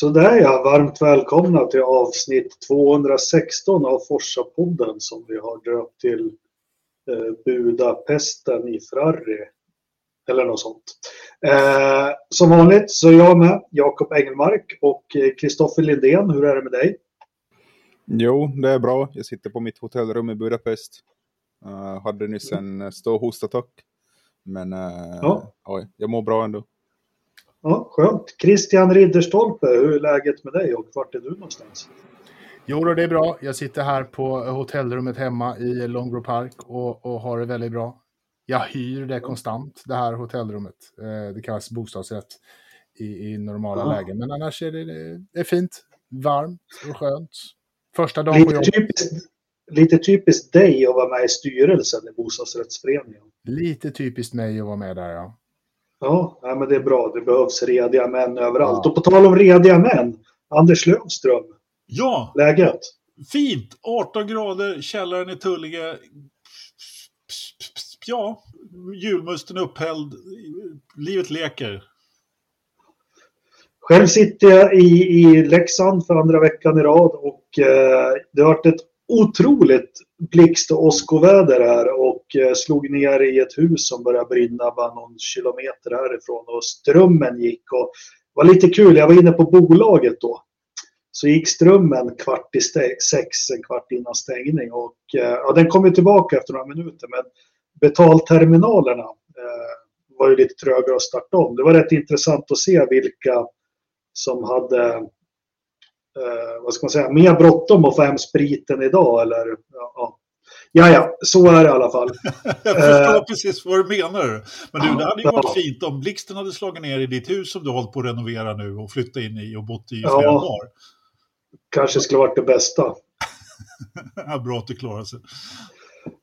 Så där ja, varmt välkomna till avsnitt 216 av Forsa-podden som vi har döpt till eh, Budapesten i Ferrari. Eller något sånt. Eh, som vanligt så är jag med, Jakob Engelmark och Kristoffer Lindén. Hur är det med dig? Jo, det är bra. Jag sitter på mitt hotellrum i Budapest. Uh, hade nyss en stor hostattack. Men uh, ja. oj, jag mår bra ändå. Ja, skönt. Christian Ridderstolpe, hur är läget med dig och vart är du någonstans? Jo, det är bra. Jag sitter här på hotellrummet hemma i Longro Park och, och har det väldigt bra. Jag hyr det konstant, det här hotellrummet. Eh, det kallas bostadsrätt i, i normala ja. lägen. Men annars är det, det är fint, varmt och skönt. Första dagen lite på jobbet. Typiskt, lite typiskt dig att vara med i styrelsen i bostadsrättsföreningen. Lite typiskt mig att vara med där, ja. Ja, men det är bra. Det behövs rediga män överallt. Ja. Och på tal om rediga män, Anders Lövström. Ja! Läget? Fint! 18 grader, källaren i Tullinge. Ja, julmusten upphälld. Livet leker. Själv sitter jag i, i Leksand för andra veckan i rad och eh, det har varit ett otroligt blixt och åskoväder här och eh, slog ner i ett hus som började brinna bara någon kilometer härifrån och strömmen gick. Och det var lite kul, jag var inne på bolaget då. Så gick strömmen kvart i sex, en kvart innan stängning och eh, ja, den kom ju tillbaka efter några minuter men betalterminalerna eh, var ju lite trögare att starta om. Det var rätt intressant att se vilka som hade eh, vad ska man säga, mer bråttom att få hem spriten idag. Eller, ja, ja, ja, så är det i alla fall. jag förstår uh, precis vad du menar. Men du, det hade ju varit fint om blixten hade slagit ner i ditt hus som du har hållit på att renovera nu och flyttat in i och bott i flera ja, dagar. Kanske skulle varit det bästa. Bra att du klarar sig.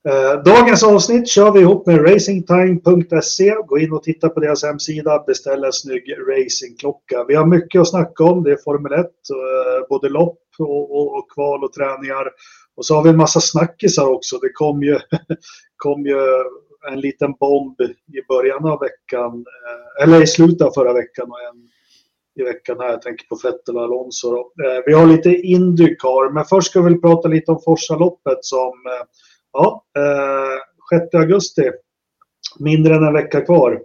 Eh, dagens avsnitt kör vi ihop med racingtime.se. Gå in och titta på deras hemsida, beställ en snygg racingklocka. Vi har mycket att snacka om. Det är Formel 1, eh, både lopp och, och, och, kval och träningar. Och så har vi en massa snackisar också. Det kom ju, kom ju en liten bomb i början av veckan, eh, eller i slutet av förra veckan och en i veckan här. Jag tänker på Vettel och Alonso. Vi har lite Indycar, men först ska vi prata lite om Forsaloppet som ja, eh, 6 augusti, mindre än en vecka kvar,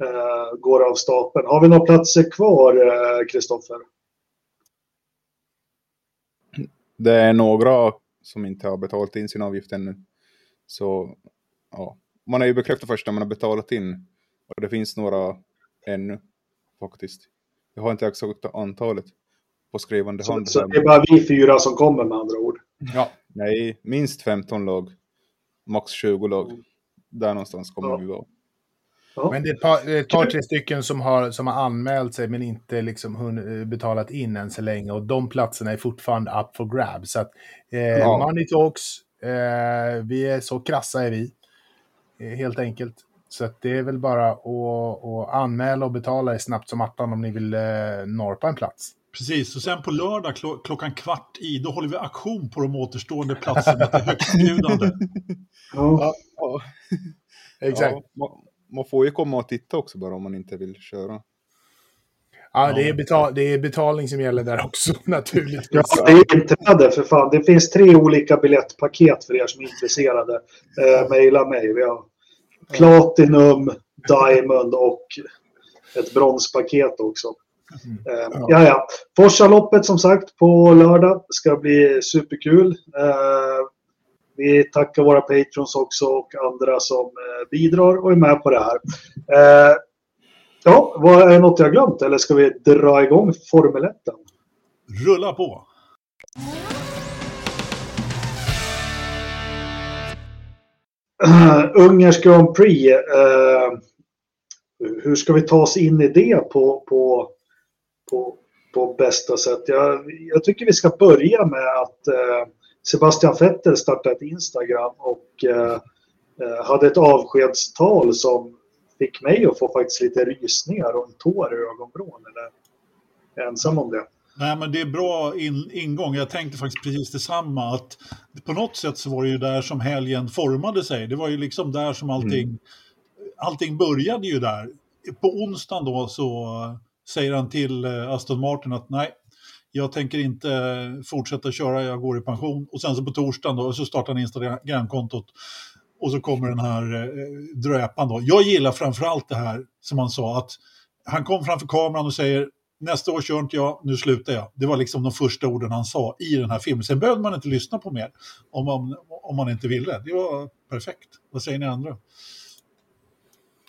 eh, går av stapeln. Har vi några platser kvar, eh, Kristoffer? det är några som inte har betalat in sin avgift ännu. Så ja, man är ju bekräftat först när man har betalat in. Och det finns några ännu faktiskt. Jag har inte exakt antalet på skrivande hand. Så, så det är bara vi fyra som kommer med andra ord? Ja, nej, minst 15 lag max 20 lag. Mm. Där någonstans kommer ja. vi vara. Men det är ett par, ett par tre stycken som har, som har anmält sig men inte liksom eh, betalat in än så länge. Och de platserna är fortfarande up for grab. Så att eh, ja. money talks. Eh, vi är så krassa är vi. Eh, helt enkelt. Så att det är väl bara att, att anmäla och betala snabbt som attan om ni vill eh, norpa en plats. Precis, och sen på lördag kl klockan kvart i, då håller vi aktion på de återstående platserna till högstbjudande. ja, ja. Exakt. Ja, man, får ju komma och titta också bara om man inte vill köra. Ja, det är, betal det är betalning som gäller där också naturligtvis. Ja, det är inte det för fan. Det finns tre olika biljettpaket för er som är intresserade. Eh, Maila mig. Vi har Platinum, Diamond och ett bronspaket också. Mm. Uh, ja, ja. Forsaloppet som sagt på lördag ska bli superkul. Uh, vi tackar våra patrons också och andra som uh, bidrar och är med på det här. ja, vad är det något jag glömt eller ska vi dra igång Formel 1? Rulla på! Uh, Ungersk Grand Prix. Uh, hur ska vi ta oss in i det på, på på, på bästa sätt. Jag, jag tycker vi ska börja med att eh, Sebastian Vettel startade ett Instagram och eh, eh, hade ett avskedstal som fick mig att få faktiskt lite rysningar och en tår i ögonvrån. Eller ensam om det. Nej, men det är bra in, ingång. Jag tänkte faktiskt precis detsamma. Att på något sätt så var det ju där som helgen formade sig. Det var ju liksom där som allting, mm. allting började ju där. På onsdagen då så säger han till eh, Aston Martin att nej, jag tänker inte fortsätta köra, jag går i pension. Och sen så på torsdagen då, så startar han Instagram-kontot. Och så kommer den här eh, dröpan då. Jag gillar framförallt det här som han sa, att han kom framför kameran och säger nästa år kör inte jag, nu slutar jag. Det var liksom de första orden han sa i den här filmen. Sen behövde man inte lyssna på mer om man, om man inte ville. Det var perfekt. Vad säger ni andra?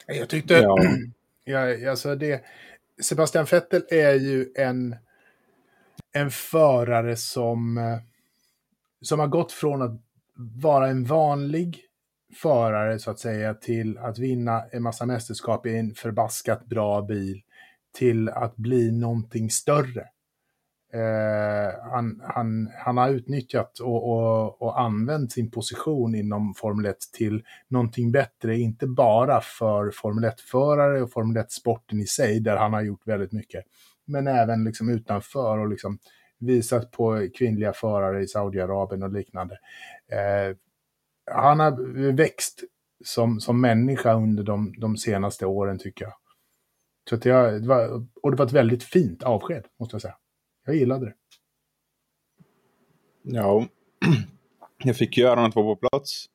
Jag tyckte, ja. ja, alltså det, Sebastian Vettel är ju en, en förare som, eh, som har gått från att vara en vanlig förare så att säga till att vinna en massa mästerskap i en förbaskat bra bil till att bli någonting större. Eh, han, han, han har utnyttjat och, och, och använt sin position inom Formel 1 till någonting bättre, inte bara för Formel 1-förare och Formel 1-sporten i sig, där han har gjort väldigt mycket, men även liksom utanför och liksom visat på kvinnliga förare i Saudiarabien och liknande. Eh, han har växt som, som människa under de, de senaste åren tycker jag. Så att jag, det var, och det var ett väldigt fint avsked, måste jag säga. Jag gillade det. Ja, jag fick ju äran att vara på plats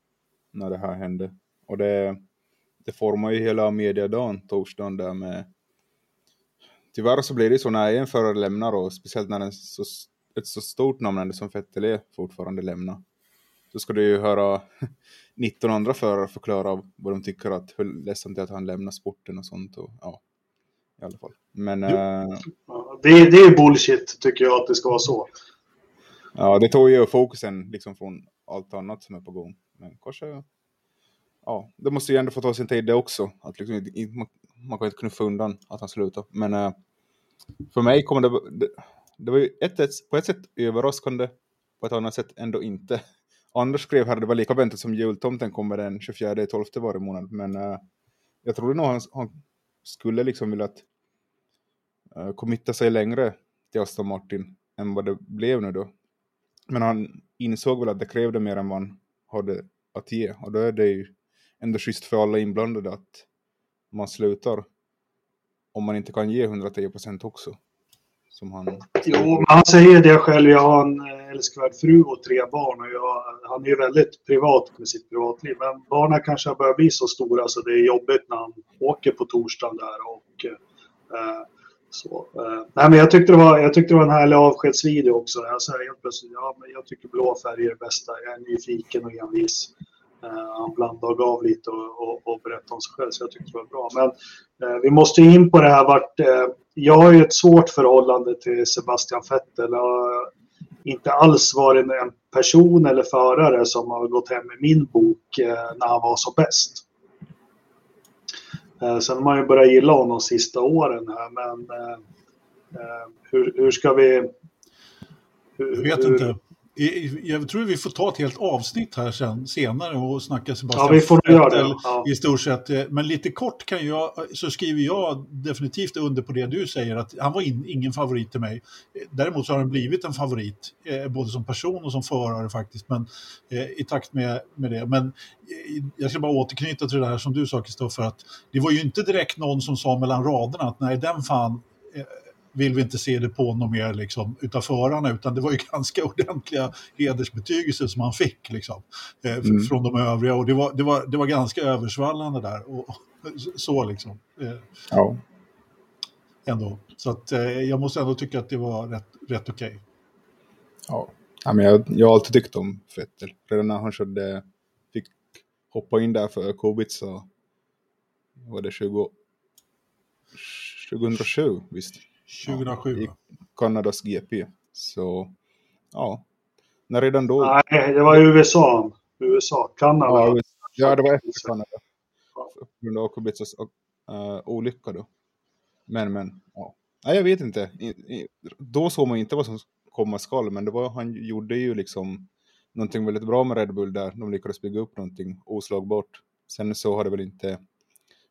när det här hände. Och det, det formar ju hela mediadagen, torsdagen där med... Tyvärr så blir det så när en förare lämnar och speciellt när en så, ett så stort namn som Fettel är fortfarande lämnar. Så ska du ju höra 19 andra förare förklara vad de tycker att hur ledsamt det är att han lämnar sporten och sånt. Och, ja, i alla fall. Men... Äh, det, är, det är bullshit tycker jag att det ska vara så. Ja, det tog ju fokusen liksom från allt annat som är på gång. Men kanske... Ja, det måste ju ändå få ta sin tid det också. Att liksom, man, man kan inte knuffa undan att han slutar. Men äh, för mig kommer det, det... Det var ju ett, ett, på ett sätt överraskande, på ett annat sätt ändå inte. Anders skrev här det var lika väntat som jultomten kommer den 24 12 varje månad. Men äh, jag trodde nog han, han skulle liksom vilja att Eh, uh, committa sig längre till Aston Martin än vad det blev nu då. Men han insåg väl att det krävde mer än vad han hade att ge. Och då är det ju ändå schysst för alla inblandade att man slutar om man inte kan ge 110 procent också. Som han... Jo, men han säger det själv. Jag har en eh, älskvärd fru och tre barn. Och jag, han är ju väldigt privat med sitt privatliv. Men barnen kanske har börjat bli så stora så det är jobbigt när han åker på torsdagen där. Och, eh, så, eh. Nej, men jag, tyckte det var, jag tyckte det var en härlig avskedsvideo också. Jag sa helt plötsligt, ja, men jag tycker blå färger är det bästa. Jag är nyfiken och envis. Eh, han blandade och gav lite och, och, och berättade om sig själv, så jag tyckte det var bra. Men eh, vi måste in på det här vart... Eh, jag har ju ett svårt förhållande till Sebastian Vettel. Jag har inte alls varit en person eller förare som har gått hem i min bok eh, när han var som bäst. Eh, sen har man ju börjat gilla honom de sista åren här, men eh, eh, hur, hur ska vi... Hur, jag vet inte jag tror vi får ta ett helt avsnitt här sen, senare och snacka Sebastian ja, vi får göra det. Ja. i stort sett. Men lite kort kan jag, så skriver jag definitivt under på det du säger att han var in, ingen favorit till mig. Däremot så har han blivit en favorit, eh, både som person och som förare faktiskt, men eh, i takt med, med det. Men eh, jag ska bara återknyta till det här som du sa Kristoffer, att det var ju inte direkt någon som sa mellan raderna att nej, den fan vill vi inte se det på något mer liksom, utav förarna, utan det var ju ganska ordentliga hedersbetygelser som han fick liksom, eh, mm. från de övriga. Och det var, det var, det var ganska översvallande där. Och, så liksom. Eh, ja. Ändå. Så att, eh, jag måste ändå tycka att det var rätt, rätt okej. Okay. Ja. ja, men jag, jag har alltid tyckt om Vettel. Redan när han körde, fick hoppa in där för Kubica, var det 20, 2007 visst? 2007 i Kanadas GP. Så ja, när redan då... Nej, det var USA. USA, Kanada. Ja, ja det var efter Kanada. På grund av Kubicas uh, olycka då. Men, men, ja. Nej, jag vet inte. I, i, då såg man inte vad som komma skall, men det var, han gjorde ju liksom någonting väldigt bra med Red Bull där. De lyckades bygga upp någonting oslagbart. Sen så har det väl inte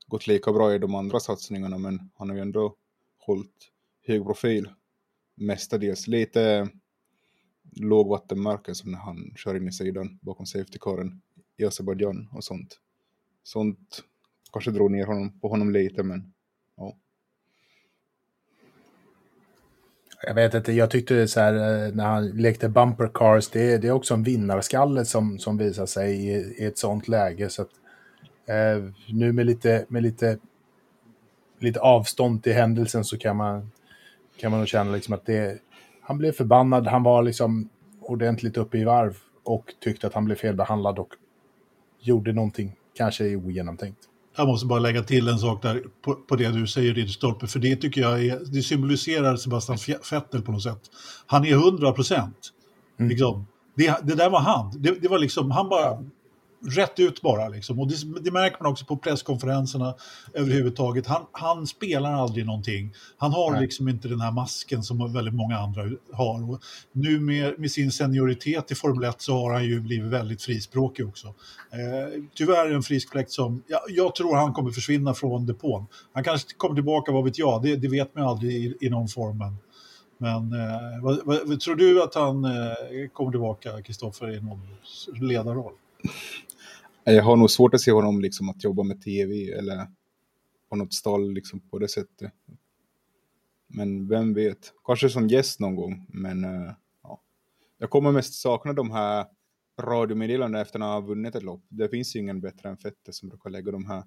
gått lika bra i de andra satsningarna, men han har ju ändå hållit hög profil mestadels. Lite lågvattenmärken som när han kör in i sidan bakom safety-caren i Azerbajdzjan och sånt. Sånt kanske drog ner honom, på honom lite, men ja. Jag vet inte, jag tyckte så här eh, när han lekte bumper cars, det, det är också en vinnarskalle som, som visar sig i, i ett sånt läge. Så att, eh, nu med lite, med lite, lite avstånd till händelsen så kan man, kan man nog känna liksom att det, han blev förbannad, han var liksom ordentligt uppe i varv och tyckte att han blev felbehandlad och gjorde någonting kanske ogenomtänkt. Jag måste bara lägga till en sak där på, på det du säger Ridderstolpe, för det tycker jag är, det symboliserar Sebastian Vettel på något sätt. Han är 100 procent. Mm. Liksom. Det, det, där var han. Det, det, var liksom, han bara rätt ut bara. Liksom. Och det, det, märker man också på presskonferenserna överhuvudtaget. Han, han spelar aldrig någonting. Han har Nej. liksom inte den här masken som väldigt många andra har. Och nu med, med sin senioritet i Formel 1 så har han ju blivit väldigt frispråkig också. Eh, tyvärr en frisk fläkt som, ja, jag tror han kommer försvinna från depån. Han kanske kommer tillbaka, vad vet jag, det, det vet man aldrig i, i någon form. Men, men eh, vad, vad, tror du att han eh, kommer tillbaka, Kristoffer, i någon ledarroll? Jag har nog svårt att se honom liksom att jobba med tv eller på något stall liksom på det sättet. Men vem vet, kanske som gäst någon gång. Men eh, ja. jag kommer mest sakna de här radiomeddelandena efter att ha vunnit ett lopp. Det finns ju ingen bättre än Fette som brukar lägga de här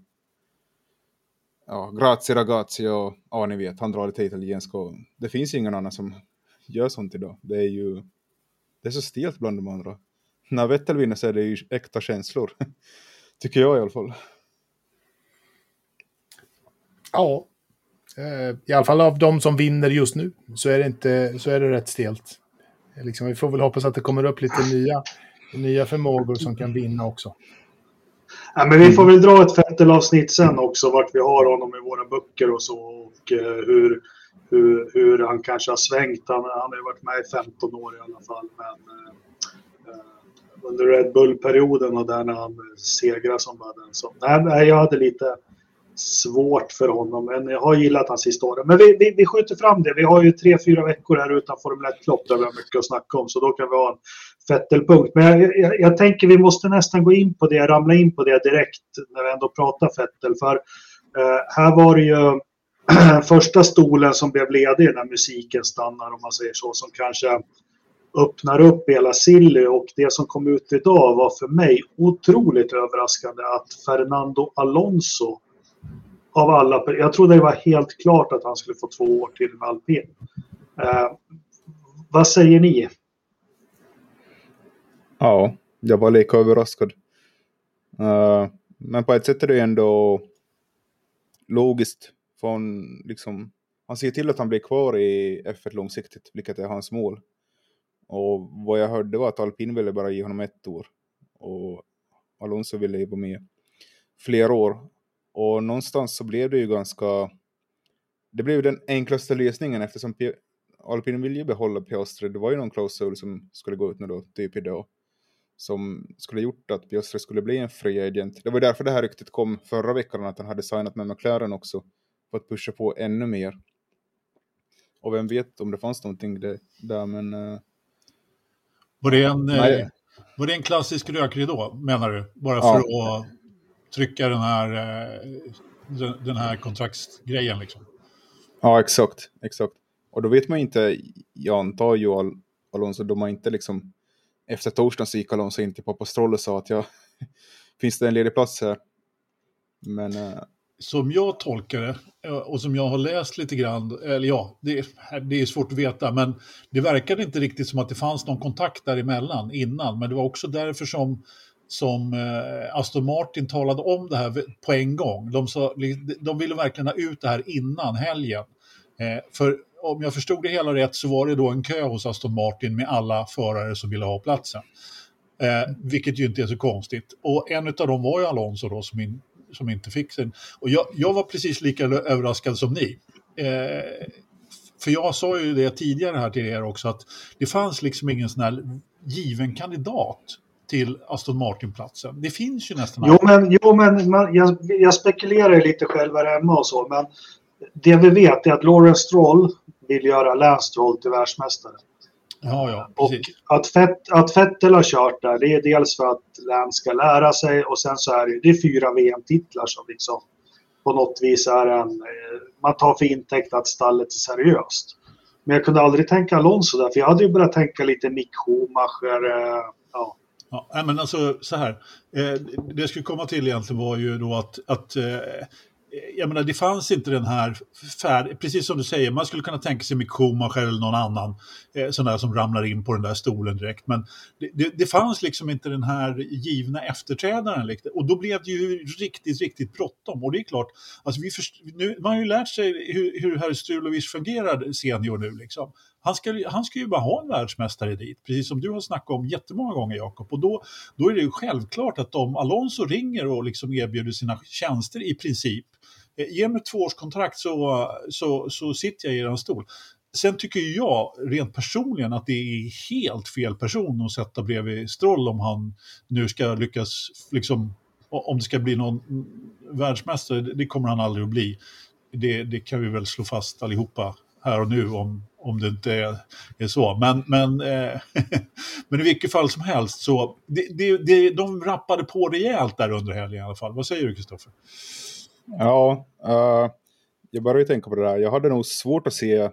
ja, grazie ragazzi och ja, ni vet, han drar lite italienska. Det finns ingen annan som gör sånt idag. Det är ju det är så stelt bland de andra när Vettel vinner så är det ju äkta känslor. Tycker jag i alla fall. Ja, eh, i alla fall av de som vinner just nu så är det, inte, så är det rätt stelt. Liksom, vi får väl hoppas att det kommer upp lite nya, nya förmågor som kan vinna också. Ja, men vi får väl dra ett Vettel-avsnitt sen också, vart vi har honom i våra böcker och så. Och uh, hur, hur, hur han kanske har svängt. Han, han har ju varit med i 15 år i alla fall. Men, under Red Bull-perioden och där när han eh, segrade som bara den som... Nej, jag hade lite svårt för honom, men jag har gillat hans historia. Men vi, vi, vi skjuter fram det. Vi har ju tre, fyra veckor här utan Formel 1-lopp där vi har mycket att snacka om, så då kan vi ha en Fettel-punkt. Men jag, jag, jag, tänker vi måste nästan gå in på det, ramla in på det direkt när vi ändå pratar Fettel. För eh, här var det ju första stolen som blev ledig när musiken stannar, om man säger så, som kanske öppnar upp hela Silly och det som kom ut idag var för mig otroligt överraskande att Fernando Alonso av alla, jag trodde det var helt klart att han skulle få två år till med alpin. Eh, vad säger ni? Ja, jag var lika överraskad. Uh, men på ett sätt är det ändå logiskt. Från, liksom, han ser till att han blir kvar i F1 långsiktigt, vilket är hans mål. Och vad jag hörde var att Alpin ville bara ge honom ett år. Och Alonso ville vara med flera år. Och någonstans så blev det ju ganska... Det blev den enklaste lösningen eftersom P Alpin vill ju behålla Piastri. Det var ju någon klausul som skulle gå ut nu då, typ idag. Som skulle gjort att Piastri skulle bli en free agent. Det var därför det här ryktet kom förra veckan att han hade signat med McLaren också. För att pusha på ännu mer. Och vem vet om det fanns någonting där, men... Eh, var det en, eh, var det en klassisk rökridå, menar du? Bara för ja. att trycka den här, eh, den här kontraktsgrejen liksom? Ja, exakt. exakt. Och då vet man inte, jag antar ju Alonso, de har inte liksom, efter torsdagen så gick Alonso in till Pappa Stroll och sa att jag, finns det en ledig plats här? Men uh, som jag tolkar det eh, och som jag har läst lite grann, eller ja, det, det är svårt att veta, men det verkade inte riktigt som att det fanns någon kontakt däremellan innan, men det var också därför som som eh, Aston Martin talade om det här på en gång. De, sa, de ville verkligen ha ut det här innan helgen. Eh, för om jag förstod det hela rätt så var det då en kö hos Aston Martin med alla förare som ville ha platsen. Eh, vilket ju inte är så konstigt. Och en av dem var ju Alonso då som, in, som inte fick sin. Och jag, jag var precis lika överraskad som ni. Eh, för jag sa ju det tidigare här till er också att det fanns liksom ingen sån här given kandidat till Aston Martin-platsen. Det finns ju nästan... Jo, men, jo, men man, jag, jag spekulerar lite själv här hemma och så, men det vi vet är att Lawrence Stroll vill göra Lance Stroll till världsmästare. Ja, ja, och att, Fett, att Vettel har kört där, det är dels för att Lance ska lära sig och sen så är det, det är fyra VM-titlar som liksom på något vis är en... Eh, man tar för intäkt att stallet är seriöst. Men jag kunde aldrig tänka Alonso där, för jag hade ju börjat tänka lite Mick Schumacher. Eh, ja. Ja, men alltså så här. Eh, det jag skulle komma till egentligen var ju då att, att jag menar, det fanns inte den här färd, precis som du säger, man skulle kunna tänka sig med Schumacher eller någon annan eh, sån där som ramlar in på den där stolen direkt. Men det, det, det fanns liksom inte den här givna efterträdaren. Och då blev det ju riktigt, riktigt bråttom. Och det är klart, alltså vi först, nu, man har ju lärt sig hur, hur herr Strulovic fungerar senior nu. Liksom. Han ska, han ska ju bara ha en världsmästare dit, precis som du har snackat om jättemånga gånger Jakob. Och då, då är det ju självklart att om Alonso ringer och liksom erbjuder sina tjänster i princip, eh, ge mig två års kontrakt så, så, så sitter jag i den stol. Sen tycker jag rent personligen att det är helt fel person att sätta bredvid Stroll om han nu ska lyckas, liksom, om det ska bli någon världsmästare, det kommer han aldrig att bli. Det, det kan vi väl slå fast allihopa här och nu om, om det inte är, är så. Men, men, eh, men i vilket fall som helst så, det, det, det, de rappade på rejält där under helgen i alla fall. Vad säger du Kristoffer? Ja, uh, jag började tänka på det där. Jag hade nog svårt att se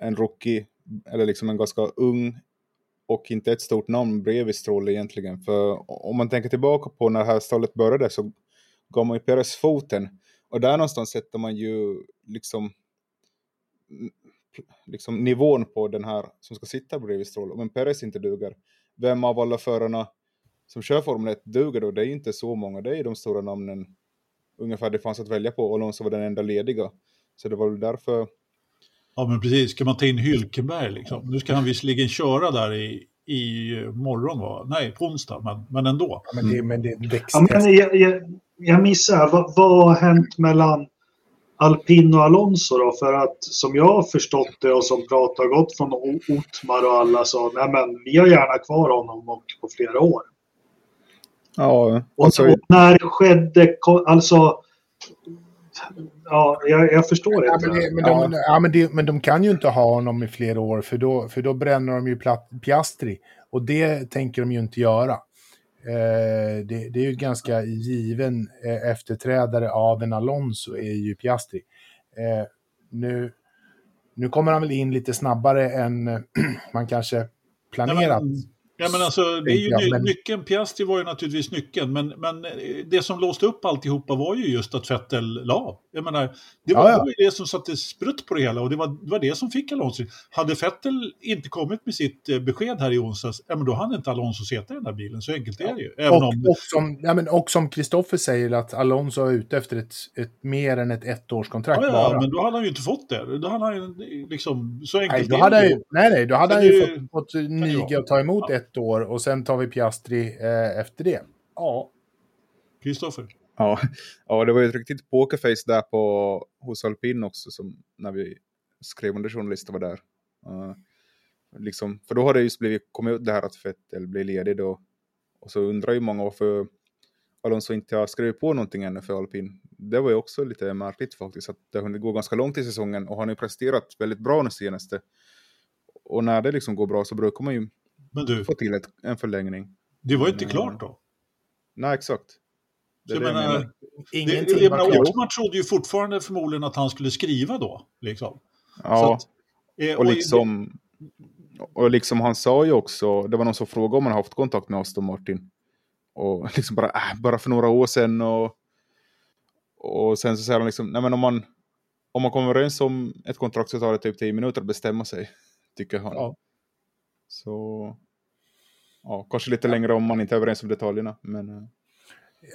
en rookie, eller liksom en ganska ung och inte ett stort namn bredvid Stroll egentligen. För om man tänker tillbaka på när det här stallet började så gav man ju Peres foten. Och där någonstans sätter man ju liksom liksom nivån på den här som ska sitta bredvid Stroll. Om en Perez inte duger, vem av alla förarna som kör Formel 1 duger då? Det är inte så många, det är de stora namnen ungefär det fanns att välja på. och Alonso var den enda lediga. Så det var väl därför... Ja men precis, ska man ta in Hylkenberg liksom? Nu ska han visserligen köra där i, i morgon va? Nej, på onsdag, men, men ändå. Ja, men det, men det, det ja, men jag, jag, jag missar, vad, vad har hänt mellan Alpin och Alonso då? För att som jag har förstått det och som pratar gott från Otmar och alla så, nej men vi har gärna kvar honom och på flera år. Ja, alltså... och, och när skedde, alltså Ja, jag, jag förstår ja, Men, det, men, de, ja. ja. men, det, men de kan ju inte ha honom i flera år för då, för då bränner de ju Piastri. Och det tänker de ju inte göra. Eh, det, det, är ju ganska given eh, efterträdare av en Alonso är ju Piastri. Eh, nu, nu kommer han väl in lite snabbare än man kanske planerat. Nej, men, Ja, men alltså, det är ju ny, men... nyckeln. Piastri var ju naturligtvis nyckeln, men, men det som låste upp alltihopa var ju just att Vettel la. Jag menar, det var, ja, ja. det som satte sprutt på det hela och det var, det var det som fick Alonso. Hade Vettel inte kommit med sitt eh, besked här i onsdags, ja, men då hade inte Alonso suttit i den där bilen. Så enkelt är det ju. Även och, om... och som, ja, men, och som Kristoffer säger, att Alonso är ute efter ett, ett mer än ett ettårskontrakt. Ja, ja men då hade han ju inte fått det. Då hade han ju liksom, så enkelt nej, då hade ju, Nej, nej, då hade han ju fått, fått niga och ta emot ett år och sen tar vi Piastri eh, efter det. Ja. Kristoffer? Ja. ja, det var ju ett riktigt pokerface där på, hos Alpin också, som när vi skrev under journalister var där. Uh, liksom, för då har det just blivit, kommit ut det här att Vettel blir ledig då. Och så undrar ju många varför Alonso inte har skrivit på någonting ännu för Alpin. Det var ju också lite märkligt faktiskt, att det har hunnit gå ganska långt i säsongen och han har ju presterat väldigt bra nu senaste. Och när det liksom går bra så brukar man ju men du, få till ett, en förlängning. Det var ju inte klart då. Nej, exakt. Det jag menar, menar. Ingenting det, jag menar, Åsman trodde ju fortfarande förmodligen att han skulle skriva då. Liksom. Ja, att, eh, och, liksom, och liksom han sa ju också, det var någon som frågade om han haft kontakt med Aston Martin. Och liksom bara, äh, bara för några år sedan och, och sen så säger han liksom, nej men om man, om man kommer överens om ett kontrakt så tar det typ 10 minuter att bestämma sig, tycker han. Ja. Så ja, kanske lite längre om man inte är överens om detaljerna. Men, eh.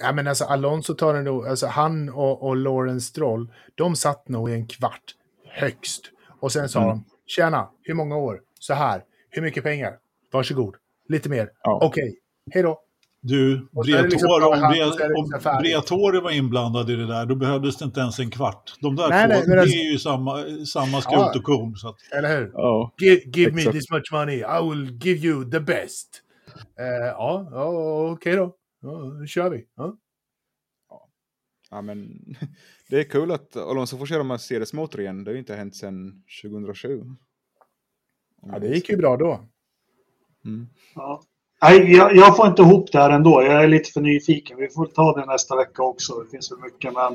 Ja, men alltså Alonso tar det nog, alltså han och, och Lawrence Stroll, de satt nog i en kvart högst. Och sen sa mm. de, tjena, hur många år? Så här, hur mycket pengar? Varsågod, lite mer. Ja. Okej, okay. hej då. Du, Bretore, liksom om, om Bretore var inblandad i det där, då behövdes det inte ens en kvart. De där nej, två, nej, det alltså, är ju samma, samma skrot ja, och korn. Så att... Eller hur? Oh, give, give me this much money, I will give you the best. Uh, ja, ja okej okay då. Ja, nu kör vi. Ja. ja, men det är kul att Alonso får köra Mercedes-motor igen. Det har ju inte hänt sedan 2007. Ja, det gick ju bra då. Mm. Ja. Nej, jag, jag, får inte ihop det här ändå. Jag är lite för nyfiken. Vi får ta det nästa vecka också. Det finns för mycket. Men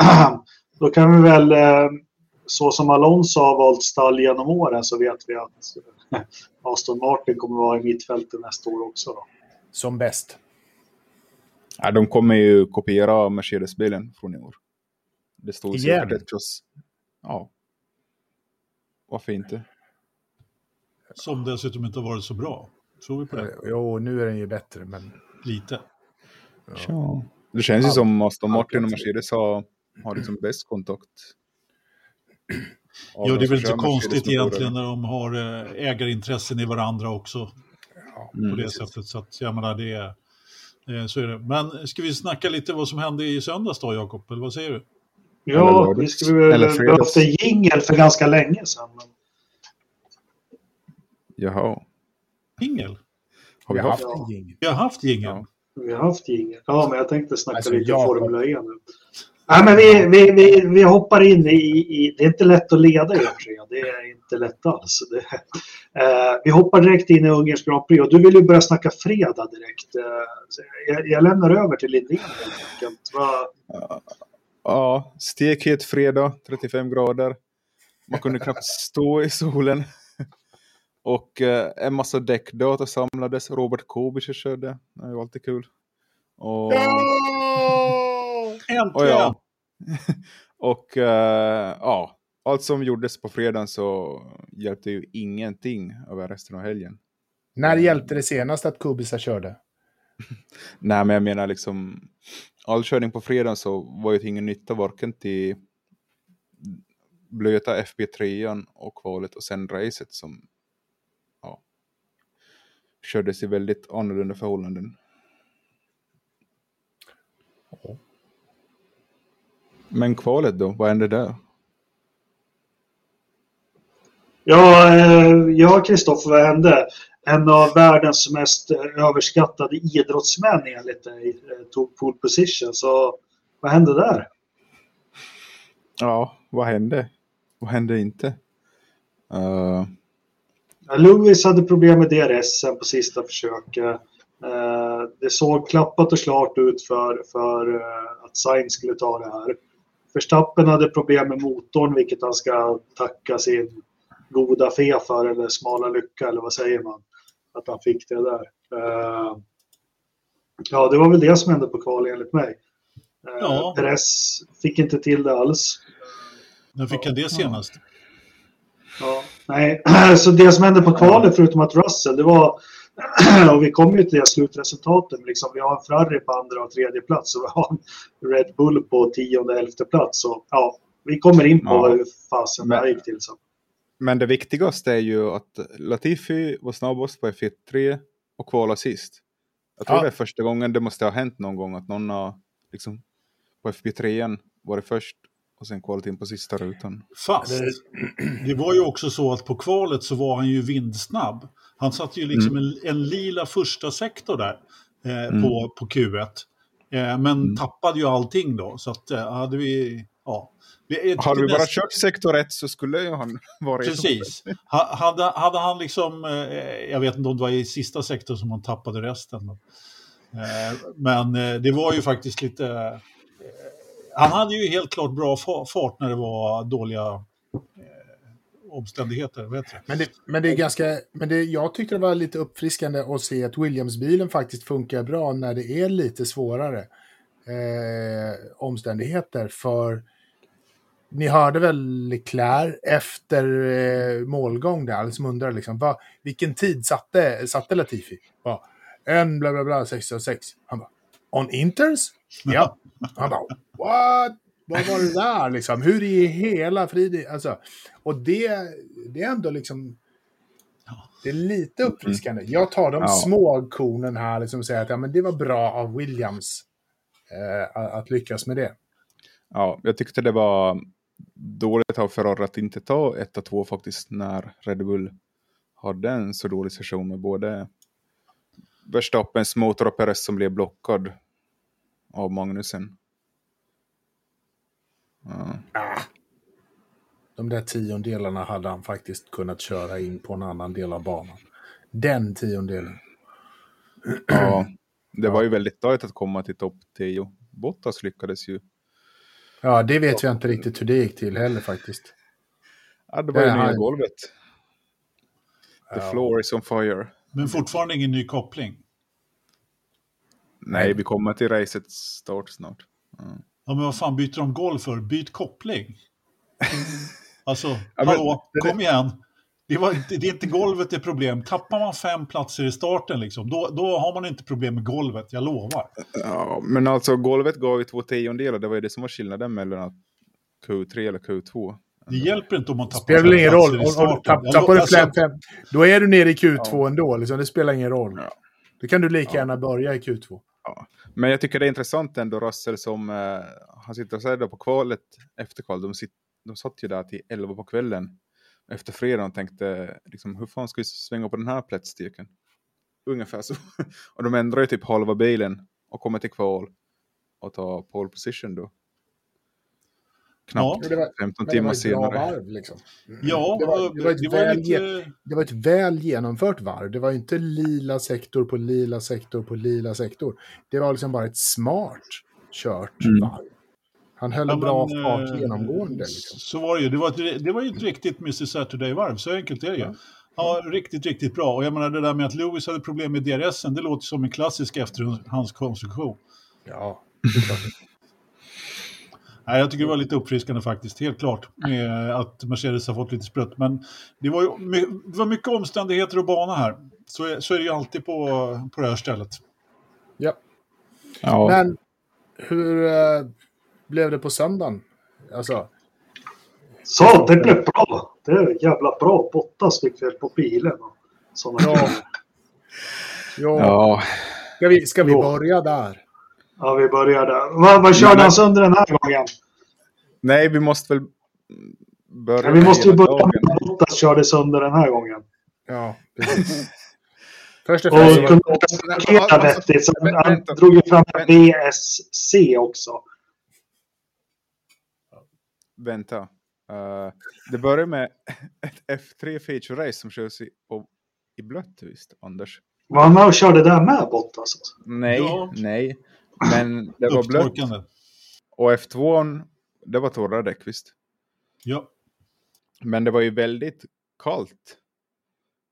äh, då kan vi väl äh, så som Alonso har valt stall genom åren så vet vi att Aston Martin kommer vara i mittfältet nästa år också. Då. Som bäst. Ja, de kommer ju kopiera Mercedes-bilen från i år. Det står Igen? säkert ett Ja. Varför inte? Som dessutom inte har varit så bra. Tror vi på det? Jo, nu är den ju bättre, men... Lite. Ja. Det känns ju som Aston Martin och Mercedes har, har liksom bäst kontakt. Ja, det de är väl inte konstigt egentligen när de har eh, ägarintressen i varandra också. På Mm. det sättet. Så att jag menar, det är, eh, så är det. Men ska vi snacka lite vad som hände i söndags då, Jakob? Eller vad säger du? Ja, vi skulle behövt en jingel för ganska länge sedan. Men... Jaha. Jingel? Har vi har haft? en jingel. Vi har haft jingel. Ja. Vi har haft jingel. Ja, men jag tänkte snacka Alltså, lite jag- Formel E nu. Nej, men vi, vi, vi, vi hoppar in i, i... Det är inte lätt att leda er tre. Det är inte lätt alls. Det, eh, vi hoppar direkt in i Ungerns Grand Prix. Och du vill ju börja snacka fredag direkt. Eh, jag, jag lämnar över till Lindén helt enkelt. Va, Ja, stekhet fredag, 35 grader. Man kunde knappt stå i solen. Och eh, en massa däckdata samlades. Robert Kubica körde. Det var alltid kul. Och, Äntligen! och ja. och eh, ja, allt som gjordes på fredagen så hjälpte ju ingenting över resten av helgen. När hjälpte det senast att Kubica körde? Nej, men jag menar liksom all körning på fredagen så var ju till ingen nytta varken till blöta FB3 och kvalet och sen racet som ja, kördes i väldigt annorlunda förhållanden. Men kvalet då, vad hände där? Ja, eh, ja Kristoffer, vad hände? En av världens mest eh, överskattade idrottsmän enligt dig eh, tog pole position. Så vad hände där? Ja, vad hände? Vad hände inte? Uh, Lewis hade problem med DRS på sista försöket. Eh, Det såg klappat och klart ut för, för eh, att Sainz skulle ta det här. Verstappen hade problem med motorn, vilket han ska tacka sin goda fe för, eller smala lycka, eller vad säger man? Att han fick det där. Eh, Ja, det var väl det som hände på kval enligt mig. Eh, Ja. Perez fick inte till det alls. När fick han det senast? Ja, nej, så det som hände på kvalet förutom att Russell, det var, och vi kommer ju till det slutresultatet, men liksom, vi har en Ferrari på andra och tredje plats och vi har en Red Bull på tionde och elfte plats. Så, ja, vi kommer in på Ja. hur fasen det här gick till sen. men det viktigaste är ju att Latifi var snabbast på F1-3 och kvala sist. Jag tror Ja. det är första gången det måste ha hänt någon gång att någon har liksom på FP3 varit först och sen kvalat in på sista rutan. Fast det var ju också så att på kvalet så var han ju vindsnabb. Han satte ju liksom en, en lila första sektor där eh, på, på Q1. Eh, men tappade ju allting då. Så att eh, hade vi... Ja. Vi- Hade vi bara näst- kört sektor 1 så skulle ju han vara i Precis. Ha- Hade, hade han liksom, eh, jag vet inte om det var i sista sektorn som han tappade resten. Men, eh, men eh, det var ju faktiskt lite, eh, han hade ju helt klart bra fart när det var dåliga eh, omständigheter. Vet jag. Men det, men det är ganska, men det, jag tyckte det var lite uppfriskande att se att Williams-bilen faktiskt funkar bra när det är lite svårare eh, omständigheter. För ni hörde väl Leclerc efter eh, målgång där, som undrar liksom, va, vilken tid satte, satte Latifi? Va, en bla bla bla 606. Han bara, on inters? Ja. Han bara, what? Vad var det där liksom? Hur i hela friden? Alltså, och det, det är ändå liksom... Det är lite uppfriskande. Jag tar de Ja. små kornen här liksom och säger att ja, men det var bra av Williams eh, att- lyckas med det. Ja, jag tyckte det var dåligt av Ferrari att inte ta 1-2 faktiskt när Red Bull hade en så dålig session med både Verstappens motor och Perez som blev blockad av Magnusen. Ja. Ah. De där tiondelarna hade han faktiskt kunnat köra in på en annan del av banan. Den tiondelen. Ja, det var ju väldigt dåligt att komma till topp 10. Bottas lyckades ju. Ja, det vet jag inte riktigt hur det gick till heller faktiskt. Ja, det var ju Det nya golvet. The Ja. floor is on fire. Men fortfarande ingen ny koppling. Nej, vi kommer till racet start snart. Ja, men vad fan byter de golv för? Byt koppling. Alltså, men- hallå, kom igen. Det, var, inte- det är inte golvet det är problem. Tappar man fem platser i starten, liksom, då, då har man inte problem med golvet, jag lovar. Ja, men alltså golvet gav ju två tiondelar. Det var ju det som var skillnaden mellan att Q3 eller Q2. Det hjälper inte om man tappar spelar väl ingen roll. i Om, starten. tapp, tappar du alltså, fem, fem, då är du nere i Q2 Ja. ändå. Liksom. Det spelar ingen roll. Ja. Då kan du lika gärna börja i Q2. Men jag tycker det är intressant ändå Russell som, eh, han sitter och säger då på kvalet, efter kval, de, sit, de satt ju där till 11 på kvällen efter fredagen och tänkte liksom, hur fan ska vi svänga på den här plättstyrkan? Ungefär så. och de ändrar ju typ halva bilen och kommer till kval och tar pole position då. Knappt Ja, det var- 15 Men det timmar senare. varv liksom. Ja, det var, det var, ett det var väl, lite... det var ett väl genomfört varv. Det var inte lila sektor på lila sektor på lila sektor. Det var liksom bara ett smart kört Mm. varv. Han höll Ja, en bra men, fart eh, genomgående. Liksom. Så var det ju. Det var, ett, det var ju ett riktigt Mr Saturday-varv, så enkelt är det ju. Ja. Ja, riktigt, riktigt bra. Och jag menar det där med att Lewis hade problem med DRSen, det låter som en klassisk efterhandskonstruktion. Ja, det är klart. Nej, jag tycker det var lite uppfriskande faktiskt, helt klart, med att Mercedes har fått lite sprutt. Men det var ju det var mycket omständigheter och bana här. Så är, så är det ju alltid på, på det här stället. ja. Ja. Men hur eh, blev det på söndagen? Alltså, Så, det blev bra. Det är jävla bra. Bottas fick fel på bilen. Ja. ja, ja, ska vi, ska vi börja där? Ja, vi börjar där. Vad, vad körde Men- han sönder den här gången? nej vi måste väl börja Ja, vi måste ju börja dagen. med att Bottas körde sönder den här gången. Ja, precis. Först och Och främst... kunde så- inte parkera vettigt. Så han vänta. drog ju fram VSC också. Vänta. Eh, det börjar med ett F3 Feature Race som körs i, på, i blött visst, Anders? Var han med och körde där med Bottas? Alltså? Nej, Ja. nej. Men det var blött. Och F2, det var torra däck visst. Ja. Men det var ju väldigt kallt.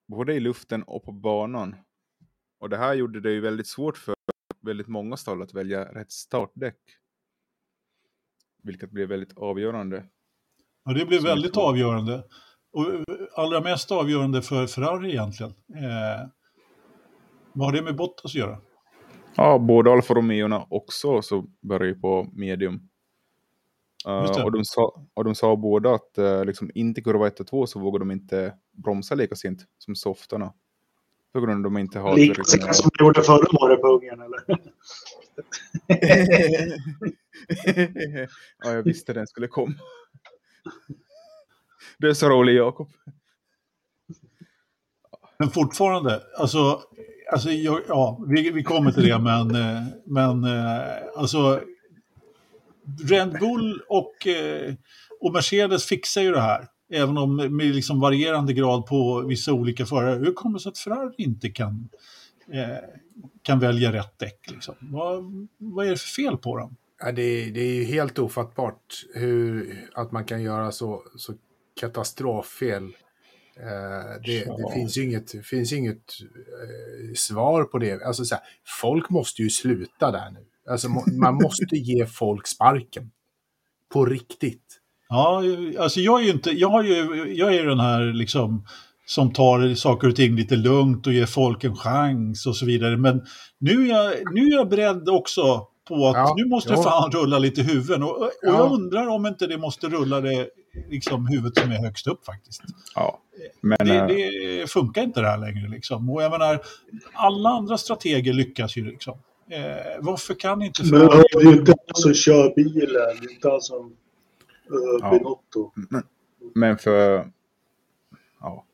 Både i luften och på banan. Och det här gjorde det ju väldigt svårt för väldigt många stall att välja rätt startdäck. Vilket blev väldigt avgörande. ja, det blev väldigt avgörande. Och eh, allra mest avgörande för Ferrari egentligen. Eh, vad har det med Bottas att göra? Ja, både Alfa Romeorna också så börjar ju på medium. Det. och, de sa, och de sa båda att uh, liksom inte kurva 1 och 2 så vågar de inte bromsa lika sent som softarna. På grund av att de inte har Lika sent som de gjorde förra året på Ungern, eller? ja, jag visste den skulle komma. Du är så rolig, Jakob. Men fortfarande, alltså, alltså jag, ja, vi, vi kommer till det, men, eh, men eh, alltså Red Bull och, eh, och Mercedes fixar ju det här. Även om med liksom varierande grad på vissa olika förare. Hur kommer det sig att Ferrari inte kan, kan välja rätt däck? Liksom? Vad, vad är det för fel på dem? Ja, det, det är ju helt ofattbart hur, att man kan göra så, så katastroffel. Eh, det, det finns ju inget, finns inget eh, svar på det. Alltså, så här, folk måste ju sluta där nu. Alltså, man måste ge folk sparken. På riktigt. Ja, alltså jag är ju inte, jag, har ju, jag är den här liksom som tar saker och ting lite lugnt och ger folk en chans och så vidare. Men nu är jag, nu är jag beredd också på att Ja, nu måste ja. fan rulla lite huvuden. Och, och Ja. jag undrar om inte det måste rulla det liksom huvudet som är högst upp faktiskt. Ja, men Det, eh, det funkar inte det här längre liksom. Och jag menar, alla andra strateger lyckas ju liksom. Eh, varför kan inte Men det är ju inte han som kör bilen, inte han som uh, Ja. Binotto. Men för... Ja.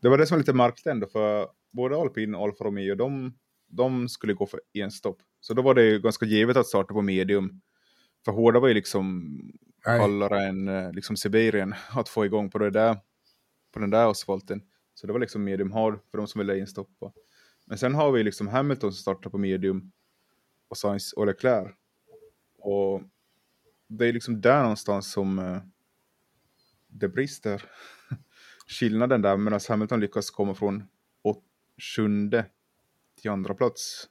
Det var det som var lite märkligt ändå. För både Alpin och Alfa Romeo, de, de skulle gå för enstopp. Så då var det ju ganska givet att starta på medium. För hårda var ju liksom kallare än eh, liksom Sibirien att få igång på, det där, på den där asfalten. Så det var liksom medium hard för de som ville instoppa. Men sen har vi liksom Hamilton som startar på medium och Sainz och Leclerc. Och det är liksom där någonstans som eh, det brister. skillnaden där medan Hamilton lyckas komma från sjunde till andra plats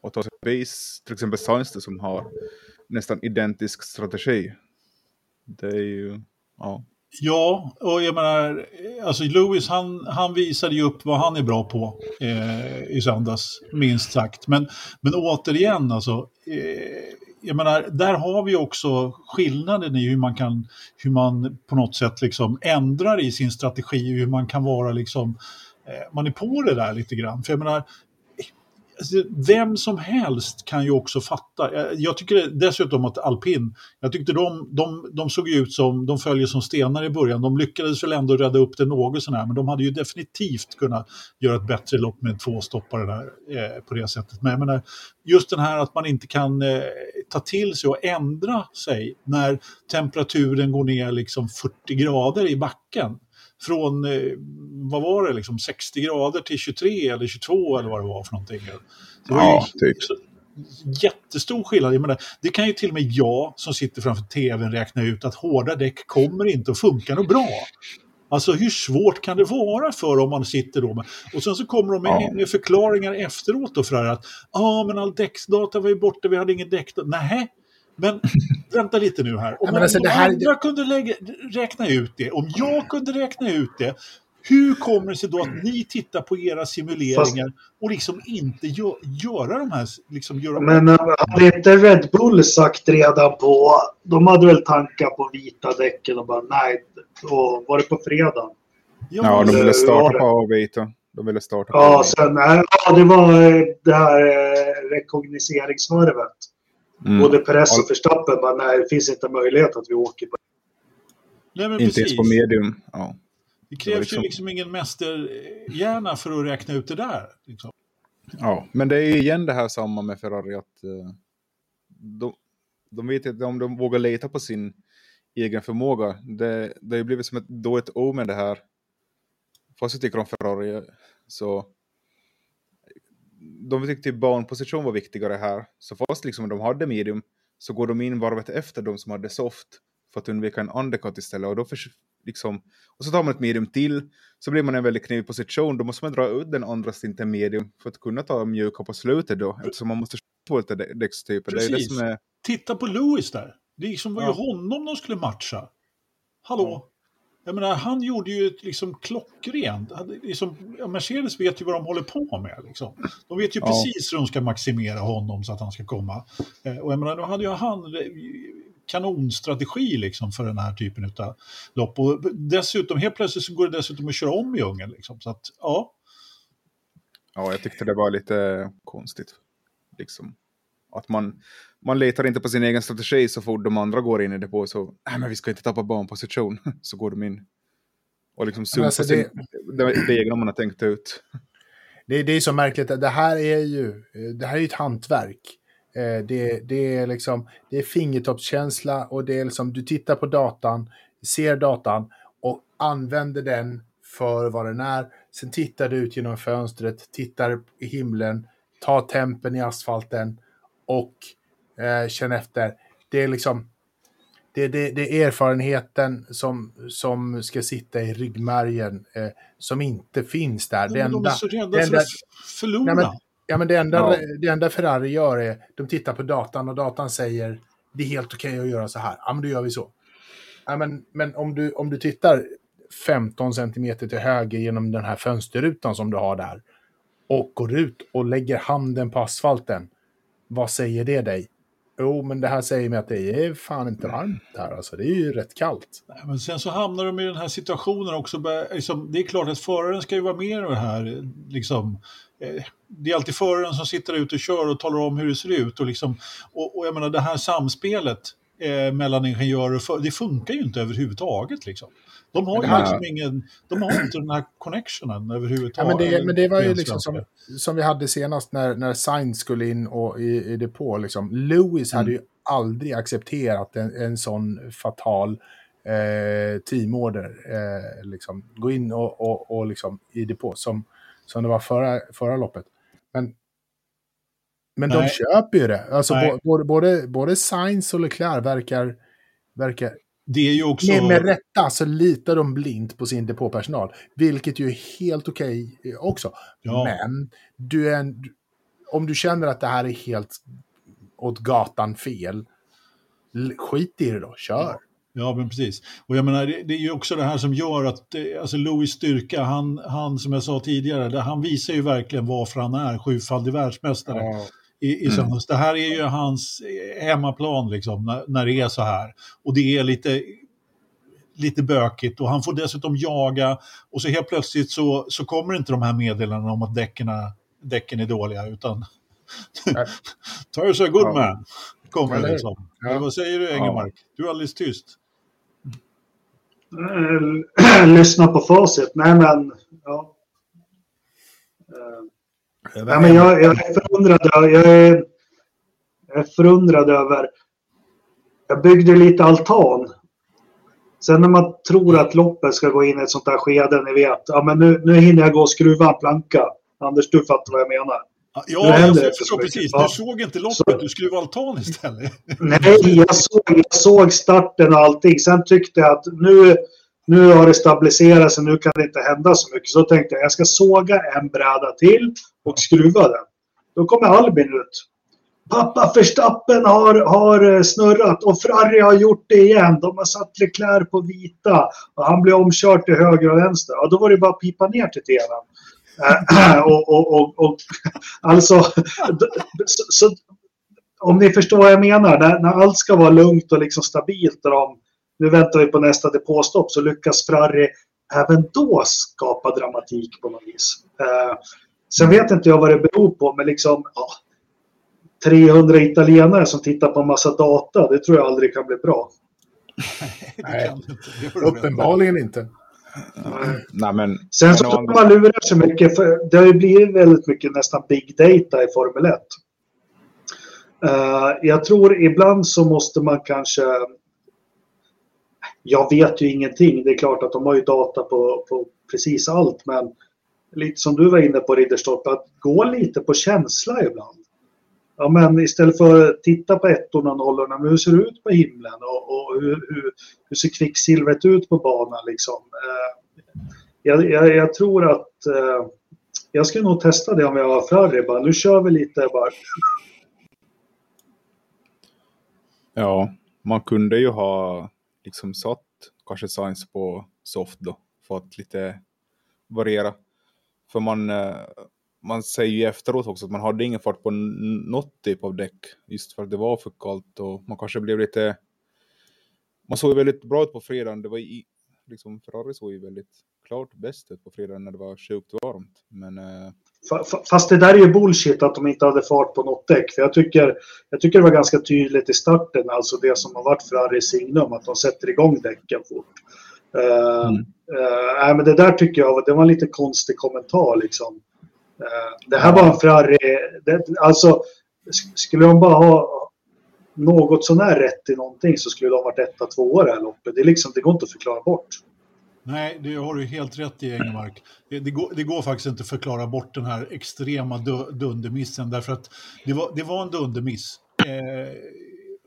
och ta sig base, till exempel Sainz som har nästan identisk strategi. Det är ju, ja. Ja, och jag menar, alltså Lewis han, han visade ju upp vad han är bra på eh, i söndags, minst sagt. Men, men återigen, alltså, eh, jag menar, där har vi också skillnaden i hur man kan, hur man på något sätt liksom ändrar i sin strategi, hur man kan vara liksom, eh, man är på det där lite grann. För jag menar, Alltså, vem som helst kan ju också fatta. Eh, jag tycker dessutom att alpin, jag tyckte de, de, de såg ut som, de följer som stenar i början. De lyckades väl ändå rädda upp det något sånär, men de hade ju definitivt kunnat göra ett bättre lopp med två stoppare där eh, på det sättet. Men jag menar, just den här att man inte kan eh, ta till sig och ändra sig när temperaturen går ner liksom 40 grader i backen från, eh, vad var det, liksom 60 grader till 23 eller 22 eller vad det var för någonting. Det var ja, typ. Jättestor skillnad. Jag menar, det kan ju till och med jag som sitter framför tvn räkna ut att hårda däck kommer inte att funka något bra. Alltså hur svårt kan det vara för om man sitter då med... Och sen så kommer de med, med förklaringar efteråt då för att ja ah, men all däcksdata var ju borta, vi hade ingen däckdata. Nej, men vänta lite nu här. Om alltså, de här... andra kunde lägga, räkna ut det, om jag kunde räkna ut det, hur kommer det sig då att ni tittar på era simuleringar Fast... och liksom inte gö göra de här... Liksom göra Men äh, hade inte Red Bull sagt redan på... De hade väl tankar på vita däcken och bara nej. Och var det på fredag? Ja, ja de ville starta på vita. De ville starta på Ja, sen, ja, det var eh, det här eh, rekognoseringsvarvet. Mm. Både Perez och Verstappen bara, nej, det finns inte möjlighet att vi åker på nej, Inte precis. ens på medium. Ja. Det krävs det liksom... ju liksom ingen mästerhjärna för att räkna ut det där. Liksom. Ja, men det är igen det här samma med Ferrari att uh, de, de vet inte om de vågar leta på sin egen förmåga. Det, det har blivit som ett dåligt omen det här. Fast jag tycker om Ferrari så de tyckte barnposition var viktigare här. Så fast liksom de hade medium så går de in varvet efter de som hade soft för att undvika en undercut istället. Och, då för, liksom, och så tar man ett medium till så blir man i en väldigt knivig position. Då måste man dra ut den andra stinten medium för att kunna ta mjuka på slutet då. Eftersom man måste på lite däckstyper. Det är det som är... Titta på Lewis där. Det liksom var ju ja. honom de skulle matcha. Hallå? Ja. Jag menar, han gjorde ju ett liksom klockrent. Liksom, Mercedes vet ju vad de håller på med. Liksom. De vet ju ja. precis hur de ska maximera honom så att han ska komma. Eh, och jag menar, då hade ju han kanonstrategi liksom för den här typen av lopp. Och dessutom, helt plötsligt så går det dessutom att köra om i djungeln. Liksom. Så att, ja. Ja, jag tyckte det var lite konstigt. Liksom. Att man, man letar inte på sin egen strategi så fort de andra går in i det på så, nej men vi ska inte tappa banposition, så går de in. Och liksom sumpar alltså det, det, det egna man har tänkt ut. Det, det är så märkligt, det här är ju, det här är ett hantverk. Eh, det, det, är liksom, det är fingertoppskänsla och det är liksom, du tittar på datan, ser datan och använder den för vad den är. Sen tittar du ut genom fönstret, tittar i himlen, tar tempen i asfalten och eh, känner efter. Det är liksom det, det, det, är erfarenheten som, som ska sitta i ryggmärgen eh, som inte finns där. Det enda, de är så rädda enda, för att förlora. Nej, men, ja, men det, enda, ja. det enda Ferrari gör är de tittar på datan och datan säger det är helt okej okay att göra så här. Ja, men då gör vi så. Ja, men, men om, du, om du tittar 15 centimeter till höger genom den här fönsterrutan som du har där och går ut och lägger handen på asfalten vad säger det dig? Jo, men det här säger mig att det är fan inte varmt här. Alltså, det är ju rätt kallt. Men sen så hamnar de i den här situationen också. Liksom, det är klart att föraren ska ju vara med i det här. Liksom, eh, det är alltid föraren som sitter ute och kör och talar om hur det ser ut. Och, liksom, och, och jag menar det här samspelet eh, mellan ingenjörer förare, det funkar ju inte överhuvudtaget. Liksom. De har ju här... liksom ingen, de har inte den här connectionen överhuvudtaget. Ja, men, det, men det var ju liksom som, som vi hade senast när, när Sainz skulle in och, i, i depå. Liksom. Lewis mm. hade ju aldrig accepterat en, en sån fatal eh, teamorder. Eh, liksom. Gå in och, och, och liksom, i depå som, som det var förra, förra loppet. Men, men de köper ju det. Alltså, både, både, både Sainz och Leclerc verkar, verkar det är ju också... Med, med rätta så litar de blint på sin depåpersonal, vilket ju är helt okej okay också. Ja. Men du är en, om du känner att det här är helt åt gatan fel, skit i det då, kör. Ja, men precis. Och jag menar, det, det, är ju också det här som gör att, eh, alltså Louis styrka, han, han som jag sa tidigare, han visar ju verkligen varför han är sjufaldig världsmästare. Ja. I, i mm. Det här är ju hans eh, hemmaplan liksom, när, när det är så här. Och det är lite, lite bökigt och han får dessutom jaga och så helt plötsligt så, så kommer inte de här meddelandena om att däcken, däcken är dåliga utan Tires a good man. Kommer det liksom. Ja. Vad säger du Engelmark? Du är alldeles tyst. Eh, lyssna på facit. Nej men, ja. Nej, men jag, jag, är förundrad, jag, är, jag är förundrad över... Jag byggde lite altan. Sen när man tror att loppet ska gå in i ett sånt här skede, ni vet. Ja, men nu, nu hinner jag gå och skruva en planka. Anders, du fattar vad jag menar. Ja, jag förstår precis. Du såg inte loppet, så, du skruvade altan istället. Nej, jag såg, jag såg starten och allting. Sen tyckte jag att nu, nu har det stabiliserat sig, nu kan det inte hända så mycket. Så tänkte jag, jag ska såga en bräda till och skruva den. Då kommer Albin ut. Pappa Verstappen har, har eh, snurrat och Ferrari har gjort det igen. De har satt Leclerc på vita och han blir omkörd till höger och vänster. Ja, då var det bara att pipa ner till tvn. Eh, och, och, och, och, alltså, så, så, om ni förstår vad jag menar, när, när allt ska vara lugnt och liksom stabilt och de, nu väntar vi på nästa depåstopp så lyckas Ferrari även då skapa dramatik på något vis. Eh, Sen vet inte jag vad det beror på, men liksom ja, 300 italienare som tittar på en massa data, det tror jag aldrig kan bli bra. Nej, uppenbarligen inte. Nej, men, Sen så tror man lurar sig mycket, för det har ju blivit väldigt mycket nästan big data i Formel 1. Uh, eh, jag tror ibland så måste man kanske... Jag vet ju ingenting. Det är klart att de har ju data på, på precis allt, men lite som du var inne på Ridderstorp, att gå lite på känsla ibland. Ja, men istället för att titta på ettorna och nollorna, men hur ser det ut på himlen och, och hur, hur, hur, ser kvicksilvret ut på banan liksom? Eh, jag, jag, jag, tror att eh, jag skulle nog testa det om jag var Ferrari. Bara, nu kör vi lite bara. Ja, man kunde ju ha liksom satt kanske science på soft då, för att lite variera. För man, eh, man säger ju efteråt också att man hade ingen fart på något typ av däck. Just för att det var för kallt och man kanske blev lite... Man såg väldigt bra ut på fredagen. Det var i, liksom Ferrari såg ju väldigt klart bäst ut på fredagen när det var sjukt varmt. Men. Eh, fast det där är ju bullshit att de inte hade fart på något däck. För jag tycker, jag tycker det var ganska tydligt i starten, alltså det som har varit Ferraris signum, att de sätter igång däcken fort. Uh, uh, men det där tycker jag det var en lite konstig kommentar. Liksom. Uh, det här var en Ferrari. Det, alltså, skulle de bara ha något sånär rätt i någonting så skulle de ha varit etta, tvåa det här loppet. Det, är liksom, det går inte att förklara bort. Nej, det har du helt rätt i Engelmark. Det, det, går, det går faktiskt inte att förklara bort den här extrema dundermissen därför att det var, det var en dundermiss. Eh,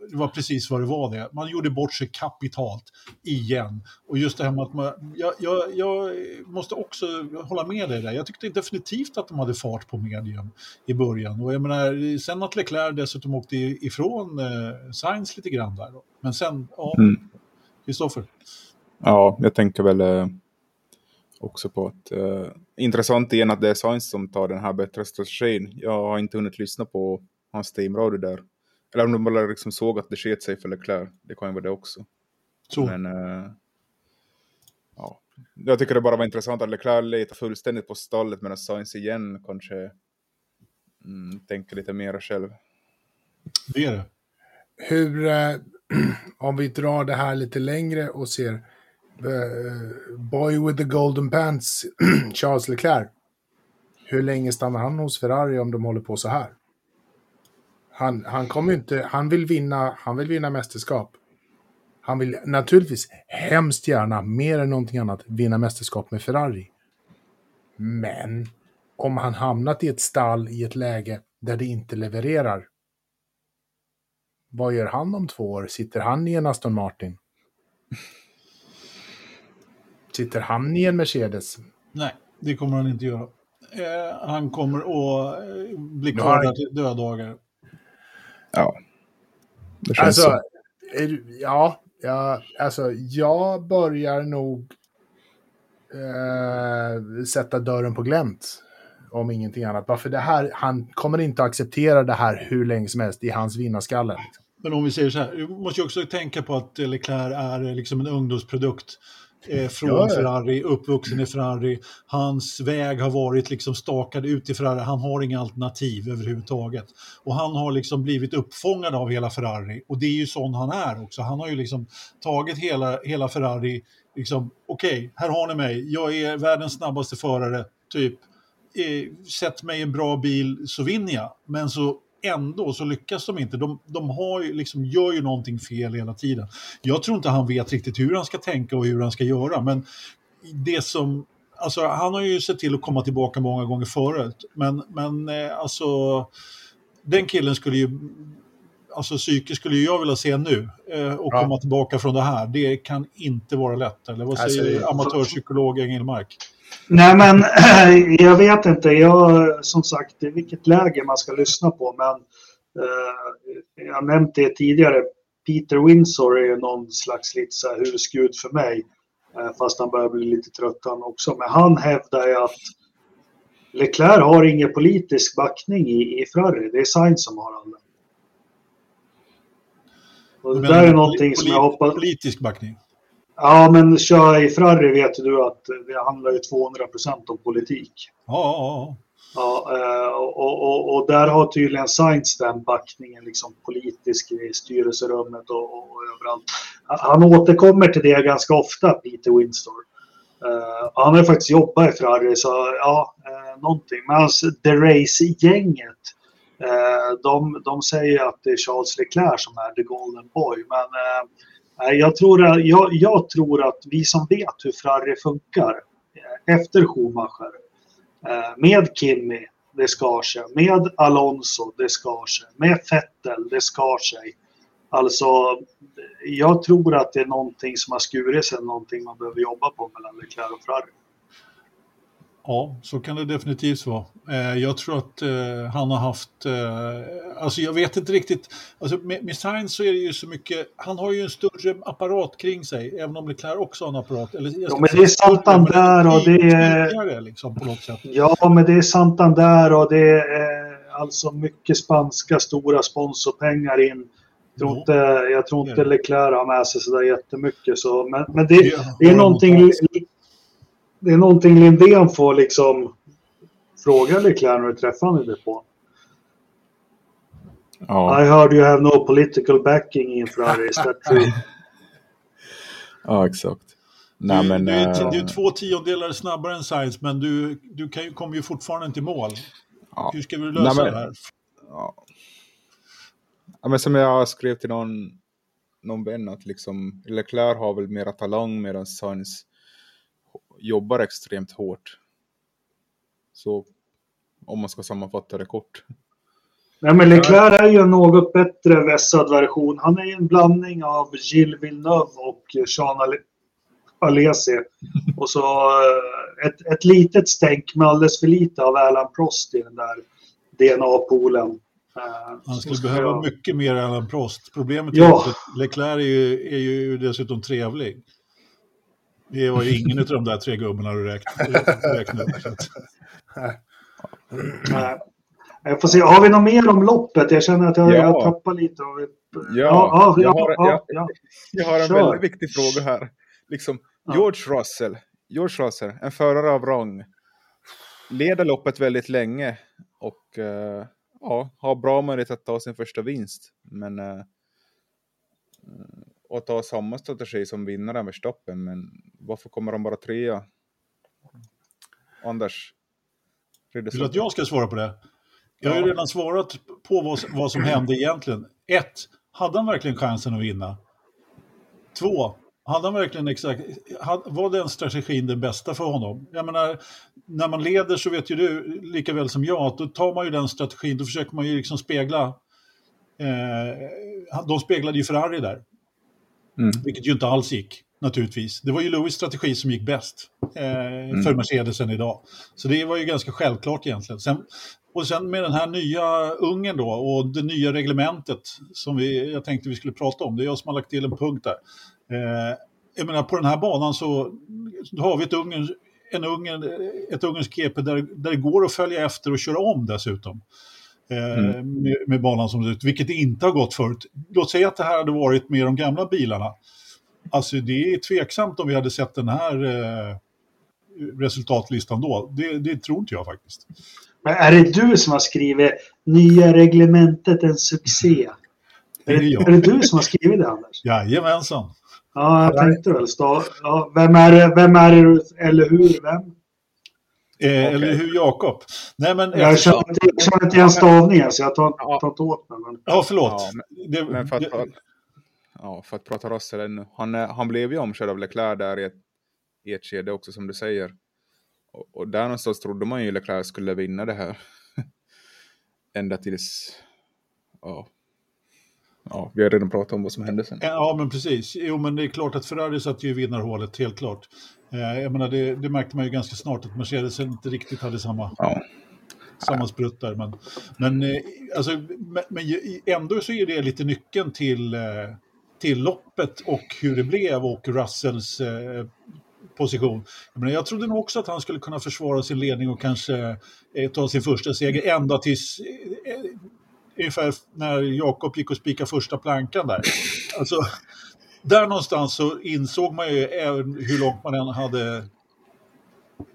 det var precis vad det var det. Man gjorde bort sig kapitalt igen. Och just det här med att man, jag, jag, jag måste också hålla med dig där. Jag tyckte definitivt att de hade fart på medium i början. Och jag menar, sen att Leclerc dessutom åkte ifrån eh, Sainz lite grann där. Då. Men sen, ja, Kristoffer. Mm. Ja, jag tänker väl eh, också på att eh, intressant igen att det är Sainz som tar den här bättre strategin. Jag har inte hunnit lyssna på hans teamradio där. Eller om de bara liksom såg att det sket sig för Leclerc. Det kan ju vara det också. Så. Men eh, ja, jag tycker det bara var intressant att Leclerc letar fullständigt på stallet medan Sainz igen kanske mm, tänker lite mer själv. Det är det. Hur, eh, om vi drar det här lite längre och ser Uh, boy with the golden pants, Charles Leclerc. Hur länge stannar han hos Ferrari om de håller på så här? Han, han kommer inte, han vill vinna, han vill vinna mästerskap. Han vill naturligtvis hemskt gärna, mer än någonting annat, vinna mästerskap med Ferrari. Men om han hamnat i ett stall i ett läge där det inte levererar. Vad gör han om två år? Sitter han i en Aston Martin? Sitter han i en Mercedes? Nej, det kommer han inte göra. Eh, han kommer att eh, bli kvar där till döddagar. Ja. Det känns alltså, så. Ja, ja, alltså jag börjar nog eh, sätta dörren på glänt. Om ingenting annat. Varför det här, han kommer inte att acceptera det här hur länge som helst i hans vinnarskalle. Liksom. Men om vi säger så här, du måste ju också tänka på att Leclerc är liksom en ungdomsprodukt eh, från ja. Ferrari, uppvuxen i Ferrari. Hans väg har varit liksom stakad ut i Ferrari, han har inga alternativ överhuvudtaget. Och han har liksom blivit uppfångad av hela Ferrari och det är ju sån han är också. Han har ju liksom tagit hela, hela Ferrari, liksom, okej, okay, här har ni mig, jag är världens snabbaste förare, typ. Eh, sätt mig i en bra bil så vinner jag. Men så ändå så lyckas de inte. De, de har ju, liksom, gör ju någonting fel hela tiden. Jag tror inte han vet riktigt hur han ska tänka och hur han ska göra, men det som Alltså, han har ju sett till att komma tillbaka många gånger förut, men, men eh, alltså den killen skulle ju alltså psyke skulle jag vilja se nu eh, och ja. komma tillbaka från det här. Det kan inte vara lätt. Eller vad säger alltså, amatörpsykolog Engelmark? Nej, men jag vet inte. Jag, som sagt, vilket läge man ska lyssna på. Men eh, jag nämnt det tidigare. Peter Windsor är ju någon slags lite så här husgud för mig. Eh, fast han börjar bli lite trött han också. Men han hävdar ju att Leclerc har ingen politisk backning i, i Ferrari. Det är Sainz som har all. Och det där är någonting som jag hoppas... Politisk backning? Ja, men kör i Ferrari vet du att det handlar ju 200% om politik. Ja, ja, ja. Eh, och, och, och, där har tydligen Sainz den backningen, liksom politisk i styrelserummet och, och, överallt. Han återkommer till det ganska ofta, Peter Winstor. Uh, han har ju faktiskt jobbat i Ferrari, så ja, uh, någonting. Men alltså, The Race-gänget, de, de säger att det är Charles Leclerc som är the golden boy. Men Eh, jag tror, jag, jag tror att vi som vet hur Ferrari funkar eh, efter Schumacher, eh, med Kimi, det skar sig, med Alonso, det skar sig, med Vettel, det skar sig. Alltså, jag tror att det är någonting som har skurit sig, någonting man behöver jobba på mellan Leclerc och Ferrari. Ja, så kan det definitivt vara. Eh, jag tror att eh, han har haft, eh, alltså jag vet inte riktigt, alltså med, med Sainz så är det ju så mycket, han har ju en större apparat kring sig, även om Leclerc också har en apparat. Eller, ja, men det är Santander och det är... Liksom, på något sätt. Ja, men det är Santander och det är alltså mycket spanska stora sponsorpengar in. Jag tror inte, jag tror inte Leclerc har med sig sådär jättemycket. Så, men, men det, det är någonting det är någonting Lindén får liksom fråga Leclerc när du träffar honom i depån. Ja. I heard you have no political backing in Ferrari, is that true? ja, exakt. Nej, du, men, du, är, äh... du är två tiondelar snabbare än Sainz, men du, du kan, kommer ju fortfarande inte i mål. Ja. Hur ska vi lösa Nej, men, det här? Ja. ja. men som jag skrev till någon, någon vän, att liksom, Leclerc har väl mera talang medan Sainz jobbar extremt hårt. Så om man ska sammanfatta det kort. Nej, men Leclerc är ju en något bättre vässad version. Han är ju en blandning av Gilles Villeneuve och Jean Alesi. Och så eh, ett, ett litet stänk med alldeles för lite av Alan Prost i den där DNA-poolen. Eh, Han skulle behöva jag... mycket mer Alan Prost. Problemet är ja. att Leclerc är ju, är ju dessutom trevlig. Det var ju ingen av de där tre gubbarna du räknade upp. Jag får se, har vi något mer om loppet? Jag känner att jag, ja. jag tappar lite. Av... Ja, ja, ja, jag, har, ja, jag, jag har en Kör. väldigt viktig fråga här. Liksom, George Russell, George Russell, en förare av rang, leder loppet väldigt länge och uh, ja, har bra möjlighet att ta sin första vinst. Men uh, och ta samma strategi som vinnaren Verstappen, men varför kommer de bara trea? Anders? Vill du att jag ska svara på det? Jag har ju redan svarat på vad, vad som hände egentligen. Ett, hade han verkligen chansen att vinna? Två, hade han verkligen exakt, var den strategin den bästa för honom? Jag menar, när man leder så vet ju du lika väl som jag att då tar man ju den strategin, då försöker man ju liksom spegla. Eh, de speglade ju Ferrari där. Mm. Vilket ju inte alls gick, naturligtvis. Det var ju Lewis strategi som gick bäst eh, mm. för Mercedesen idag. Så det var ju ganska självklart egentligen. Sen, och sen med den här nya ungen då och det nya reglementet som vi, jag tänkte vi skulle prata om. Det är jag som har lagt till en punkt där. Eh, jag menar på den här banan så har vi ett ungen, en ungen, ett ungersk GP där, där det går att följa efter och köra om dessutom. Eh, mm. med, med, banan som ser ut, vilket det inte har gått förut. Låt säga att det här hade varit med de gamla bilarna. Alltså det är tveksamt om vi hade sett den här eh, resultatlistan då. Det, det, tror inte jag faktiskt. Men är det du som har skrivit nya reglementet en succé? Det är, är, det, är det du som har skrivit det Anders? Jajamensan. Ja, jag tänkte väl. Ja, vem, är det, vem är det, eller hur, vem? Eh, okay. Eller hur Jakob? Nej, men jag, känner inte, jag känner inte igen stavningen så jag tar, ja. tar inte åt mig. Men... Ja, förlåt. Ja, men, det, men för, att, det... ja, för att prata Russell ännu. Han, han blev ju omkörd av Leclerc där i ett, i ett skede också som du säger. Och, och där någonstans trodde man ju Leclerc skulle vinna det här. Ända tills... Ja, ja, vi har redan pratat om vad som hände sen. Ja, men precis. Jo, men det är klart att Ferrari satt ju i vinnarhålet, helt klart. Eh, jag menar, det, det, märkte man ju ganska snart att Mercedes inte riktigt hade samma, ja. samma sprutt där. Men, men, eh, alltså, men, ändå så är det lite nyckeln till, eh, till loppet och hur det blev och Russells position. Jag, menar, jag trodde nog också att han skulle kunna försvara sin ledning och kanske ta sin första seger ända tills ungefär när Jakob gick och spikade första plankan där. Alltså, där någonstans så insåg man ju även hur långt man än hade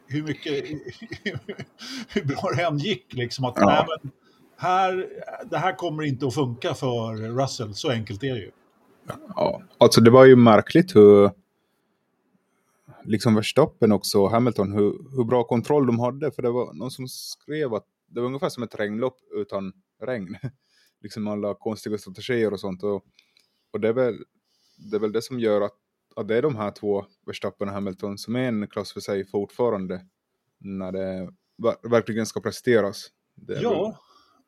hur mycket, hur bra det än gick liksom att ja. nej, men här, det här kommer inte att funka för Russell, så enkelt är det ju. Ja, alltså det var ju märkligt hur liksom Verstappen också och Hamilton, hur, hur bra kontroll de hade. För det var någon som skrev att det var ungefär som ett regnlopp utan regn. liksom alla konstiga strategier och sånt. Och, och det, är väl, det är väl det som gör att, att det är de här två, Verstappen och Hamilton, som är en klass för sig fortfarande. När det verkligen ska presteras. ja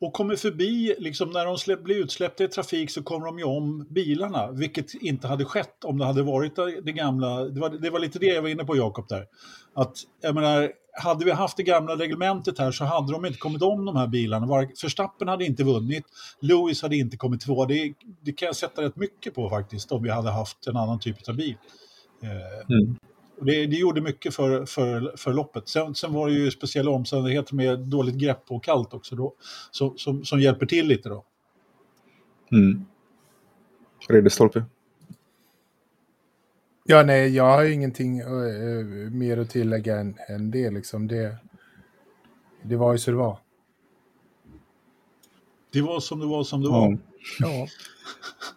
och kommer förbi, liksom när de släpp, blir utsläppta i trafik så kommer de ju om bilarna, vilket inte hade skett om det hade varit det gamla, det var, det var lite det jag var inne på Jakob där. Att, jag menar, hade vi haft det gamla reglementet här så hade de inte kommit om de här bilarna. Förstappen hade inte vunnit, Lewis hade inte kommit två. Det, det kan jag sätta rätt mycket på faktiskt om vi hade haft en annan typ av bil. Eh, mm. Det, det, gjorde mycket för, för, för loppet. Sen, sen var det ju speciella omständigheter med dåligt grepp och kallt också då, som, som, som hjälper till lite då. Mm. Redestolpe. Ja, nej, jag har ingenting uh, mer att tillägga än, än det. Liksom. det. Det var ju så det var. Det var som det var som det var. Ja.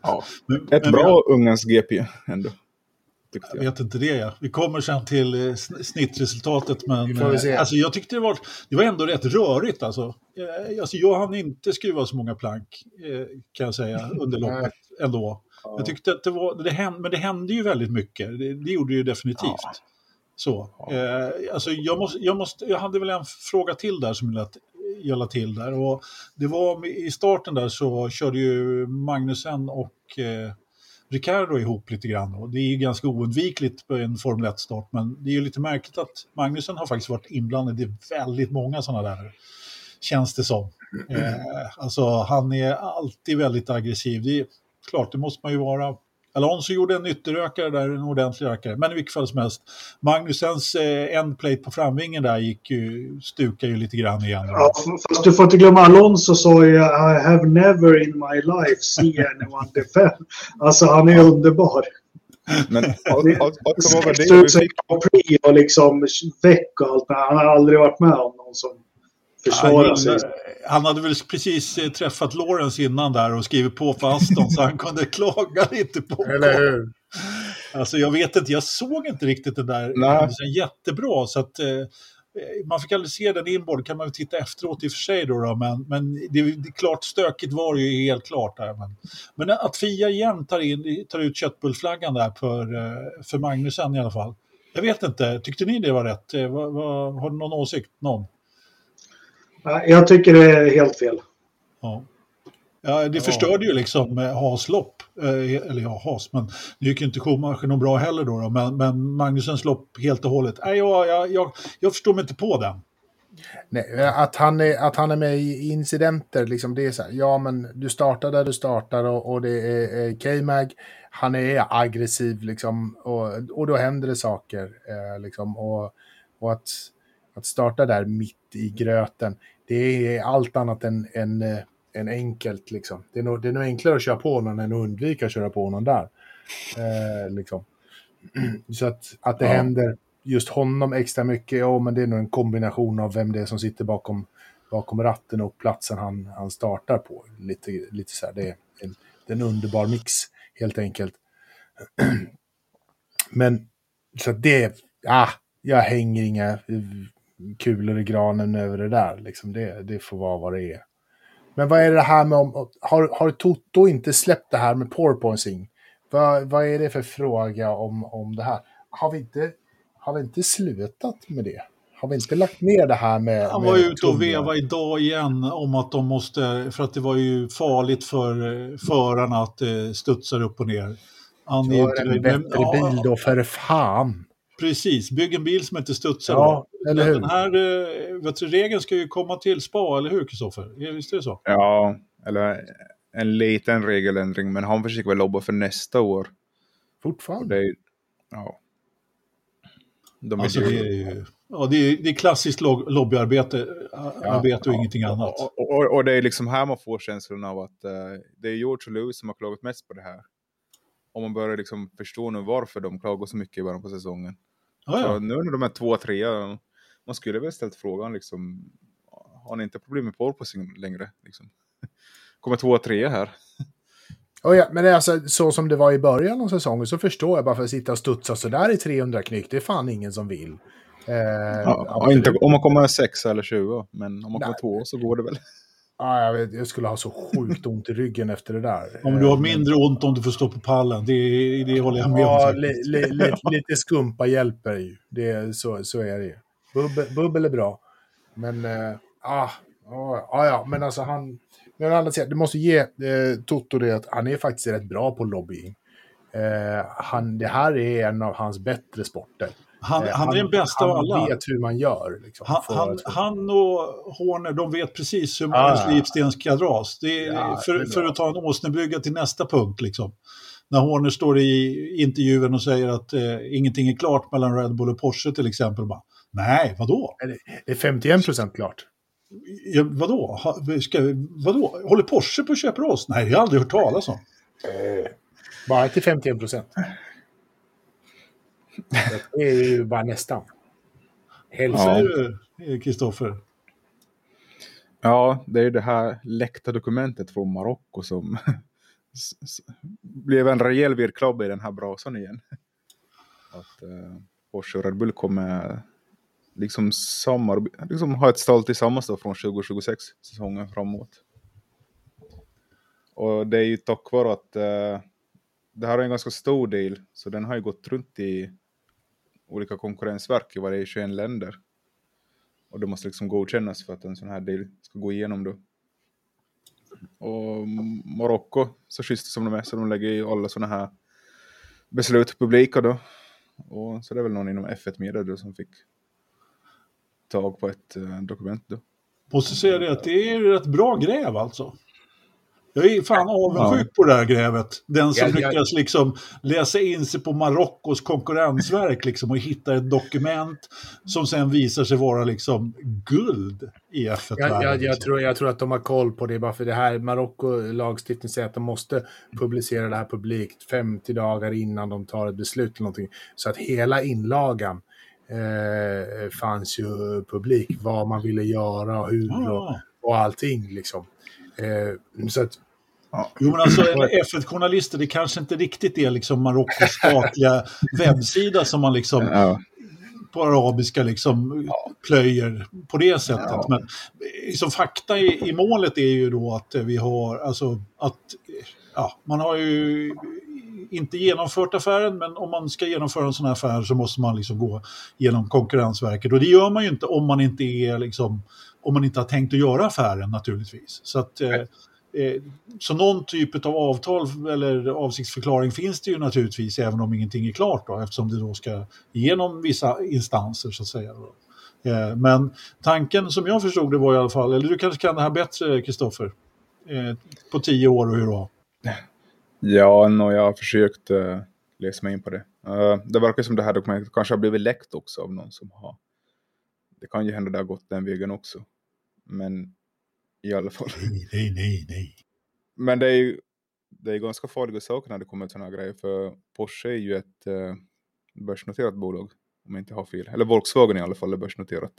ja. Men, Ett men bra vi... ungens GP ändå. Jag vet inte det. Ja. Vi kommer sen till eh, snittresultatet. Men eh, alltså, jag tyckte det var, det var ändå rätt rörigt. Alltså. Alltså, jag hann inte skruva så många plank kan jag säga under loppet ändå. Ja. Jag tyckte att det var, det hände, men det hände ju väldigt mycket. Det, det gjorde det ju definitivt. Ja. Så, ja. eh, alltså jag, måste, jag, måste, jag hade väl en fråga till där som jag lade till där. Och det var i starten där så körde ju Magnusen och eh, Ricardo ihop lite grann. Och det är ju ganska oundvikligt på en Formel 1-start, men det är ju lite märkligt att Magnusen har faktiskt varit inblandad i väldigt många sådana där, känns det som. Eh, alltså han är alltid väldigt aggressiv. Det är, klart, det måste man ju vara. Alonso gjorde en ytterökare där, en ordentlig rökare. Men i vilket fall som helst, Magnusens eh, endplate på framvingen där gick ju, stukar ju lite grann igen. Ja, fast du får inte glömma Alonso sa ju I have never in my life seen anyone defend. Alltså han är underbar. Men var det? Och liksom väck och allt. Han har aldrig varit med om någon som försvarar sig han hade väl precis eh, träffat Lawrence innan där och skrivit på för Aston så han kunde klaga lite på Eller hur? Alltså jag vet inte, jag såg inte riktigt den där händelsen jättebra så att eh, man fick aldrig se den inboard, kan man väl titta efteråt i och för sig då, då men, men det, det, klart stökigt var det ju helt klart där. Men, men att Fia igen tar, in, tar ut köttbullflaggan där för, eh, för Magnusen i alla fall. Jag vet inte, tyckte ni det var rätt? Eh, va, va, har du någon åsikt? Någon? Jag tycker det är helt fel. Ja, ja det förstörde ju liksom Haas lopp eller ja, Haas, men nu gick ju inte Schumacher något bra heller då, då men, men Magnusens lopp helt och hållet, nej, jag, jag, jag, jag förstår mig inte på den. Nej, att, han är, att han är med i incidenter, liksom, det är så här, ja men du startar där du startar och, och det är eh, K-Mag, han är aggressiv liksom, och, och då händer det saker. Eh, liksom, och, och att, att starta där mitt i gröten, det är allt annat än, än, äh, än enkelt. Liksom. Det, är nog, det är nog enklare att köra på någon än att undvika att köra på någon där. Eh, liksom. Så att, att det ja. händer just honom extra mycket, ja men det är nog en kombination av vem det är som sitter bakom, bakom ratten och platsen han, han startar på. Lite, lite så här, det är en, det är en underbar mix helt enkelt. Men så det, ah, jag hänger inga kulor i granen över det där. Liksom det, det får vara vad det är. Men vad är det här med om... Har, har Toto inte släppt det här med porpoising? Vad, vad är det för fråga om, om det här? Har vi, inte, har vi inte slutat med det? Har vi inte lagt ner det här med... Han var ute och veva idag igen om att de måste, för att det var ju farligt för förarna att eh, studsar upp och ner. Han är en bättre bil då, för fan. Precis, bygg en bil som inte studsar. Ja, eller hur? Den här eh, vet du, regeln ska ju komma till spa, eller hur Kristoffer? Visst är det så? Ja, eller en liten regeländring, men han försöker väl lobba för nästa år. Fortfarande? Det är, ja. De alltså, det är ju... Ja, det är, det är klassiskt lobbyarbete ja, arbete och ja, ingenting annat. Och, och, och, det är liksom här man får känslan av att uh, det är George och Lewis som har klagat mest på det här. Om man börjar liksom förstå nu varför de klagar så mycket i början på säsongen. Ah, ja. nu när de är två, tre, man skulle väl ställt frågan liksom, har ni inte problem med porpoising längre? Liksom? Kommer två, tre här. Oh ja, men alltså, så som det var i början av säsongen så förstår jag bara för att sitta och studsa sådär i 300 knyck, det är fan ingen som vill. Eh, ja, inte, om man kommer sex eller 20, men om man kommer två så går det väl. Ja, jag, vet, jag skulle ha så sjukt ont i ryggen efter det där. Om du har eh, mindre ont om du får stå på pallen, det, det håller jag med ja, om. Li, li, li, lite skumpa hjälper ju. Det, så, så är det ju. Bubbel, bubbel är bra. Men, äh, ah, ah, ja, men alltså han... Men andra sidan, du måste ge eh, Toto det att han är faktiskt rätt bra på lobbying. Eh, han, det här är en av hans bättre sporter. Han, han, han är den bästa av alla. Han vet hur man gör. Liksom, han, han, han, och Horner, de vet precis hur Magnus ah, slipsten ska dras. Det är, ja, för, för, att ta en åsnebrygga till nästa punkt. Liksom. När Horner står i intervjun och säger att eh, ingenting är klart mellan Red Bull och Porsche till exempel. Bara, Nej, vadå? Det är 51 procent klart. Ja, vadå? Ha, ska, vadå? Håller Porsche på att köpa oss? Nej, det har jag aldrig hört talas om. Eh, bara till 51 procent. Det är ju bara nästan. Hälsa ja. Kristoffer. Ja, det är det här läckta dokumentet från Marocko som blev en rejäl virrklobb i den här brasan igen. Att eh, Porsche och Red Bull kommer liksom, liksom ha ett stall tillsammans då från 2026 säsongen framåt. Och det är ju tack vare att eh, det här är en ganska stor del, så den har ju gått runt i olika konkurrensverk i varje 21 länder. Och det måste liksom godkännas för att en sån här del ska gå igenom då. Och Marocko, så schyssta som de är, så de lägger ju alla såna här beslut publika då. Och så det är väl någon inom F1 Media då som fick tag på ett eh, dokument då. Måste säga det att det är rätt bra gräv alltså. Jag är fan avundsjuk ja. på det här grävet. Den som ja, lyckas liksom läsa in sig på Marockos konkurrensverk liksom, och hitta ett dokument som sen visar sig vara liksom guld i F1. Jag, jag, jag, liksom. tror, jag tror att de har koll på det, bara för det här Marocko lagstiftning säger att de måste publicera det här publikt 50 dagar innan de tar ett beslut eller någonting. Så att hela inlagan eh, fanns ju publik, vad man ville göra och hur och, ah. och allting liksom. Eh, så att, Ja. Jo, men alltså F1-journalister, det kanske inte riktigt är liksom Marockos statliga webbsida som man liksom ja. på arabiska liksom ja. plöjer på det sättet. Ja. Men liksom, fakta i, i, målet är ju då att vi har, alltså att ja, man har ju inte genomfört affären, men om man ska genomföra en sån här affär så måste man liksom gå genom Konkurrensverket. Och det gör man ju inte om man inte är liksom, om man inte har tänkt att göra affären naturligtvis. Så att, eh, Eh, så någon typ av avtal eller avsiktsförklaring finns det ju naturligtvis, även om ingenting är klart då, eftersom det då ska igenom vissa instanser så att säga. Eh, men tanken som jag förstod det var i alla fall, eller du kanske kan det här bättre Kristoffer, eh, på tio år och hur var? Ja, no, jag har försökt läsa mig in på det. det verkar som det här dokumentet kanske har blivit läckt också av någon som har... Det kan ju hända att det har gått den vägen också. Men i alla fall. Nej, nej, nej, nej. Men det är ju det är ganska farliga saker när det kommer till sådana grejer. För Porsche är ju ett eh, börsnoterat bolag. Om jag inte har fel. Eller Volkswagen i alla fall är börsnoterat.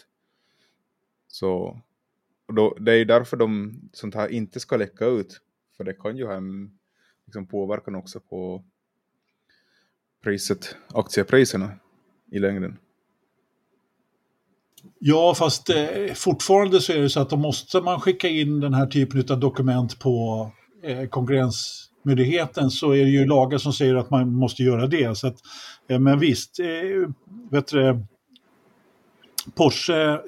Så då, det är därför de sånt här inte ska läcka ut. För det kan ju ha en liksom, påverkan också på priset, aktiepriserna i längden. Ja, fast eh, fortfarande så är det så att då måste man skicka in den här typen av dokument på eh, konkurrensmyndigheten så är det ju lagar som säger att man måste göra det. Så att, eh, men visst, eh, vet du, Porsche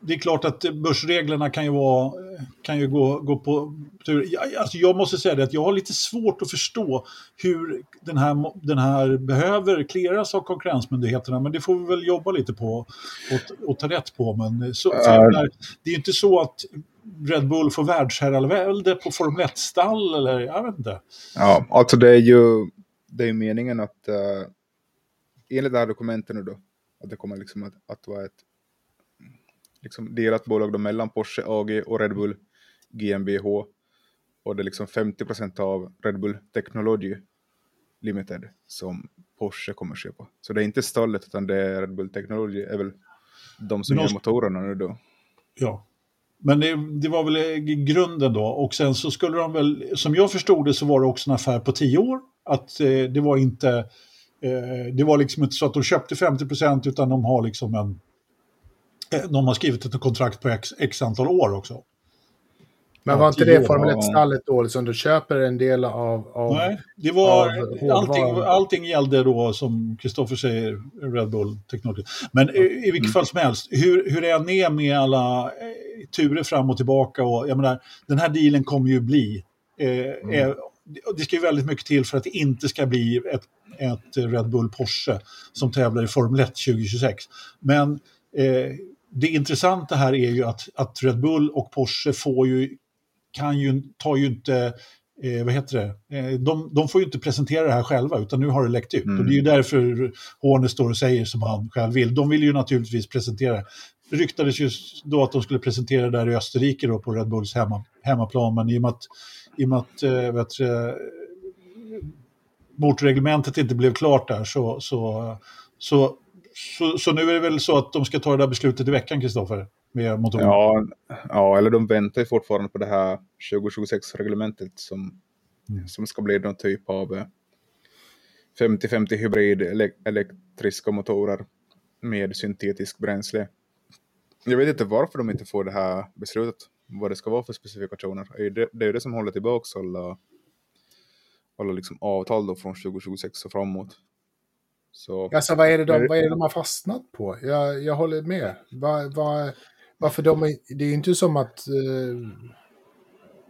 det är klart att börsreglerna kan ju, vara, kan ju gå, gå på tur. Alltså jag måste säga det att jag har lite svårt att förstå hur den här, den här behöver kleras av konkurrensmyndigheterna. Men det får vi väl jobba lite på och, och ta rätt på. Men så, äh. det är inte så att Red Bull får världsherravälde på Formel 1-stall eller jag vet inte. Ja, alltså det är ju det är meningen att uh, enligt det här dokumentet nu då, att det kommer liksom att, att vara ett liksom delat bolag då mellan Porsche AG och Red Bull GmbH. Och det är liksom 50% av Red Bull Technology Limited som Porsche kommer köpa. Så det är inte stallet utan det är Red Bull Technology är väl de som gör motorerna nu då. Ja, men det, det, var väl grunden då. Och sen så skulle de väl, som jag förstod det så var det också en affär på tio år. Att eh, det var inte, eh, det var liksom inte så att de köpte 50% utan de har liksom en de har skrivit ett kontrakt på x, x antal år också. Men var inte det Formel 1-stallet då, som du köper en del av... av Nej, det var... Allting, allting gällde då, som Kristoffer säger, Red Bull Technology. Men i, i vilket mm. fall som helst, hur, hur det än är med alla eh, turer fram och tillbaka och jag menar, den här dealen kommer ju bli... Eh, mm. eh, det ska ju väldigt mycket till för att det inte ska bli ett, ett Red Bull Porsche som tävlar i Formel 1 2026. Men eh, det intressanta här är ju att, att Red Bull och Porsche får ju, kan ju, tar ju inte Eh, vad heter det? Eh, de, de, får ju inte presentera det här själva utan nu har det läckt ut. Mm. Och det är ju därför Horner står och säger som han själv vill. De vill ju naturligtvis presentera. Det ryktades ju då att de skulle presentera det där i Österrike då på Red Bulls hemma, hemmaplan. Men i och med att, i och med att äh, vet, äh, motorreglementet inte blev klart där så, så, så så, så, nu är det väl så att de ska ta det där beslutet i veckan, Kristoffer? Med motorn. Ja, ja, eller de väntar ju fortfarande på det här 2026-reglementet som, mm. som ska bli någon typ av 50-50 eh, hybrid elektriska motorer med syntetisk bränsle. Jag vet inte varför de inte får det här beslutet, vad det ska vara för specifikationer. Det, är det som håller tillbaka alla, alla liksom avtal då från 2026 och framåt. Så, alltså vad är det de, vad är det de har fastnat på? Jag, jag håller med. Va, va, varför de det är inte som att eh,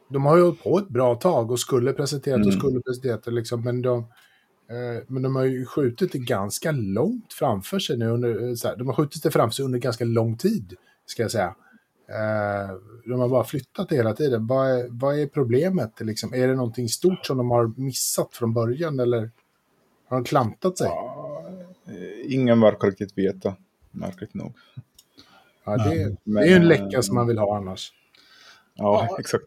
de har ju hållit på ett bra tag och skulle presenterat mm. och skulle presenterat det liksom, men de, eh, men de har ju skjutit det ganska långt framför sig nu. Under, så här, de har skjutit det framför sig under ganska lång tid, ska jag säga. Eh, de har bara flyttat det hela tiden. Vad är, vad är problemet? Liksom? Är det någonting stort som de har missat från början eller har de klantat sig? Ja, Eh, ingen verkar riktigt veta, märkligt nog. Ja, det, men, det är ju en läcka som man vill ha annars. Ja, ja exakt.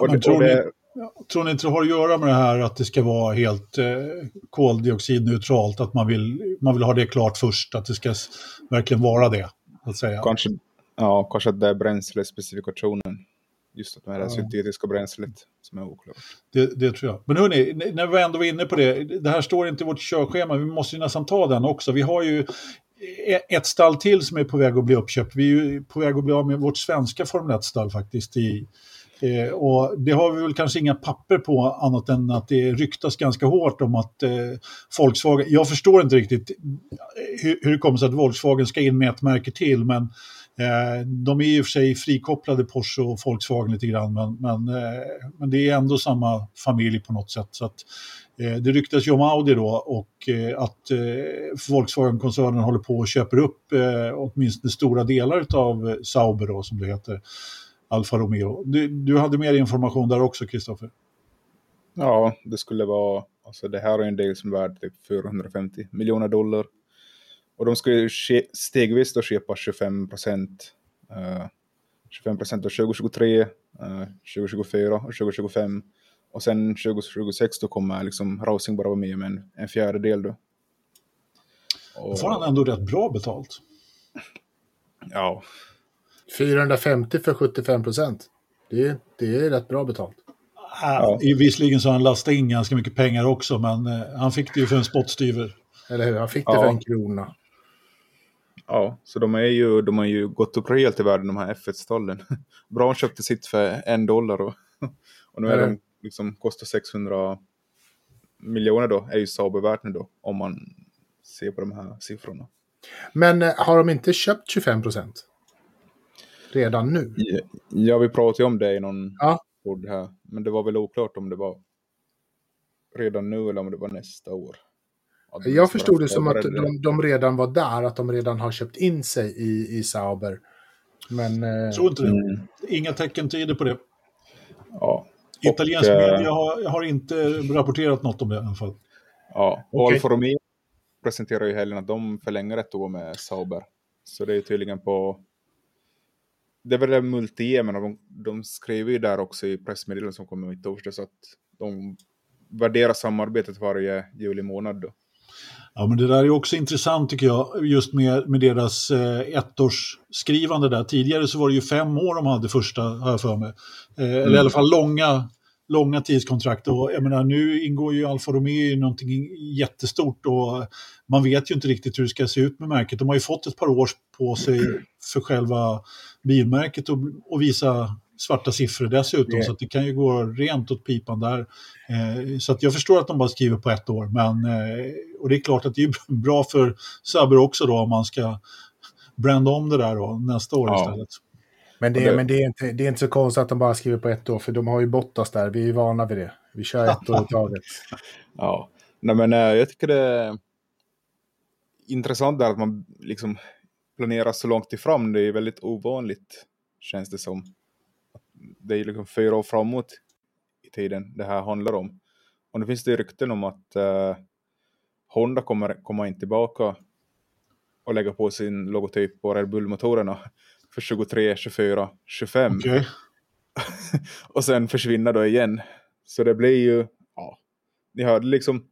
Och det, tror, det... ni, tror ni inte det har att göra med det här att det ska vara helt eh, koldioxidneutralt? Att man vill, man vill ha det klart först, att det ska verkligen vara det? Att säga. Kanske, ja, kanske att det är bränslespecifikationen. Just att det här ja. syntetiska bränslet som är oklart. Det, det, tror jag. Men hörni, när vi ändå var inne på det, det här står inte i vårt körschema, vi måste ju nästan ta den också. Vi har ju e- ett stall till som är på väg att bli uppköpt. Vi är ju på väg att bli av med vårt svenska Formel 1-stall faktiskt i, Eh, och det har vi väl kanske inga papper på annat än att det ryktas ganska hårt om att eh, Volkswagen, jag förstår inte riktigt hur, hur det kommer sig att Volkswagen ska in med ett märke till, men eh, de är i och för sig frikopplade Porsche och Volkswagen lite grann, men, men, eh, men det är ändå samma familj på något sätt. Så att, eh, det ryktas ju om Audi då och eh, att eh, Volkswagen-koncernen håller på och köper upp eh, åtminstone stora delar av eh, Sauber då, som det heter. Alfa Romeo. Du, du hade mer information där också, Kristoffer? Ja, det skulle vara, alltså det här är en del som är värd typ 450 miljoner dollar. Och de ska ju stegvis då köpa 25 procent. Uh, 25 procent av 2023, uh, 2024 och 2025. Och sen 2026 då kommer liksom Rausing bara vara med med en, en fjärdedel då. Och... Då får han ändå rätt bra betalt. Ja, 450 för 75 procent. Det, det är rätt bra betalt. Ja. Visserligen så har han lastat in ganska mycket pengar också, men eh, han fick det ju för en spottstyver. Eller hur? Han fick det ja. för en krona. Ja, så de, är ju, de har ju gått upp rejält i världen, de här F1-stallen. Braun köpte sitt för en dollar och, och nu är de liksom, kostar 600 miljoner då, är ju Sauber värt nu då, om man ser på de här siffrorna. Men eh, har de inte köpt 25 procent? redan nu. Ja, vi pratade ju om det i någon ja. podd här. Men det var väl oklart om det var redan nu eller om det var nästa år. Jag förstod det som att de, de, redan var där, att de redan har köpt in sig i, i Sauber. Men... Jag tror inte det. Mm. Inga tecken tyder på det. Ja. Italiensk media har, har, inte rapporterat något om det i alla fall. Ja, och okay. Alfa Romeo presenterar ju helgen att de förlänger ett år med Sauber. Så det är tydligen på det är väl multi men de, de skrev ju där också i pressmeddelandet som kommer i torsdags att de värderar samarbetet varje juli månad. Då. Ja, men det där är också intressant tycker jag, just med, med deras eh, ettårsskrivande där. Tidigare så var det ju fem år de hade första, har jag för mig. Eh, mm. Eller i alla fall långa, långa tidskontrakt. Och jag menar, nu ingår ju Alfa Romeo i någonting jättestort och man vet ju inte riktigt hur det ska se ut med märket. De har ju fått ett par år på sig för själva bilmärket och, och visa svarta siffror dessutom, yeah. så att det kan ju gå rent åt pipan där. Eh, så att jag förstår att de bara skriver på ett år, men eh, och det är klart att det är bra för Saber också då om man ska branda om det där då nästa år ja. istället. Men, det, men det, är inte, det är inte så konstigt att de bara skriver på ett år, för de har ju Bottas där, vi är vana vid det. Vi kör ett år i taget. ja, Nej, men eh, jag tycker det är intressant där att man liksom planerar så långt ifrån. Det är väldigt ovanligt, känns det som. Det är liksom fyra år framåt i tiden det här handlar om. Och nu finns det rykten om att uh, Honda kommer komma in tillbaka och lägga på sin logotyp på Red Bull-motorerna för 23, 24, 25. Okay. och sen försvinna då igen. Så det blir ju, ja, ni hörde liksom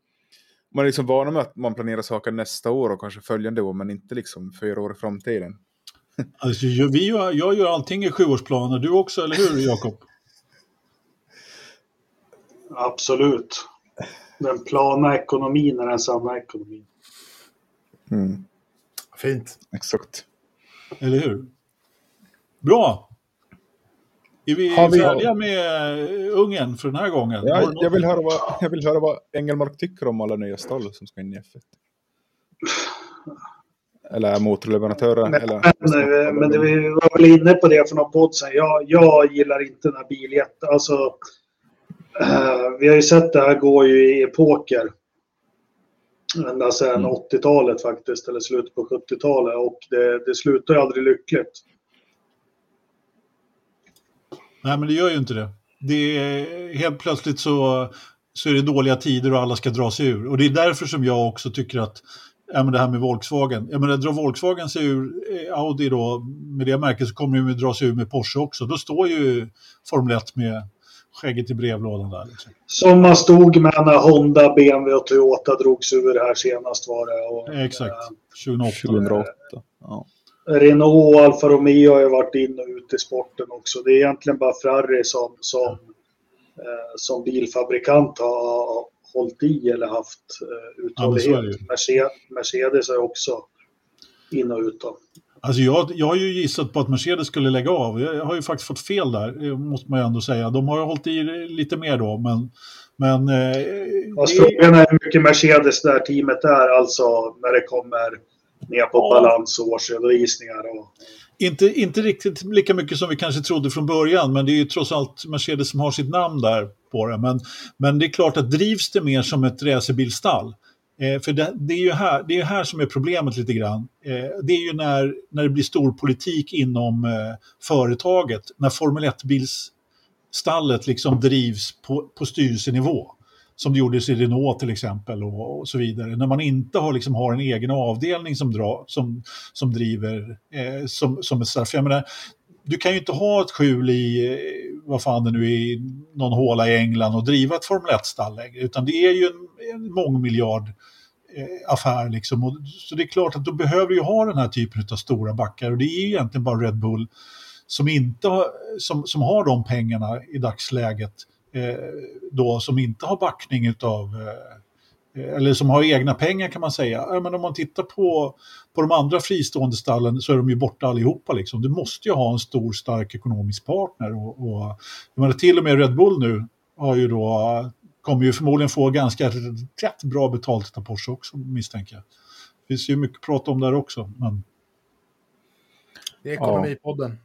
man är liksom vana med att man planerar saker nästa år och kanske följande år, men inte liksom fyra år i framtiden. Alltså, vi gör, jag gör allting i sjuårsplaner, du också, eller hur Jakob? Absolut. Den plana ekonomin är den sanna ekonomin. Mm. Fint. Exakt. Eller hur? Bra! Är vi, Har vi färdiga med eh, Ungern för den här gången? Ja, jag, vill höra vad, jag vill höra vad Engelmark tycker om alla nya stall som ska in i F1. Eller motorleverantörer. Men, eller, men, men det, vi var väl inne på det för någon podd sen. Jag, jag gillar inte den här biljätten. Alltså, äh, vi har ju sett det här gå ju i epoker. Ända sedan mm. 80-talet faktiskt, eller slutet på 70-talet. Och det, det slutar ju aldrig lyckligt. Nej, men det gör ju inte det. det är, helt plötsligt så, så är det dåliga tider och alla ska dra sig ur. Och det är därför som jag också tycker att ja, men det här med Volkswagen. Jag menar, drar Volkswagen sig ur eh, Audi då, med det märket så kommer de att dra sig ur med Porsche också. Då står ju Formel 1 med skägget i brevlådan där. Liksom. Som man stod med när Honda, BMW och Toyota drogs ur här senast var det. Och, Exakt, 2008. 2008. Ja. Renault och Alfa Romeo har ju varit in och ut i sporten också. Det är egentligen bara Ferrari som, som, eh, som bilfabrikant har hållit i eller haft eh, uthållighet. Ja, Mercedes, Mercedes är också in och ut. Alltså jag, jag har ju gissat på att Mercedes skulle lägga av. Jag har ju faktiskt fått fel där, måste man ju ändå säga. De har ju hållit i lite mer då, men... men eh, Fast frågan är hur mycket Mercedes det här teamet är, alltså när det kommer ner på Ja. balans och årsredovisningar. Och, Inte, inte riktigt lika mycket som vi kanske trodde från början, men det är ju trots allt Mercedes som har sitt namn där på det. Men, men det är klart att drivs det mer som ett racerbilstall, eh, för det, det är ju här, det är här som är problemet lite grann. Eh, det är ju när, när det blir stor politik inom eh, företaget, när Formel 1-bilsstallet liksom drivs på, på styrelsenivå. Som det gjordes i Renault till exempel och, och så vidare. När man inte har, liksom, har en egen avdelning som, dra, som, som driver eh, som, som ett straff. Jag menar, du kan ju inte ha ett skjul i, eh, vad fan det nu är, i någon håla i England och driva ett Formel 1-stall längre. Utan det är ju en, en mångmiljard eh, affär liksom. Och, så det är klart att då behöver du ju ha den här typen av stora backar. Och det är ju egentligen bara Red Bull som, inte har, som, som har de pengarna i dagsläget. Eh, då som inte har backning utav eh, eller som har egna pengar kan man säga. Ja, men om man tittar på, på de andra fristående stallen så är de ju borta allihopa. Liksom. Du måste ju ha en stor stark ekonomisk partner. Och, och, jag menar, till och med Red Bull nu har ju då, kommer ju förmodligen få ganska rätt bra betalt av Porsche också misstänker jag. Det finns ju mycket att prata om där också. Men, Det är Ekonomipodden.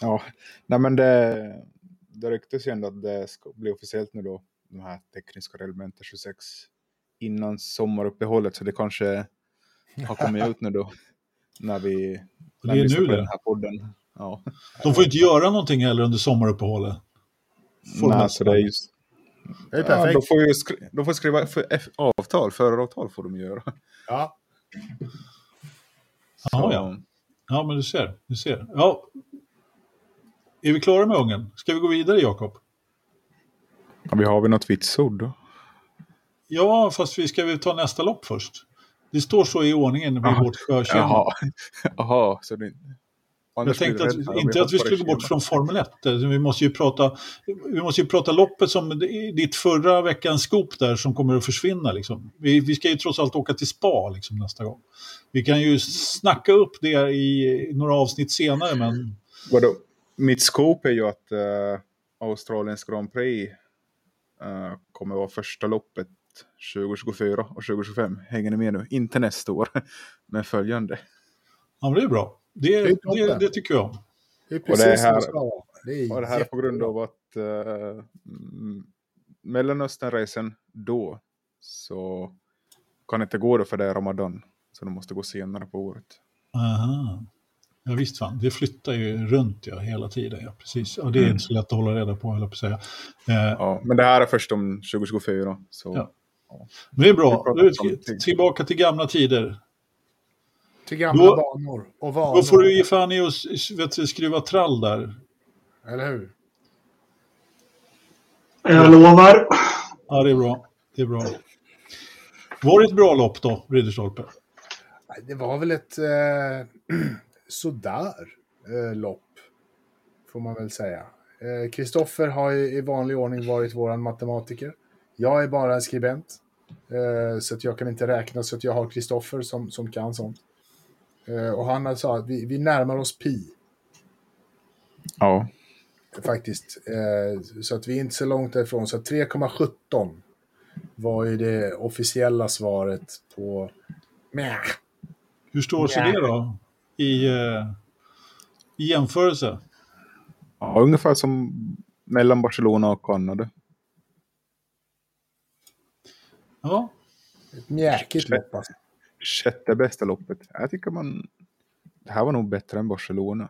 Ja, nej men det, det ryktas ju ändå att det ska bli officiellt nu då, de här tekniska reglementen 26, innan sommaruppehållet, så det kanske har kommit ut nu då, när vi, Det när är vi lyssnar nu på det. den här podden. Ja. de får inte göra någonting heller under sommaruppehållet. Nej, 1. så det är just, Det är ja, perfekt. de, får ju skri, de får skriva för F, avtal, föravtal får de göra. Ja. Så, Jaha, ja. Ja, men du ser. Du ser. Ja. Är vi klara med Ungern? Ska vi gå vidare, Jakob? Ja, vi har väl något vitsord då? Ja, fast vi ska väl ta nästa lopp först. Det står så i ordningen vid Jaha. vårt sjöschema. Jaha, Jaha så det... Jag Annars blir tänkte att, inte att vi skulle gå bort från Formel 1. Vi måste ju prata, vi måste ju prata loppet som ditt förra veckans scoop där som kommer att försvinna. Liksom. Vi, vi ska ju trots allt åka till spa liksom, nästa gång. Vi kan ju snacka upp det i några avsnitt senare, men Vadå? Mitt scoop är ju att uh, Australiens Grand Prix uh, kommer vara första loppet 2024 och 2025. Hänger ni med nu? Inte nästa år, men följande. ja, men det är bra. Det, Det är det, det, tycker jag. Det är det precis är som här- det ska vara. Det Och det här är på grund av att uh, mm, Mellanösternracen då så kan inte gå då för det är Ramadan. Så de måste gå senare på året. Aha. Ja, visst fan, det flyttar ju runt ja, hela tiden. Ja, precis. Och det är Mm. inte så lätt att hålla reda på, höll jag på att säga. Eh, Ja, men det här är först om 2024. Så Ja. Men det är bra. Nu tillbaka till gamla tider. Till gamla Då- banor och vanor. Då får du ge fan i att skruva trall där. Eller hur? jag lovar. Ja, det är bra. Det är bra. Var det ett bra lopp då, Ridderstolpe? Det var väl ett eh, sådär eh, lopp, får man väl säga. Eh, Kristoffer har ju i vanlig ordning varit våran matematiker. Jag är bara en skribent, eh, så att jag kan inte räkna, så att jag har Kristoffer som, som kan sånt. Eh, och han sa att vi, vi närmar oss pi, ja. faktiskt. Eh, så att vi är inte så långt därifrån. Så att 3,17 var ju det officiella svaret på... Mäh. Hur står sig det då? I, eh, I jämförelse? ja, ungefär som mellan Barcelona och Kanada. Ja, Ett mjäkigt lopp alltså. sjätte bästa loppet. Jag tycker man... Det här var nog bättre än Barcelona.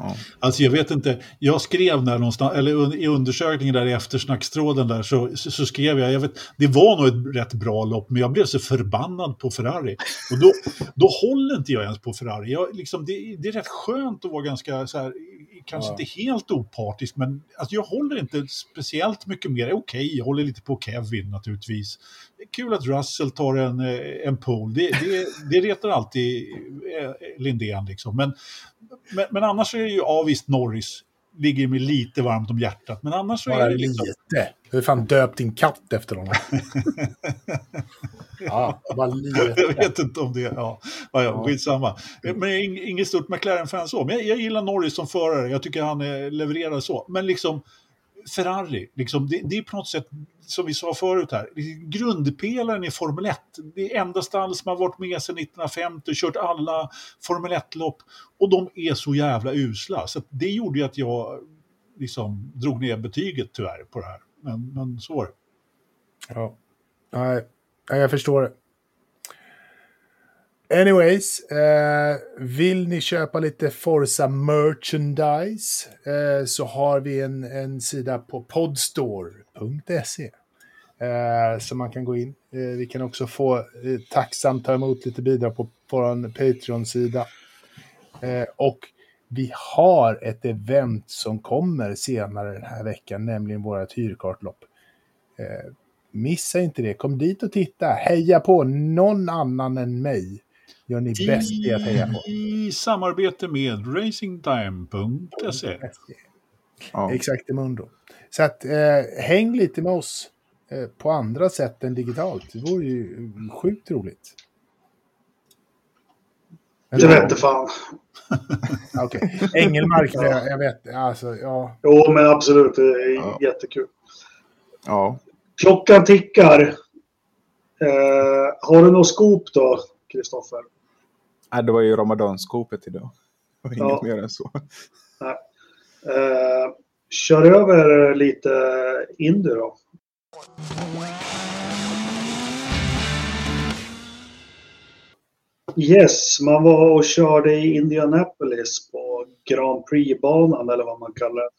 Ja. Alltså jag vet inte, jag skrev där någonstans, eller i undersökningen där i eftersnackstråden där så, så, så skrev jag, jag vet, det var nog ett rätt bra lopp, men jag blev så förbannad på Ferrari. Och då, då håller inte jag ens på Ferrari. Jag, liksom, det, det är rätt skönt att vara ganska så här, kanske Ja. inte helt opartisk, men alltså, jag håller inte speciellt mycket mer. Okej, jag håller lite på Kevin naturligtvis. Kul att Russell tar en, eh, en pole, det, det, det retar alltid eh, Lindén liksom. Men men, men annars är det ju, ja visst, Norris. ligger mig lite varmt om hjärtat. Men annars så Bara är det liksom... lite. Har fan döpt din katt efter honom. ja, bara lite. Jag vet inte om det, ja, ja, ja skitsamma. Men jag är inget stort McLaren-fan så. Men jag, jag, gillar Norris som förare, jag tycker han är, levererar så. Men liksom Ferrari, liksom, det, det, är på något sätt, som vi sa förut här, grundpelaren i Formel 1. Det är enda stall som har varit med sedan 1950, kört alla Formel 1-lopp och de är så jävla usla. Så det gjorde ju att jag liksom drog ner betyget tyvärr på det här. Men, men så var det. Ja, nej, jag förstår det. Anyways, eh, vill ni köpa lite Forza merchandise eh, så har vi en, en sida på podstore.se. Eh, som man kan gå in. Eh, vi kan också få eh, tacksamt ta emot lite bidrag på vår Patreon-sida. Eh, och vi har ett event som kommer senare den här veckan, nämligen vårt hyrkartlopp. Eh, missa inte det, kom dit och titta, heja på någon annan än mig gör ni bäst i att heja på. I samarbete med racingtime.se. Ja. Exakt, mundo. Så att eh, häng lite med oss eh, på andra sätt än digitalt. Det vore ju sjukt roligt. Det vete fan. Okej. Okay. Engelmark, jag, jag vet. Alltså, ja. Jo, men absolut. Det är ja. jättekul. Ja. Klockan tickar. Eh, har du något skop då, Kristoffer? Nej, det var ju ramadanskopet idag. Det var inget ja. mer än så. Nej. Eh, kör över lite Indy då. Yes, man var och körde i Indianapolis på Grand Prix-banan eller vad man kallar det.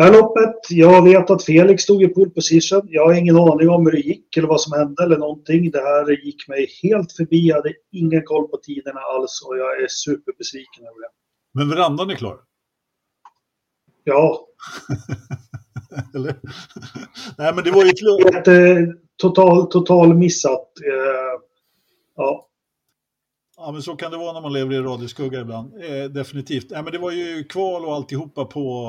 Det här loppet, jag vet att Felix stod i pole position. Jag har ingen aning om hur det gick eller vad som hände eller någonting. Det här gick mig helt förbi. Jag hade ingen koll på tiderna alls och jag är superbesviken över det. Men verandan är klar? Ja. eller? Nej, men det var ju. Ett, eh, total, total missat. Eh, ja. Ja, men så kan det vara när man lever i radioskugga ibland. Eh, definitivt. Nej, men det var ju kval och alltihopa på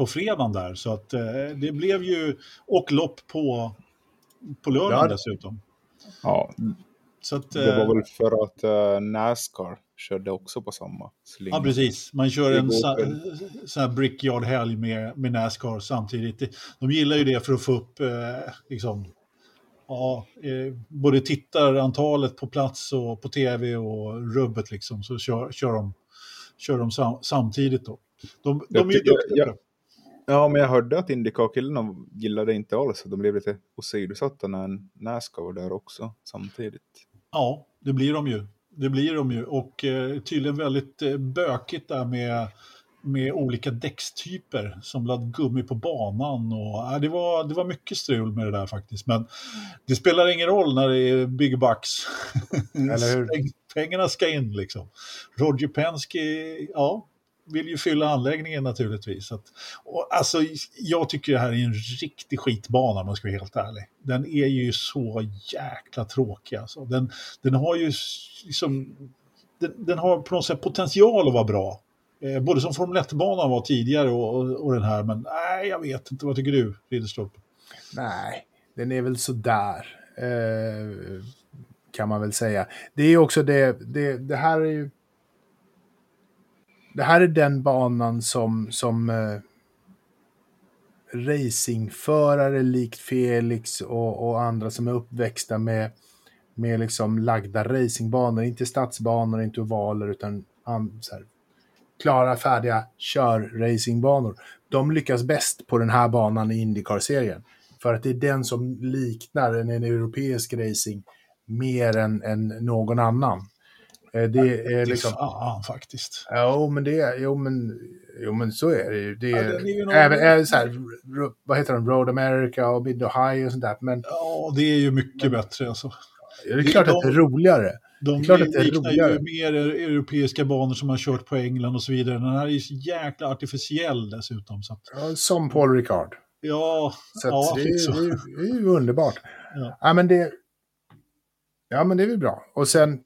på fredagen där. Så att eh, det blev ju, och lopp på, på lördagen ja. dessutom. Ja, så att, det var eh, väl för att uh, Nascar körde också på samma slinga. Ja, precis. Man kör en sån här brickyard-helg med, med Nascar samtidigt. De gillar ju det för att få upp eh, liksom, ja, eh, både tittarantalet på plats och på tv och rubbet liksom. Så kör, kör de, kör de sam, samtidigt då. De, de är ju duktiga. Jag, Ja, men jag hörde att Indycar-killarna gillade inte alls. De blev lite åsidosatta när Nascar var där också samtidigt. Ja, det blir de ju. Det blir de ju. Och eh, tydligen väldigt eh, bökigt där med, med olika däckstyper som lade gummi på banan. Och, eh, det, var, det var mycket strul med det där faktiskt. Men det spelar ingen roll när det är big bucks. Eller hur? Pengarna ska in liksom. Roger Penske, ja, vill ju fylla anläggningen naturligtvis. Att, och alltså, jag tycker det här är en riktig skitbana om man ska vara helt ärlig. Den är ju så jäkla tråkig alltså. Den, den har ju liksom, den, den har på något sätt potential att vara bra. Eh, både som Formel 1-banan var tidigare och, och, och, den här, men nej, jag vet inte. Vad tycker du, Ridderstolpe? Nej, den är väl sådär. Eh, kan man väl säga. Det är också det, det, det här är ju det här är den banan som, som eh, racingförare likt Felix och, och, andra som är uppväxta med, med liksom lagda racingbanor, inte stadsbanor, inte ovaler, utan så här, klara, färdiga kör-racingbanor. De lyckas bäst på den här banan i Indycar-serien. För att det är den som liknar en, en europeisk racing mer än, än någon annan. Eh, det är liksom... Fan faktiskt. Jo, men det är... Jo, men, jo, men så är det ju. Det är, ja, är ju även, även så här, vad heter de? Road America och Mid Ohio och sånt där. Men, ja, det är ju mycket bättre alltså. Det är klart de, att det är roligare. De det är klart att det är roligare. ju mer europeiska banor som har kört på England och så vidare. Den här är ju så jäkla artificiell dessutom. Så att... ja, som Paul Ricard. Ja, så ja, det, är, det, är, det är ju underbart. Ja. ja. men det... Ja, men det är väl bra. Och sen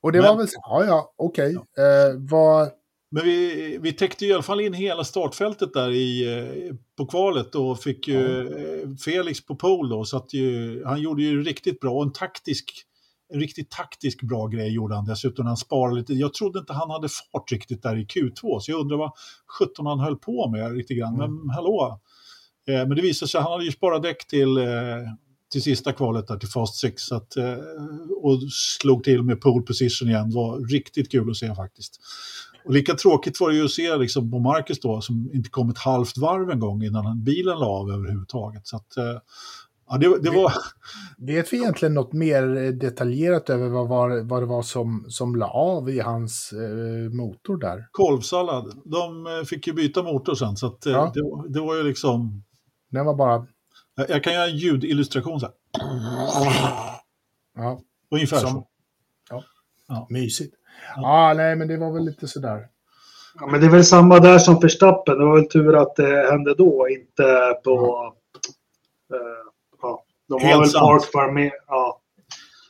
och det men, var väl så, ja ja, okej. Okay. Ja. Eh, vad... Men vi, vi täckte i alla fall in hela startfältet där i, eh, på kvalet och fick ju mm. Felix på pole då, så att ju, han gjorde ju riktigt bra och en taktisk en riktigt taktisk bra grej gjorde han dessutom. Han sparade lite. Jag trodde inte han hade fart riktigt där i Q2, så jag undrar vad 17 han höll på med lite grann. Mm. Men hallå! Eh, men det visade sig, han hade ju sparat däck till, eh, till sista kvalet där till Fast 6 att, eh, och slog till med pole position igen. Det var riktigt kul att se faktiskt. Och lika tråkigt var det ju att se liksom, på Marcus då, som inte kom ett halvt varv en gång innan bilen la av överhuvudtaget. Så att, eh, ja, det, det var... Vet vi egentligen något mer detaljerat över vad, var, vad det var som, som la av i hans eh, motor där? Kolvsallad. De eh, fick ju byta motor sen, så att, eh, ja. det, det, var ju liksom... Den var bara... Jag, jag kan göra en ljudillustration så här. Ja. Ungefär som... så. Ja. ja. Mysigt. Ja, ah, nej, men det var väl lite sådär. Ja, men det är väl samma där som för Stappen. Det var väl tur att det hände då, inte på... Ja. Uh, ja. De Helt väl sant. Park med, ja.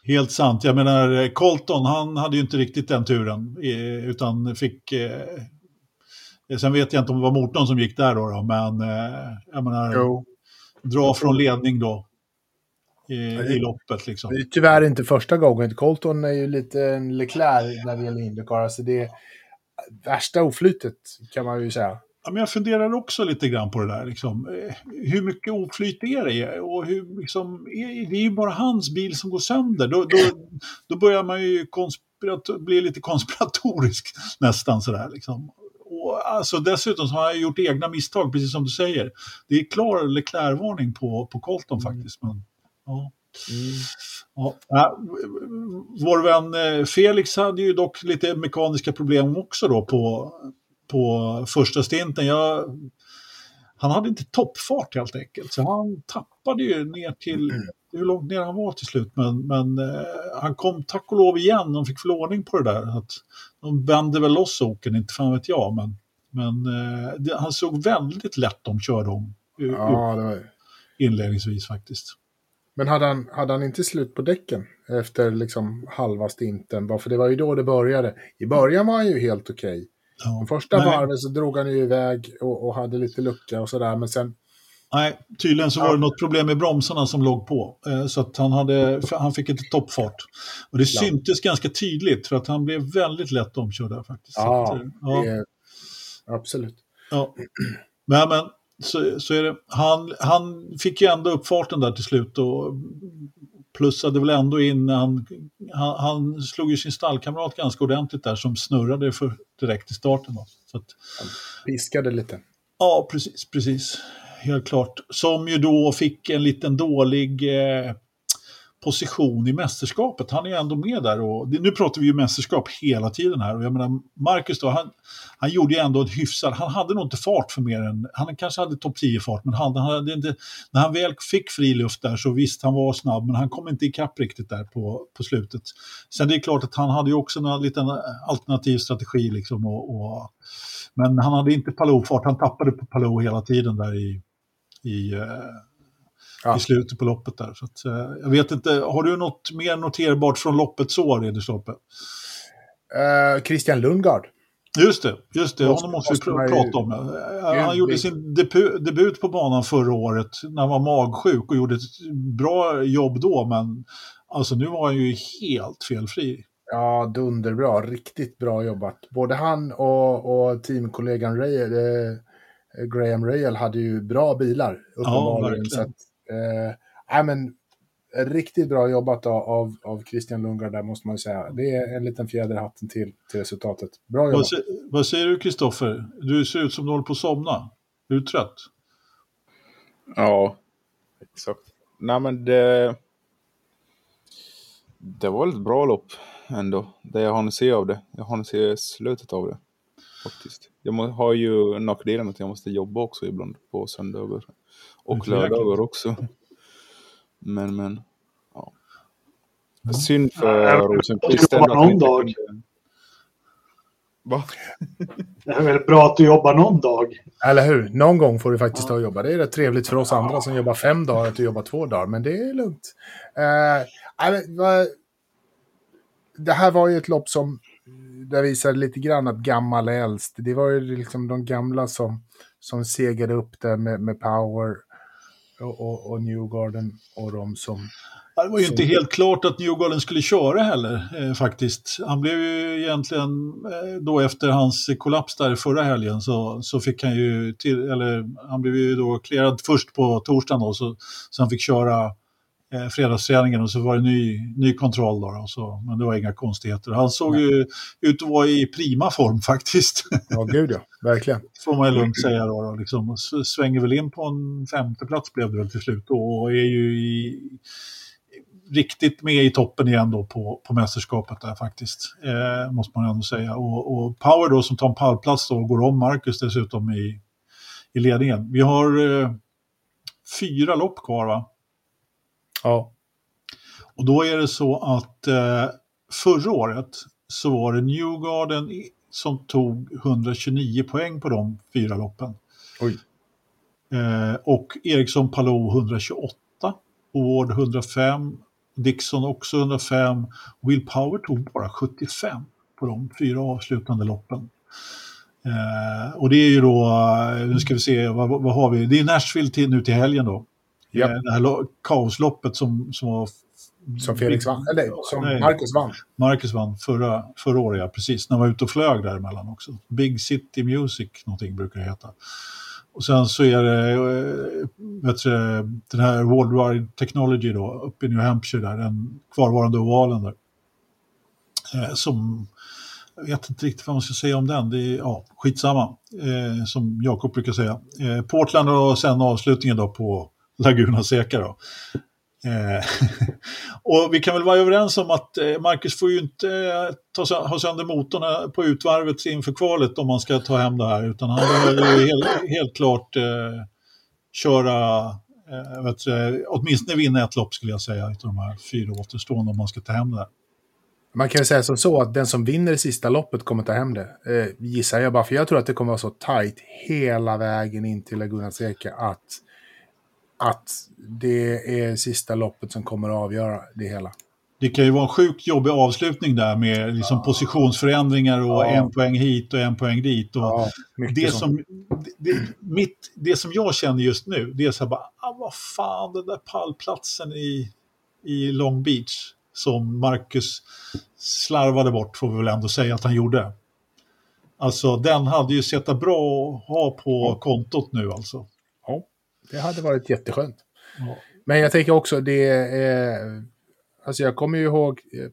Helt sant. Jag menar, Colton, han hade ju inte riktigt den turen. Utan fick... Eh, sen vet jag inte om det var motorn som gick där då, då men eh, jag menar... Jo. Dra från ledning då i, i loppet. Liksom. Det är tyvärr inte första gången. Colton är ju lite en Leclerc när det gäller Indycar. Alltså det är värsta oflytet kan man ju säga. Ja, men jag funderar också lite grann på det där. Liksom. Eh, hur mycket oflyt är det? Och hur, liksom, det är ju bara hans bil som går sönder. Då, då, då börjar man ju bli lite konspiratorisk nästan sådär. Liksom. Alltså, dessutom så har jag gjort egna misstag, precis som du säger. Det är klar Leclerc-varning på, på Colton mm. faktiskt. Men... Ja. Mm. Ja, vår vän eh, Felix hade ju dock lite mekaniska problem också då på, på första stinten. Jag, han hade inte toppfart helt enkelt, så han tappade ju ner till hur långt ner han var till slut. Men, men eh, han kom tack och lov igen, de fick förordning på det där. Att de vände väl loss oken, inte fan vet jag. Men, men eh, det, han såg väldigt lätt omkörd om ja, det var... inledningsvis faktiskt. Men hade han, hade han inte slut på däcken efter liksom halva stinten? För det var ju då det började. I början var han ju helt okej. Okay. Ja, De första nej. varven så drog han ju iväg och, och hade lite lucka och sådär. Men sen... Nej, tydligen så var det något problem med bromsarna som låg på. Eh, så att han, hade, han fick inte toppfart. Och det ja. syntes ganska tydligt för att han blev väldigt lätt omkörd där faktiskt. Ja, att, ja. Är, absolut. Ja. Men, men så, så är det. Han, han fick ju ändå upp farten där till slut och plussade väl ändå in, han, han, han slog ju sin stallkamrat ganska ordentligt där som snurrade för direkt i starten. Då. Så att, han piskade lite. Ja, precis, precis. Helt klart. Som ju då fick en liten dålig eh, position i mästerskapet. Han är ju ändå med där och nu pratar vi ju mästerskap hela tiden här och jag menar Marcus då, han, han gjorde ju ändå ett hyfsat, han hade nog inte fart för mer än, han kanske hade topp 10 fart men han, han hade inte, när han väl fick fri luft där så visst han var snabb men han kom inte ikapp riktigt där på, på slutet. Sen det är klart att han hade ju också en liten alternativ strategi liksom och, och men han hade inte Palou-fart, han tappade på Palou hela tiden där i, i eh, ja. i slutet på loppet där. Så att, eh, jag vet inte, har du något mer noterbart från loppets år, Edersloppe? Uh, Christian Lundgard. Just det, just det. honom måste vi pr prata om. Ju... Han gjorde sin debu debut på banan förra året när han var magsjuk och gjorde ett bra jobb då, men alltså nu var han ju helt felfri. Ja, dunderbra. Riktigt bra jobbat. Både han och, och teamkollegan Ray, eh, Graham Rael hade ju bra bilar, uppenbarligen. Ja, så att, Eh, men, riktigt bra jobbat av, av Christian Lundgren där måste man ju säga. Det är en liten fjäder i hatten till, till resultatet. Bra jobbat. Vad, vad säger du Kristoffer? Du ser ut som du håller på att somna. Är du trött? Ja, exakt. Nej men det... Det var ett bra lopp ändå. Det jag hann se av det. Jag hann se slutet av det. Faktiskt. Jag har ju nackdelen att jag måste jobba också ibland på söndagar. Och lördagar också. Men, men. Ja. Synd för Rosenqvist. Du jobbar någon dag. Va? Det är väl bra att du jobbar någon dag. Eller hur? Någon gång får du faktiskt ta och jobba. Det är rätt trevligt för oss andra som jobbar fem dagar att du jobbar två dagar. Men det är lugnt. Uh, det här var ju ett lopp som där visade lite grann att gammal är äldst. Det var ju liksom de gamla som, som segade upp där med, med Power och, och, och Newgarden och de som... Det var ju inte helt klart att Newgarden skulle köra heller eh, faktiskt. Han blev ju egentligen, eh, då efter hans kollaps där förra helgen så, så fick han ju till, eller han blev ju då clearad först på torsdagen då, så, så han fick köra eh, fredagsträningen och så var det ny, ny kontroll då. Och så, men det var inga konstigheter. Han såg Nej. ju ut att vara i prima form faktiskt. Ja, gud ja. Verkligen. Får man ju lugnt säga då. då liksom. Svänger väl in på en femte plats blev det väl till slut och är ju i, riktigt med i toppen igen då på, på mästerskapet där faktiskt. Eh, måste man ändå säga. Och, och, Power då som tar en pallplats då går om Marcus dessutom i, i ledningen. Vi har eh, fyra lopp kvar va? Ja. Och då är det så att eh, förra året så var det Newgarden som tog 129 poäng på de fyra loppen. Eh, och Eriksson Palou 128, Ward 105, Dixon också 105, Will Power tog bara 75 på de fyra avslutande loppen. Eh, och det är ju då, eh, nu ska vi se, vad, vad har vi? Det är Nashville till, nu till helgen då. Yep. Det här kaosloppet som, som var... Som Felix vann, eller som nej, Marcus vann. Marcus vann förra, förra året, ja, precis. När han var ute och flög däremellan också. Big City Music, någonting brukar det heta. Och sen så är det eh, vet du, den här Worldwide Technology då, uppe i New Hampshire där, den kvarvarande ovalen där. Eh, som, jag vet inte riktigt vad man ska säga om den, det är ja, skitsamma, eh, som Jakob brukar säga. Eh, Portland och sen avslutningen då på Laguna Seca då. Eh, och vi kan väl vara överens om att eh, Marcus får ju inte eh, ta, ha sönder motorn på utvarvet inför kvalet om man ska ta hem det här, utan han behöver ju helt, helt klart eh, köra, eh, vet, åtminstone vinna ett lopp skulle jag säga, av de här fyra återstående om man ska ta hem det här. Man kan ju säga som så att den som vinner det sista loppet kommer ta hem det, eh, gissar jag bara, för jag tror att det kommer vara så tajt hela vägen in till Laguna Seca att att det är sista loppet som kommer att avgöra det hela. Det kan ju vara en sjukt jobbig avslutning där med liksom ja. positionsförändringar och ja. en poäng hit och en poäng dit. Och ja, det, som, det, mitt, det som jag känner just nu, det är så här bara, ah, vad fan, den där pallplatsen i, i Long Beach som Marcus slarvade bort, får vi väl ändå säga att han gjorde. Alltså den hade ju sett bra att ha på kontot nu alltså. Det hade varit jätteskönt. Ja. Men jag tänker också, det är... Alltså jag kommer ju ihåg eh,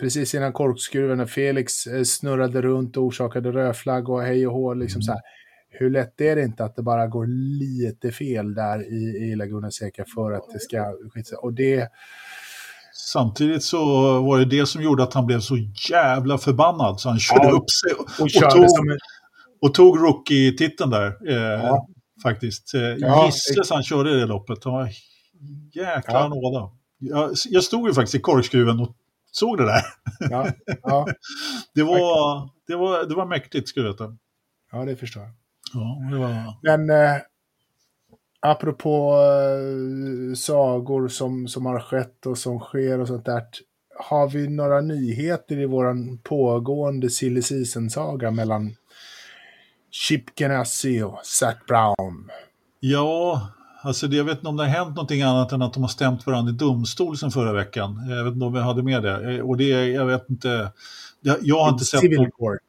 precis innan korkskruven när Felix eh, snurrade runt och orsakade rödflagg och hej och hå. Liksom mm. så här. Hur lätt är det inte att det bara går lite fel där i, i Laguna Seca för att det ska Och det... Samtidigt så var det det som gjorde att han blev så jävla förbannad så han körde ja, upp sig och, och, och tog, en... och tog rookie-titeln där. Eh, ja faktiskt. Eh, ja, Gisses han körde det loppet. Var jäkla ja. nåda. Jag, jag stod ju faktiskt i korkskruven och såg det där. Ja, ja. det, var, det, var, det var mäktigt, ska du veta. Ja, det förstår jag. Ja, det var... Men eh, apropå eh, sagor som, som har skett och som sker och sånt där. Har vi några nyheter i våran pågående silly season-saga mellan Chip Ganassi och Zac Brown. Ja, alltså det, jag vet inte om det har hänt någonting annat än att de har stämt varandra i domstol sen förra veckan. Jag vet inte om vi hade med det. Och det, jag vet inte. Jag, jag har inte sett... Civil någon... court.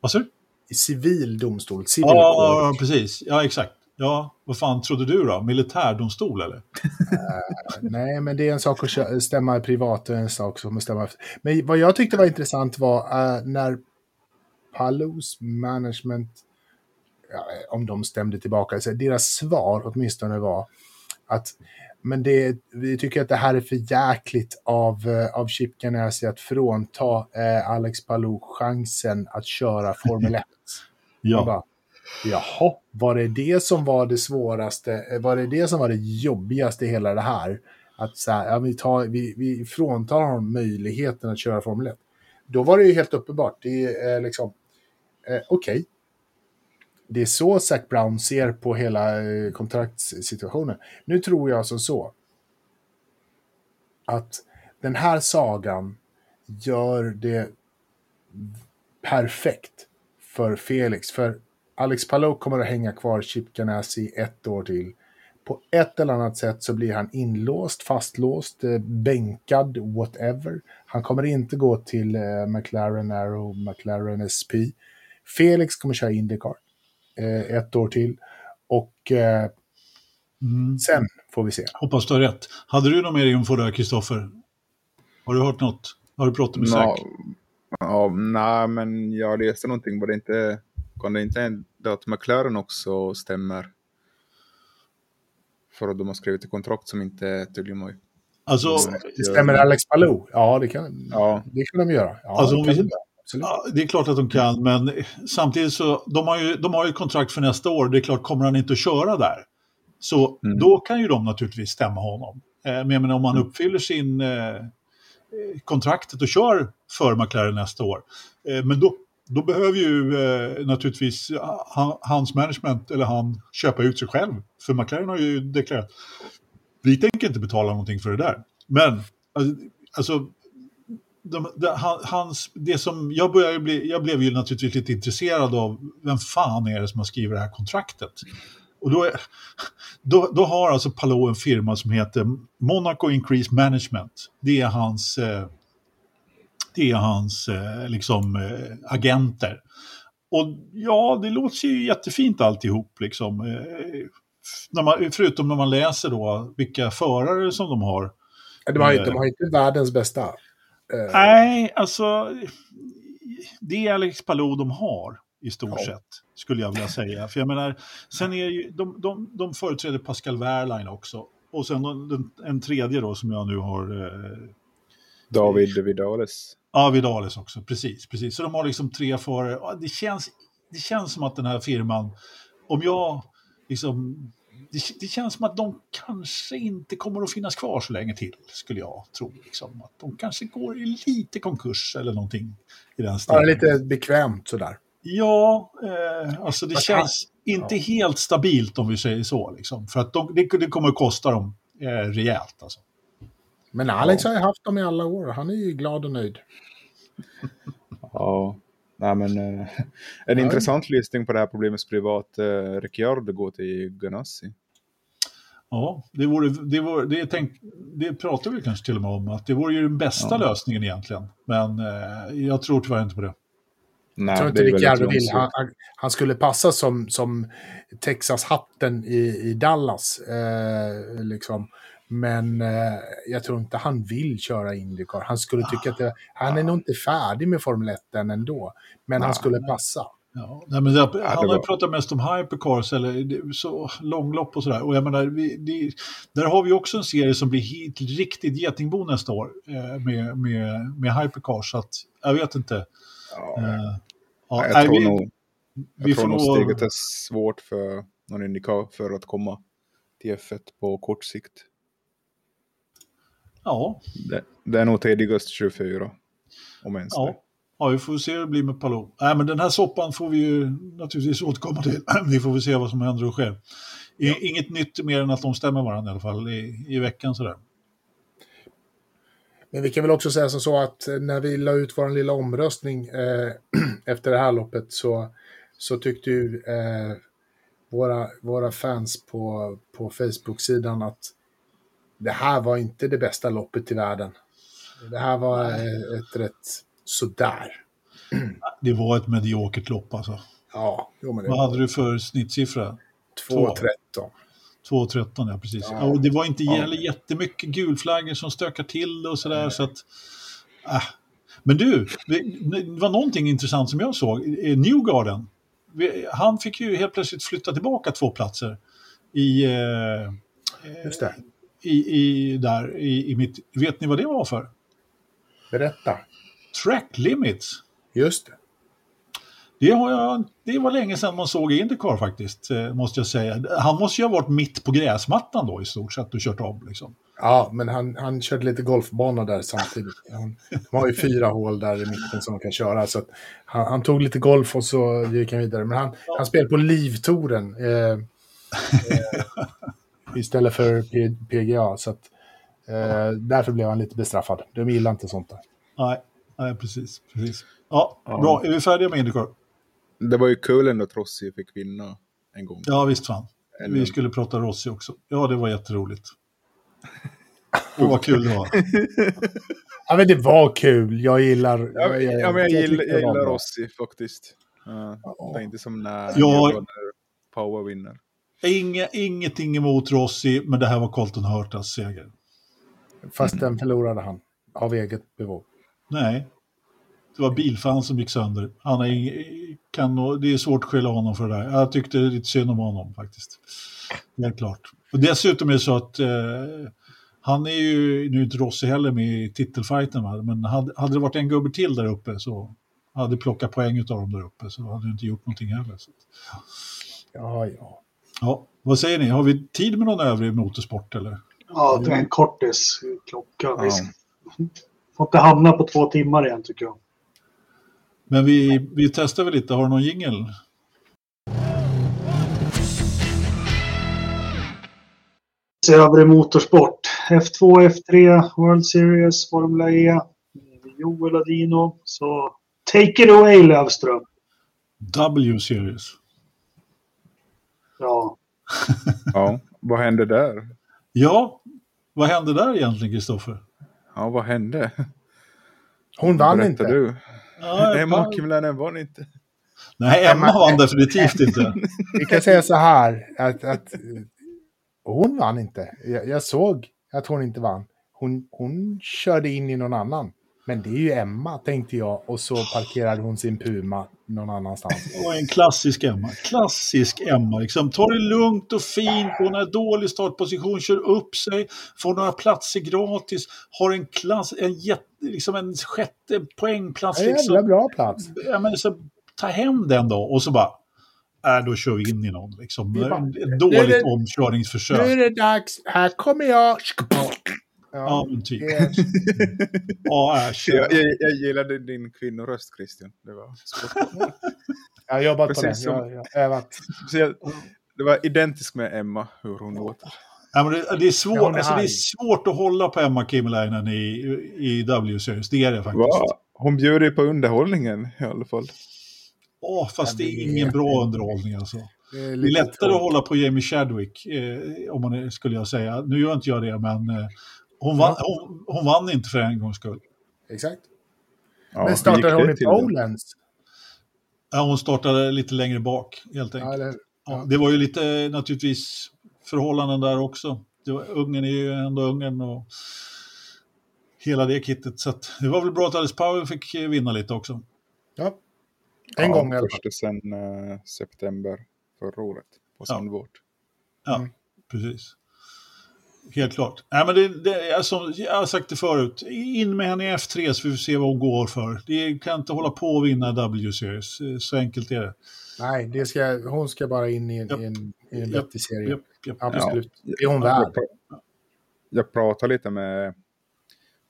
Vad sa du? I civil domstol. Civil ja, court. precis. Ja, exakt. Ja, vad fan trodde du då? Militärdomstol eller? uh, nej, men det är en sak att stämma privat och en sak som att stämma... Men vad jag tyckte var intressant var uh, när Palos management, om de stämde tillbaka, så deras svar åtminstone var att men det, vi tycker att det här är för jäkligt av, eh, av Chip Ganassi att frånta eh, Alex Palou chansen att köra Formel 1. ja. Bara, Jaha, var det det som var det svåraste? Eh, var det det som var det jobbigaste i hela det här? Att så här, ja, vi, tar, vi, vi fråntar honom möjligheten att köra Formel 1. Då var det ju helt uppenbart. Det är liksom, eh, okej. Okay. Det är så Zac Brown ser på hela eh, kontraktssituationen. Nu tror jag som så att den här sagan gör det perfekt för Felix. För Alex Palou kommer att hänga kvar Chip Ganassi ett år till. På ett eller annat sätt så blir han inlåst, fastlåst, eh, bänkad, whatever. Han kommer inte gå till eh, McLaren Arrow, McLaren SP. Felix kommer köra Indycar eh, ett år till. Och eh, mm. sen får vi se. Hoppas du har rätt. Hade du något mer info där, Kristoffer? Har du hört något? Har du pratat med Zack? Ja, nej, men jag läste någonting. Var det inte, kan det inte hända att McLaren också stämmer? För att de har skrivit ett kontrakt som inte tydligen var Alltså, stämmer Alex Palou? Ja, det kan, ja. det kan de göra. Ja, alltså, det, vi, ja, det är klart att de kan, men samtidigt så de har ju, de har ju kontrakt för nästa år. Det är klart, kommer han inte att köra där, så mm. då kan ju de naturligtvis stämma honom. Eh, men jag menar, om han mm. uppfyller sin eh, kontraktet och kör för McLaren nästa år, eh, men då, då behöver ju eh, naturligtvis han, hans management eller han köpa ut sig själv. För McLaren har ju deklarerat vi tänker inte betala någonting för det där. Men alltså, alltså de, de, hans, det som, jag, började bli, jag blev ju naturligtvis lite intresserad av vem fan är det som har skrivit det här kontraktet. Och då, är, då, då har alltså Palou en firma som heter Monaco Increase Management. Det är hans, eh, det är hans eh, liksom, eh, agenter. Och ja, det låter ju jättefint alltihop liksom. Eh, när man, förutom när man läser då vilka förare som de har. De har, de har inte världens bästa. Nej, alltså det är Alex Palou de har i stort ja. sett, skulle jag vilja säga. För jag menar, sen är ju, de, de, de företräder Pascal Wehrlein också. Och sen den, en tredje då som jag nu har... Eh, David Vidales. Ja, Vidales också, precis. precis. Så de har liksom tre förare. Det känns, det känns som att den här firman, om jag liksom... Det, det, känns som att de kanske inte kommer att finnas kvar så länge till, skulle jag tro. Liksom. Att de kanske går i lite konkurs eller någonting i den stilen. Ja, lite bekvämt sådär. Ja, eh, alltså det känns inte ja. helt stabilt om vi säger så. Liksom. För att de, det, det kommer att kosta dem eh, rejält. Alltså. Men Alex ja. har ju haft dem i alla år. Han är ju glad och nöjd. ja, Nej, men, eh, en ja. intressant listning på det här problemet skulle vara att eh, Ricciardo går till Ganassi. Ja, det, vore, det, vore, det, tänk, det pratar vi kanske till och med om, att det vore ju den bästa ja. lösningen egentligen. Men eh, jag tror tyvärr inte på det. Nej, jag tror inte Ricciardo vill. Han, han, skulle passa som, som Texas-hatten i, i Dallas. Eh, liksom. Men eh, jag tror inte han vill köra Indycar. Han skulle tycka att det, han är nog inte färdig med Formel 1 än ändå. Men han skulle passa. Ja, nej, men det, han har ju pratat mest om hypercars eller så, långlopp och sådär. Och jag menar, vi, det, där har vi också en serie som blir hit, riktigt getingbo nästa år eh, med, med, med hypercars. Så att, jag vet inte. Ja. Eh, ja, jag tror vi, nog, jag vi tror nog steget är svårt för någon Indycar för att komma till F1 på kort sikt. Ja. Det, det är nog tidigast 24. Om ens ja. det. Ja, vi får se hur det blir med Palou. Nej, men den här soppan får vi ju naturligtvis återkomma till. vi får väl se vad som händer och sker. Ja. Inget nytt mer än att de stämmer varandra i alla fall i, i veckan sådär. Men vi kan väl också säga som så att när vi la ut vår lilla omröstning eh, efter det här loppet så, så tyckte ju eh, våra, våra fans på, på Facebook-sidan att det här var inte det bästa loppet i världen. Det här var ett rätt sådär. Det var ett mediokert lopp alltså. Ja, jo, men det Vad var... hade du för snittsiffra? 2.13. 2.13, ja precis. Ja. Och det var inte ja. jättemycket gulflaggor som stökar till och sådär. Nej. Så att, äh. Men du, det var någonting intressant som jag såg. Newgarden, han fick ju helt plötsligt flytta tillbaka två platser i, eh, Just det. i, i, där, i, i mitt... Vet ni vad det var för? Berätta. Track limits. Just det. Det, har jag, det var länge sedan man såg Indycar faktiskt, eh, måste jag säga. Han måste ju ha varit mitt på gräsmattan då i stort sett och kört om. Liksom. Ja, men han, han körde lite golfbana där samtidigt. Han, de har ju fyra hål där i mitten som man kan köra. Så han, han, tog lite golf och så gick han vidare. Men han, ja. han spelade på Livtouren eh, eh, istället för P, PGA. Så att, eh, därför blev han lite bestraffad. De gillar inte sånt där. Nej. Nej, precis. precis. Ja, ja, bra. Är vi färdiga med Indycar? Det var ju kul ändå att Rossi fick vinna en gång. Ja, visst fan. Vi skulle prata Rossi också. Ja, det var jätteroligt. Åh, vad kul det var. ja, men det var kul. Jag gillar... Ja, men jag, ja, men jag, jag gillar, jag gillar Rossi faktiskt. Uh, det är inte som när, ja, Power vinner. Inge, ingenting emot Rossi, men det här var Colton Hurtas seger. Fast den förlorade han av eget bevåg. Nej, det var bilfan som gick sönder. Han är, kan, det är svårt att skylla honom för det där. Jag tyckte lite synd om honom faktiskt. Helt klart. Och dessutom är det så att eh, han är ju, nu är inte Rossi heller med i titelfighten, va? men hade, hade det varit en gubbe till där uppe så hade plockat poäng av dem där uppe så hade det inte gjort någonting heller. Så. Ja, ja. Ja, vad säger ni? Har vi tid med någon övrig motorsport eller? Ja, det är en kortis klocka. Ja. Får inte hamna på två timmar igen tycker jag. Men vi, vi testar väl lite. Har du någon jingel? Övrig motorsport. F2, F3, World Series, Formula E. Joel Adino. Så take it away Lövström. W-series. Ja. ja, vad hände där? Ja, vad hände där egentligen, Kristoffer? Ja, vad hände? Hon vann inte. du? Ja, Emma Kimlänen vann inte. Nej, Emma vann definitivt inte. Vi kan säga så här, att, att hon vann inte. Jag, jag, såg att hon inte vann. Hon, hon körde in i någon annan. Men det är ju Emma, tänkte jag. Och så parkerade hon sin Puma någon annanstans. Och en klassisk Emma. Klassisk Emma. Liksom, ta det lugnt och fint. Hon har dålig startposition, kör upp sig, får några platser gratis, har en klass, en, jätte, liksom en sjätte poängplats. En jävla liksom. bra plats. Ja, men så, ta hem den då och så bara äh, då kör vi in i någon. Liksom. Bara, Ett dåligt det, omkörningsförsök. Nu är det dags, här kommer jag. Ja, men typ. Ja, äsch. Jag, jag, jag gillade din kvinnoröst, Christian. Det var Jag har jobbat Precis på det. Som, jag, jag övat. Det var identiskt med Emma, hur hon låter. Ja, men det, det, är svårt, ja, alltså, det är svårt att hålla på Emma Kimmelainen i, i W-series. Det är det faktiskt. Va? Hon bjuder på underhållningen i alla fall. Åh, fast det är ingen bra underhållning alltså. Det är, det är lättare tråd. att hålla på Jamie Chadwick, eh, om man skulle jag säga. Nu gör inte jag det, men eh, hon, vann, hon, hon vann inte för en gångs skull. Exakt. Ja, Men startade hon i Polens? Ja, hon startade lite längre bak, helt enkelt. Ja, det, ja. det, var ju lite naturligtvis förhållanden där också. Det var, Ungern är ju ändå Ungern och hela det kittet. Så det var väl bra att Alice Powell fick vinna lite också. Ja, en gång i alla fall. sen uh, september förra året på Sandvort. Ja, mm. precis. Helt klart. Nej, men det, det, alltså, jag har sagt det förut, in med henne i F3 så vi får se vad hon går för. Det kan inte hålla på och vinna W-series, så enkelt är det. Nej, det ska, hon ska bara in i en, yep. en, i en vettig serie. Yep, yep, Absolut. Ja. Det är hon värd. Jag, jag pratade lite med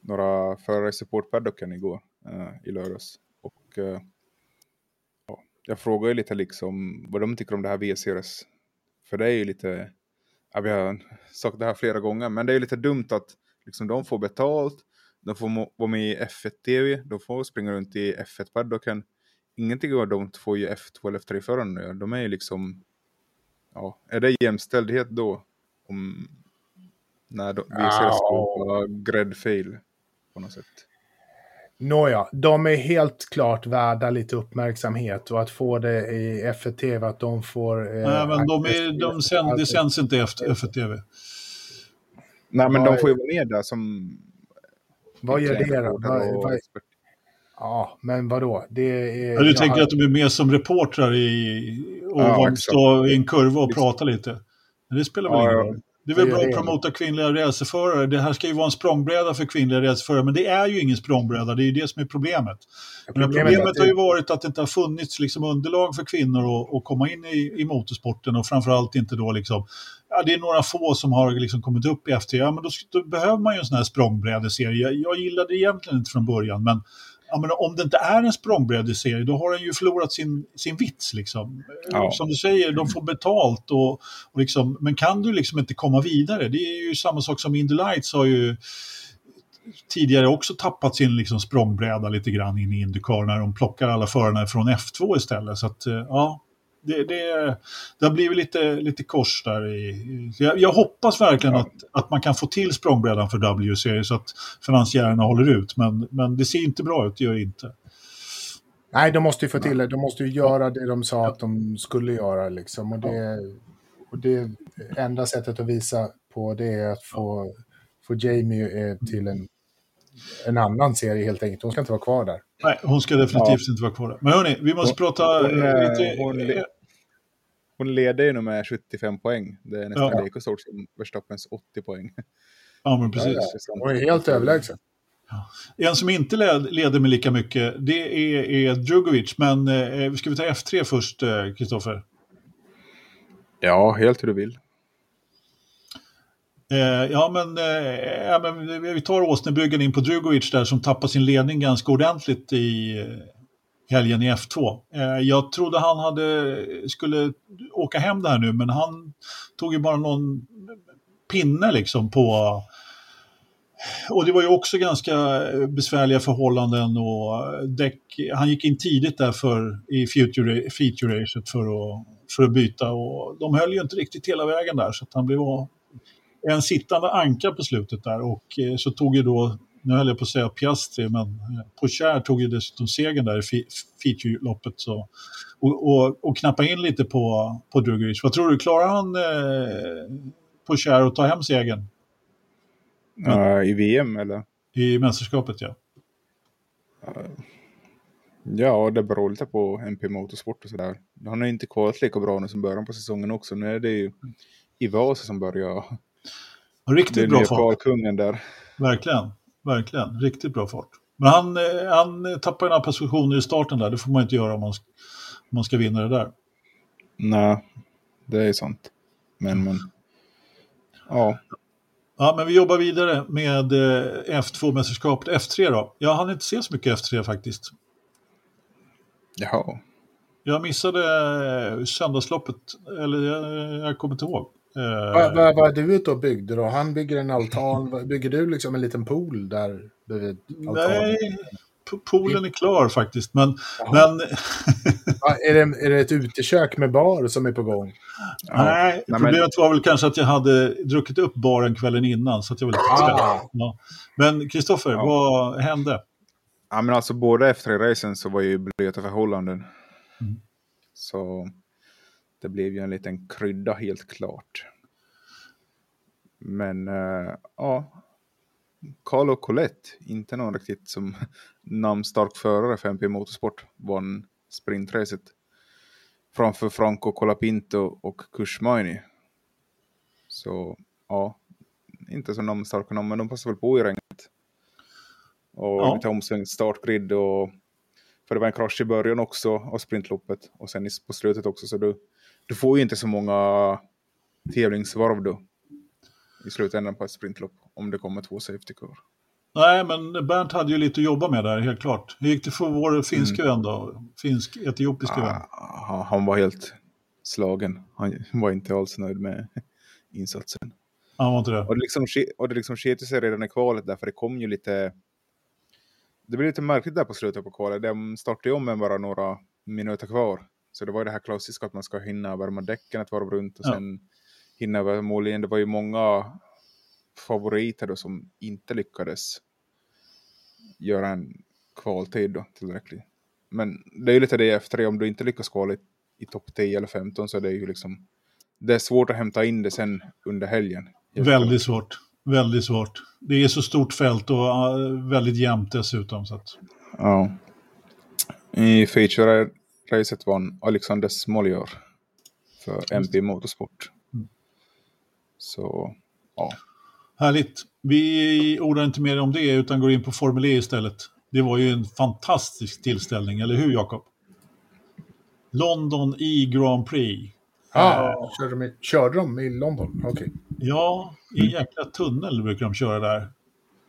några förare i supportpaddocken igår, uh, i lördags. Och ja, jag frågade lite liksom vad de tycker om det här V-series. För det är ju lite ja, vi har sagt det här flera gånger, men det är lite dumt att liksom, de får betalt, de får vara med i F1-TV, de får springa runt i F1-paddocken. Ingenting av de får ju F2 eller F3-förarna De är ju liksom, ja, är det jämställdhet då? Om, när de, vi ser det ska gräddfil på något sätt. Nåja, de är helt klart värda lite uppmärksamhet och att få det i F1-TV, att de får... Eh, Nej, men de är, de sänd, det sänds inte efter F1-TV. Nej, men de får ju vara med där som... Vad gör det då? Vad, vad, ja, men vadå? Det är, ja, du tänker har... att de är med som reportrar i, och ja, stå i en kurva och prata lite? Men det spelar väl ja, ingen roll? Det är väl bra att promota kvinnliga racerförare. Det här ska ju vara en språngbräda för kvinnliga racerförare, men det är ju ingen språngbräda. Det är ju det som är problemet. Men problemet har ju varit att det inte har funnits liksom underlag för kvinnor att, att komma in i, i motorsporten och framförallt inte då liksom Ja, det är några få som har liksom kommit upp i FT. Ja, men då, då behöver man ju en sån här språngbrädeserie. Jag, jag gillade det egentligen inte från början, men ja, men om det inte är en språngbrädeserie, då har den ju förlorat sin, sin vits. Liksom. Ja. Som du säger, de får betalt. Och, och liksom, men kan du liksom inte komma vidare? Det är ju samma sak som Indy Lights har ju tidigare också tappat sin liksom språngbräda lite grann in i Indycar när de plockar alla förarna från F2 istället. Så att, eh, ja, det, det, det har blivit lite, lite kors där. I, jag, jag hoppas verkligen ja. att, att man kan få till språngbrädan för W-serie så att finansiärerna håller ut. Men, men det ser inte bra ut, det gör det inte. Nej, de måste ju få till det. De måste ju göra det de sa att de skulle göra. Liksom. Och det, och det enda sättet att visa på det är att få, få Jamie eh, till en, en annan serie helt enkelt. Hon ska inte vara kvar där. Nej, hon ska definitivt ja. inte vara kvar där. Men hörni, vi måste hon, prata hon, lite... Hon, hon leder ju nu med 75 poäng. Det är nästan ja. lika stort som Verstappens 80 poäng. Ja, men precis. Hon är helt överlägsen. Ja. En som inte led, leder med lika mycket, det är, är Drugovic. Men eh, ska vi ta F3 först, Kristoffer? Eh, ja, helt hur du vill. Eh, ja, men, eh, ja, men vi tar Åsnebryggan in på Drugovic där som tappar sin ledning ganska ordentligt i eh, helgen i F2. Eh, jag trodde han hade, skulle åka hem det här nu, men han tog ju bara någon pinne liksom på och det var ju också ganska besvärliga förhållanden och däck, han gick in tidigt där för, i future, feature racet för att, för att byta och de höll ju inte riktigt hela vägen där så att han blev en sittande anka på slutet där och eh, så tog ju då, nu höll jag på att säga Piastri, men eh, Pocher tog ju dessutom segern där i feature-loppet. Så, och, och, och knappa in lite på, på Drugovic. Vad tror du, klarar han eh, Pocher att ta hem segern? Uh, I VM eller? I mästerskapet, ja. Uh, ja, det beror lite på MP Motorsport och sådär. Han har inte kvalat lika bra nu som början på säsongen också. Nu är det ju i Vasa som börjar Riktigt det är bra fart. kungen där. Verkligen, verkligen. Riktigt bra fart. Men han, eh, han tappar några positioner i starten där. Det får man inte göra om man, om man ska vinna det där. Nej, det är sant. Men, men ja. Ja, men vi jobbar vidare med eh, F2-mästerskapet. F3 då? Jag hann inte se så mycket F3 faktiskt. Jaha. Jag missade eh, söndagsloppet, eller jag, jag kommer inte ihåg. Uh, vad, vad, vad är du ute och byggde då? Han bygger en altan. Bygger du liksom en liten pool där bredvid altanen? Nej, poolen är klar faktiskt. Men, men... ja, är, det, är det ett utekök med bar som är på gång? Ja. Nej, problemet var väl kanske att jag hade druckit upp baren kvällen innan. Så att jag var lite ah. ja. Men Kristoffer, ja. vad hände? Ja, men alltså både efter racen så var ju blöta förhållanden. Mm. Så det blev ju en liten krydda helt klart. Men äh, ja, Carlo Colette, inte någon riktigt som namnstark förare för MP Motorsport, vann sprintracet framför Franco Colapinto och Kushmaini. Så ja, inte så namnstarka namn, men de passar väl på i regnet. Och ja. lite omsvängd startgrid och för det var en krasch i början också av sprintloppet och sen på slutet också så du du får ju inte så många tävlingsvarv då i slutändan på ett sprintlopp om det kommer två safety car. Nej, men Bernt hade ju lite att jobba med där, helt klart. Hur gick det för vår finska mm. vän då? Finsk-etiopiska vän? Ah, han var helt slagen. Han var inte alls nöjd med insatsen. Han var inte det? Och det liksom, och det liksom sket sig redan i kvalet därför det kom ju lite... Det blev lite märkligt där på slutet på kvalet. De startade ju om med bara några minuter kvar. Så det var det här klassiska att man ska hinna värma däcken ett varv runt och ja. sen hinna värma mållinjen. Det var ju många favoriter då som inte lyckades göra en kvaltid då tillräckligt. Men det är ju lite det efter om du inte lyckas kvala i, i topp 10 eller 15 så är det ju liksom det är svårt att hämta in det sen under helgen. Väldigt svårt. Väldigt svårt. Det är så stort fält och väldigt jämnt dessutom. Så att... Ja. I feature racet vann Alexander Smoljor för MP Motorsport. Mm. Så, ja. Härligt. Vi ordar inte mer om det utan går in på Formel E istället. Det var ju en fantastisk tillställning, eller hur Jakob? London i Grand Prix. Ah, körde, de i, körde de i London? Okej. Okay. Ja, i en jäkla tunnel brukar de köra där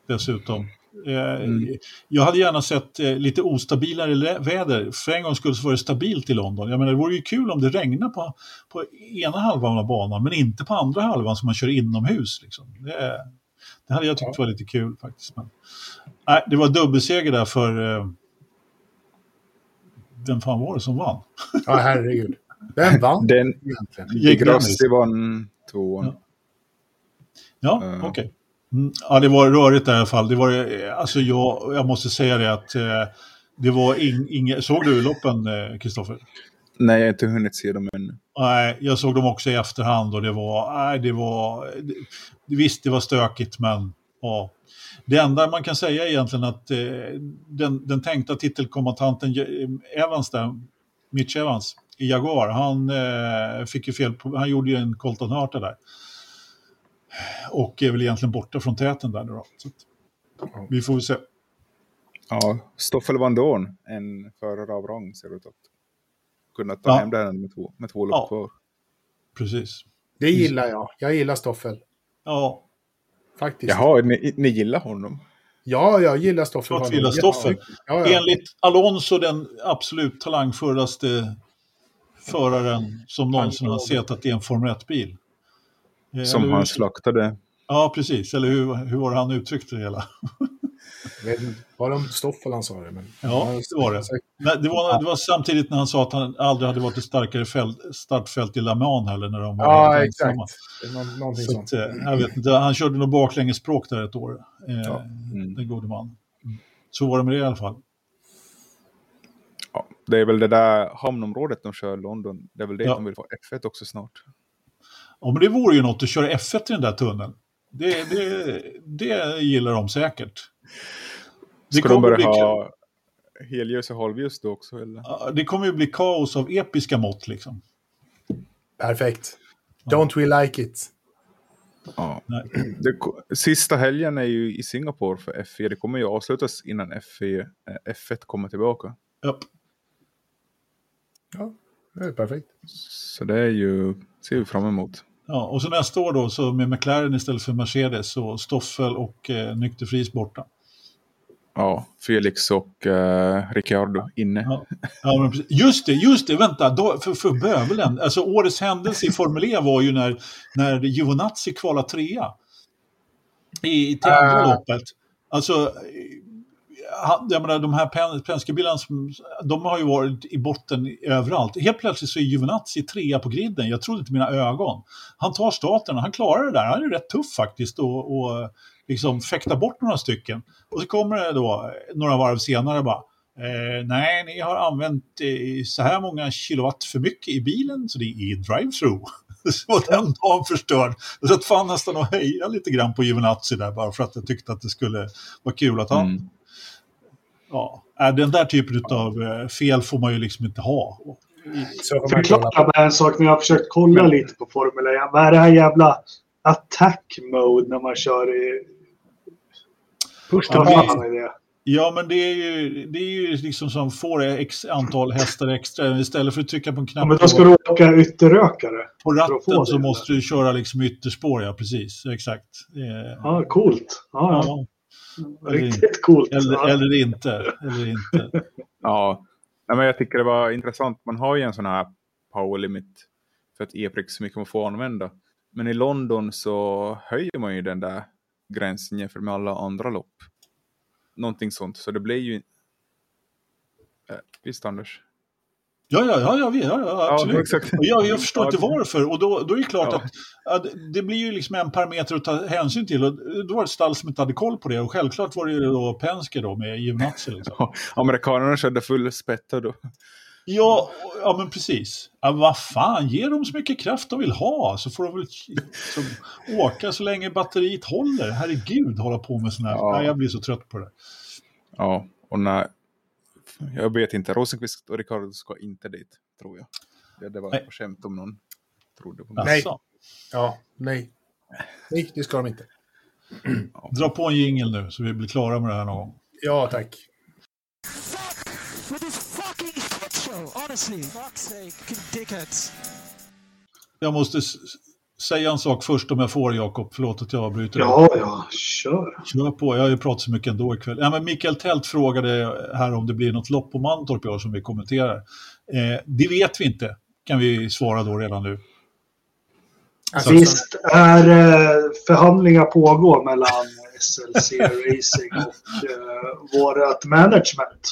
dessutom. Eh, mm. Jag hade gärna sett eh, lite ostabilare väder. För en gång skulle det vara stabilt i London. Jag menar, det vore ju kul om det regnade på, på ena halvan av banan men inte på andra halvan som man kör inomhus. Liksom. Det, Det hade jag tyckt var lite kul faktiskt. Men, nej, det var dubbelseger där för... Eh, vem fan var det som vann? Ja, herregud. Vem vann Den, egentligen? Jake Grassi vann tvåan. Ja. Ja, Eh. okej. Mm, ja, det var rörigt i alla fall. Det var, eh, alltså jag, jag måste säga det att eh, det var ing, inget... Såg du loppen, eh, Kristoffer? Nej, jag har inte hunnit se dem ännu. Nej, jag såg dem också i efterhand och det var, nej, det var, det, visst det var stökigt men ja. Det enda man kan säga är egentligen att eh, den, den tänkta titelkommandanten Evans där, Mitch Evans i Jaguar, han eh, fick ju fel, på, han gjorde ju en Colton Hurta där. Och är väl egentligen borta från täten där nu då. Så att, vi får väl se. Ja, Stoffel Van Dorn, en förare av rang ser det ut att kunna ta Ja. hem den med två, med två lopp Ja. kvar. Precis. Det gillar jag. Jag gillar Stoffel. Ja, Faktiskt. Jaha, ni, ni gillar honom? Ja, jag gillar Stoffel. Vi gillar Stoffel. Ja, ja. Enligt Alonso den absolut talangfullaste föraren som någonsin har setat i en Formel 1-bil. Eh, Som han slaktade. Ja, precis. Eller hur, hur var det han uttryckte det hela? Var det om Stoffel han sa det? Men... Ja, det var det. Nej, det, var, det var samtidigt när han sa att han aldrig hade varit ett starkare fält, startfält i Le Mans heller när de var Ja, exakt. någonting Så sånt. att, eh, jag vet inte, han körde nog baklängesspråk där ett år, eh, Ja. Mm. den gode man. Så var det med det i alla fall. Ja, det är väl det där hamnområdet de kör i London. Det är väl det Ja. de vill få F1 också snart. Ja, men det vore ju något att köra F1 i den där tunneln. Det, det, det gillar de säkert. Det Ska de kommer börja bli- ha helljus och halvljus då också? Eller? Ja, Det kommer ju bli kaos av episka mått liksom. Perfekt. Don't we like it? Ja. Nej. Det, sista helgen är ju i Singapore för F1. Det kommer ju avslutas innan F1, eh, F1 kommer tillbaka. Japp. Ja, det är perfekt. Så det är ju, ser vi fram emot. Ja, och så nästa år då så med McLaren istället för Mercedes så Stoffel och eh, Nykterfris borta. Ja, Felix och eh, Ricciardo inne. Ja. Ja, just det, just det, vänta, då, för, för bövelen. Alltså årets händelse i Formel E var ju när, när Giovinazzi kvalade trea. I, till andra Ah. loppet. Alltså, eh, han- jag menar de här Penske-bilarna, de har ju varit i botten överallt. Helt plötsligt så är Juvenazzi trea på griden. Jag trodde inte mina ögon. Han tar starten och han klarar det där. Han är rätt tuff faktiskt och, och liksom fäktar bort några stycken. Och så kommer det då några varv senare bara Eh, nej, ni har använt eh, så här många kilowatt för mycket i bilen så det är drive-through. så den dagen förstörd. Jag satt fan nästan och hejade lite grann på Giovinazzi där bara för att jag tyckte att det skulle vara kul att han... Mm. Ja, äh, den där typen av eh, fel får man ju liksom inte ha. Förklara bara en sak när jag har försökt kolla lite på Formel 1. Vad är det här jävla attack mode när man kör i... Push Ja, men- det? Ja, men det är ju, det är ju liksom som får x antal hästar extra. Istället för att trycka på en Ja, knapp men då ska du åka ytterrökare. på ratten så det, måste du köra liksom ytterspår, ja precis. Exakt. Eh, Ja, coolt. Ja, ja. ja. Riktigt coolt. Eller, eller inte. Eller inte. Ja, men jag tycker det var intressant. Man har ju en sån här power limit för att e-prick så mycket man får använda. Men i London så höjer man ju den där gränsen jämfört med alla andra lopp. Någonting sånt. Så det blir ju... Eh, visst Anders? Ja, ja, ja, ja, ja, ja absolut. Ja, exakt. Och jag, jag förstår inte varför. Och då, då är det klart Ja. att, att det blir ju liksom en parameter att ta hänsyn till. Och då var det ett stall som inte hade koll på det. Och självklart var det då Penske då med Giovinazzi. Liksom. Amerikanerna körde full spätta då. Ja, ja, men precis. Ja, vad fan, ge dem så mycket kraft de vill ha. Så får de väl så, åka så länge batteriet håller. Herregud, hålla på med sådana här. Ja. Ja. jag blir så trött på det. Ja, och när... Jag vet inte, Rosenqvist och Ricardo ska inte dit, tror jag. Det, det var Nej. på skämt om någon trodde på mig. Ja, nej. Nej, det ska de inte. Dra på en jingel nu så vi blir klara med det här någon gång. Ja, tack. Jag måste säga en sak först om jag får, Jakob. Förlåt att jag avbryter. Ja, ja, kör. Kör på, jag har ju pratat så mycket ändå ikväll. Ja, men Mikael Tält frågade här om det blir något lopp på Mantorp i år som vi kommenterar. Eh, det vet vi inte, kan vi svara då redan nu. Alltså, Visst är eh, förhandlingar pågår mellan SLC Racing och eh, vårt management.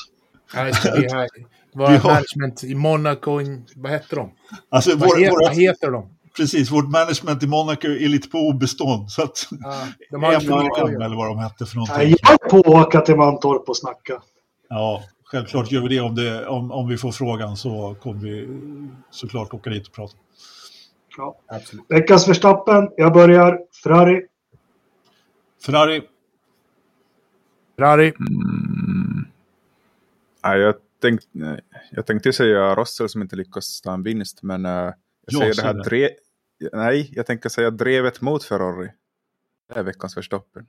Har- management i Monaco, vad heter de? Alltså, Vad, vår, he, våra, vad heter de? Precis, vårt management i Monaco är lite på obestånd. Så att, Ja, de har göra. eller vad de hette för någonting. Nej, Jag är på att åka till Mantorp och snacka. Ja, självklart gör vi det om, det om, om vi får frågan så kommer vi såklart åka dit och prata. Ja. Absolut. Veckans Verstappen. Jag börjar. Ferrari. Ferrari, Ferrari. Nej, jag, tänk, jag tänkte säga Russell som inte lyckas ta en vinst, men eh, jag Ja, säger det här det. dre, Nej, jag tänker säga drevet mot Ferrari. Det är veckans Verstappen.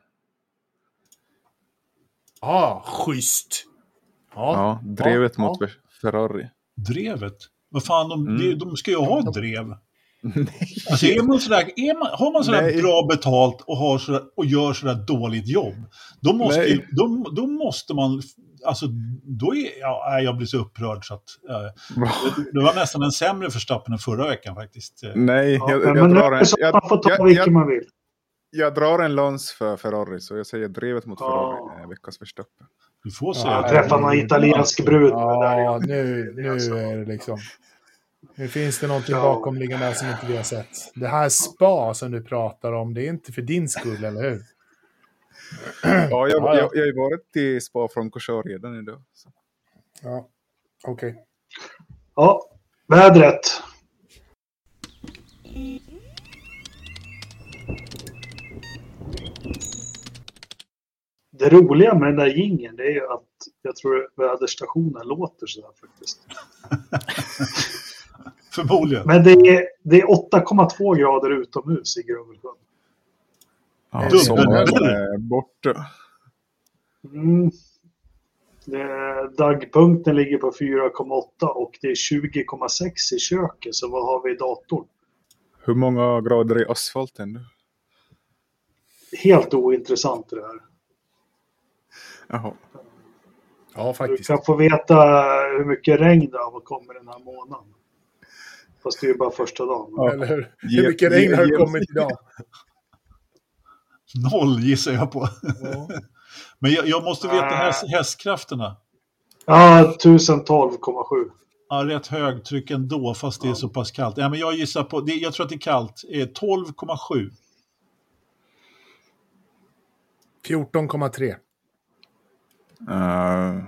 Ja, schysst. Ja, Ja, drevet ja, mot ja. Ferrari. drevet. Vad fan, de, Mm. de, ska ju ha ett drev. Nej. Alltså, är man sådär, är man, har man sådär Nej. bra betalt och, har sådär, och gör sådär dåligt jobb, då måste, ju- då, då måste man... Alltså, då är, ja, jag blir så upprörd så att... Eh, det, var nästan en sämre förstappen än förra veckan faktiskt. Eh, Nej, Ja, jag, drar en, jag, man får ta jag, vilken jag, man vill. jag drar en lans för Ferrari, så jag säger drevet mot Ja. Ferrari är veckans Verstappen. du får säga. Jag träffade någon italiensk brud. Ja, nu, nu är det liksom... Nu finns det någonting Ja. bakomliggande som inte vi har sett. Det här spa som du pratar om, det är inte för din skull, eller hur? Ja, jag, Ja, ja. jag, jag har ju varit i Spa Francorchamps redan idag. Så. Ja, okej. Ja, vädret. Det roliga med den där gingen det är ju att jag tror väderstationen låter sådär faktiskt. Förmodligen. Men det är, det är 8,2 grader utomhus i Grövelsjön. Ja, Dubbel- sommaren är borta. Mm. Dagpunkten ligger på 4,8 och det är 20,6 i köket. Så vad har vi i datorn? Hur många grader är asfalten? nu? Helt ointressant det här. Jaha. Ja, Du faktiskt. kan få veta hur mycket regn det har kommit den här månaden. Fast det är ju bara första dagen. Ja. Eller hur? Hur mycket regn har det kommit idag? Noll gissar jag på. Ja. Men jag, jag måste veta häst, hästkrafterna. Ja, 1012,7. Ja, rätt högtryck ändå, fast det är så pass kallt. Ja, men jag gissar på, det, jag tror att det är kallt. Eh, 12,7. 14,3. Uh,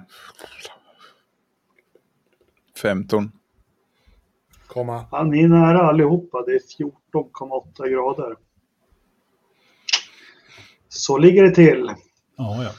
15. Komma. Ja, ni är nära allihopa. Det är 14,8 grader. Så ligger det till. Ja, ja.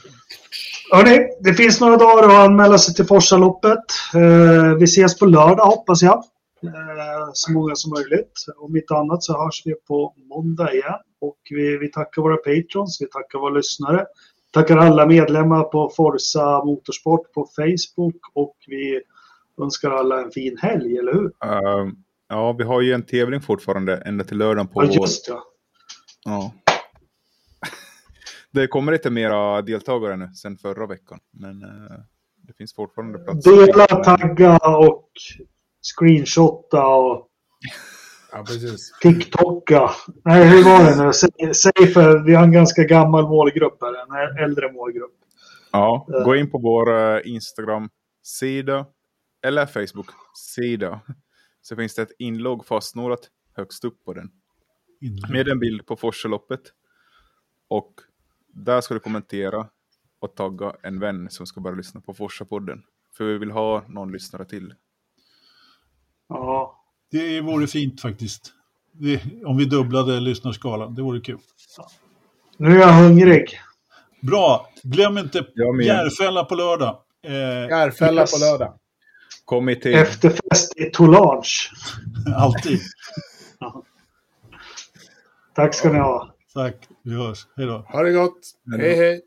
Hörrni, det finns några dagar att anmäla sig till Forsaloppet. Eh, vi ses på lördag hoppas jag. Eh, så många som möjligt. Om inte annat så hörs vi på måndag igen. Och vi, vi tackar våra patrons, vi tackar våra lyssnare. Tackar alla medlemmar på Forza Motorsport på Facebook och vi önskar alla en fin helg, eller hur? Uh, ja, vi har ju en tävling fortfarande ända till lördagen på... Ja, just det. Ja. Det kommer lite mera deltagare nu sen förra veckan. Men eh, det finns fortfarande plats. Dela, tagga och screenshotta och Ja, precis. TikToka. Nej, hur var det nu? Säg, säg för vi har en ganska gammal målgrupp här, en äldre målgrupp. Ja, gå in på vår eh, Instagram-sida eller Facebook-sida. Så finns det ett inlogg fastnålat högst upp på den. Med en bild på Forsaloppet. Och där ska du kommentera och tagga en vän som ska börja lyssna på Forsa-podden. För vi vill ha någon lyssnare till. Ja, Det vore fint faktiskt. Det, om vi dubblade lyssnarskalan, det vore kul. nu är jag hungrig. Bra, glöm inte. Järfälla på lördag. Eh, Järfälla Yes. på lördag. Kom i tid. Efterfest i Toulange. alltid. Tack ska ni ha. Tack, vi hörs. Hej då. Ha det gott. Hej, hej.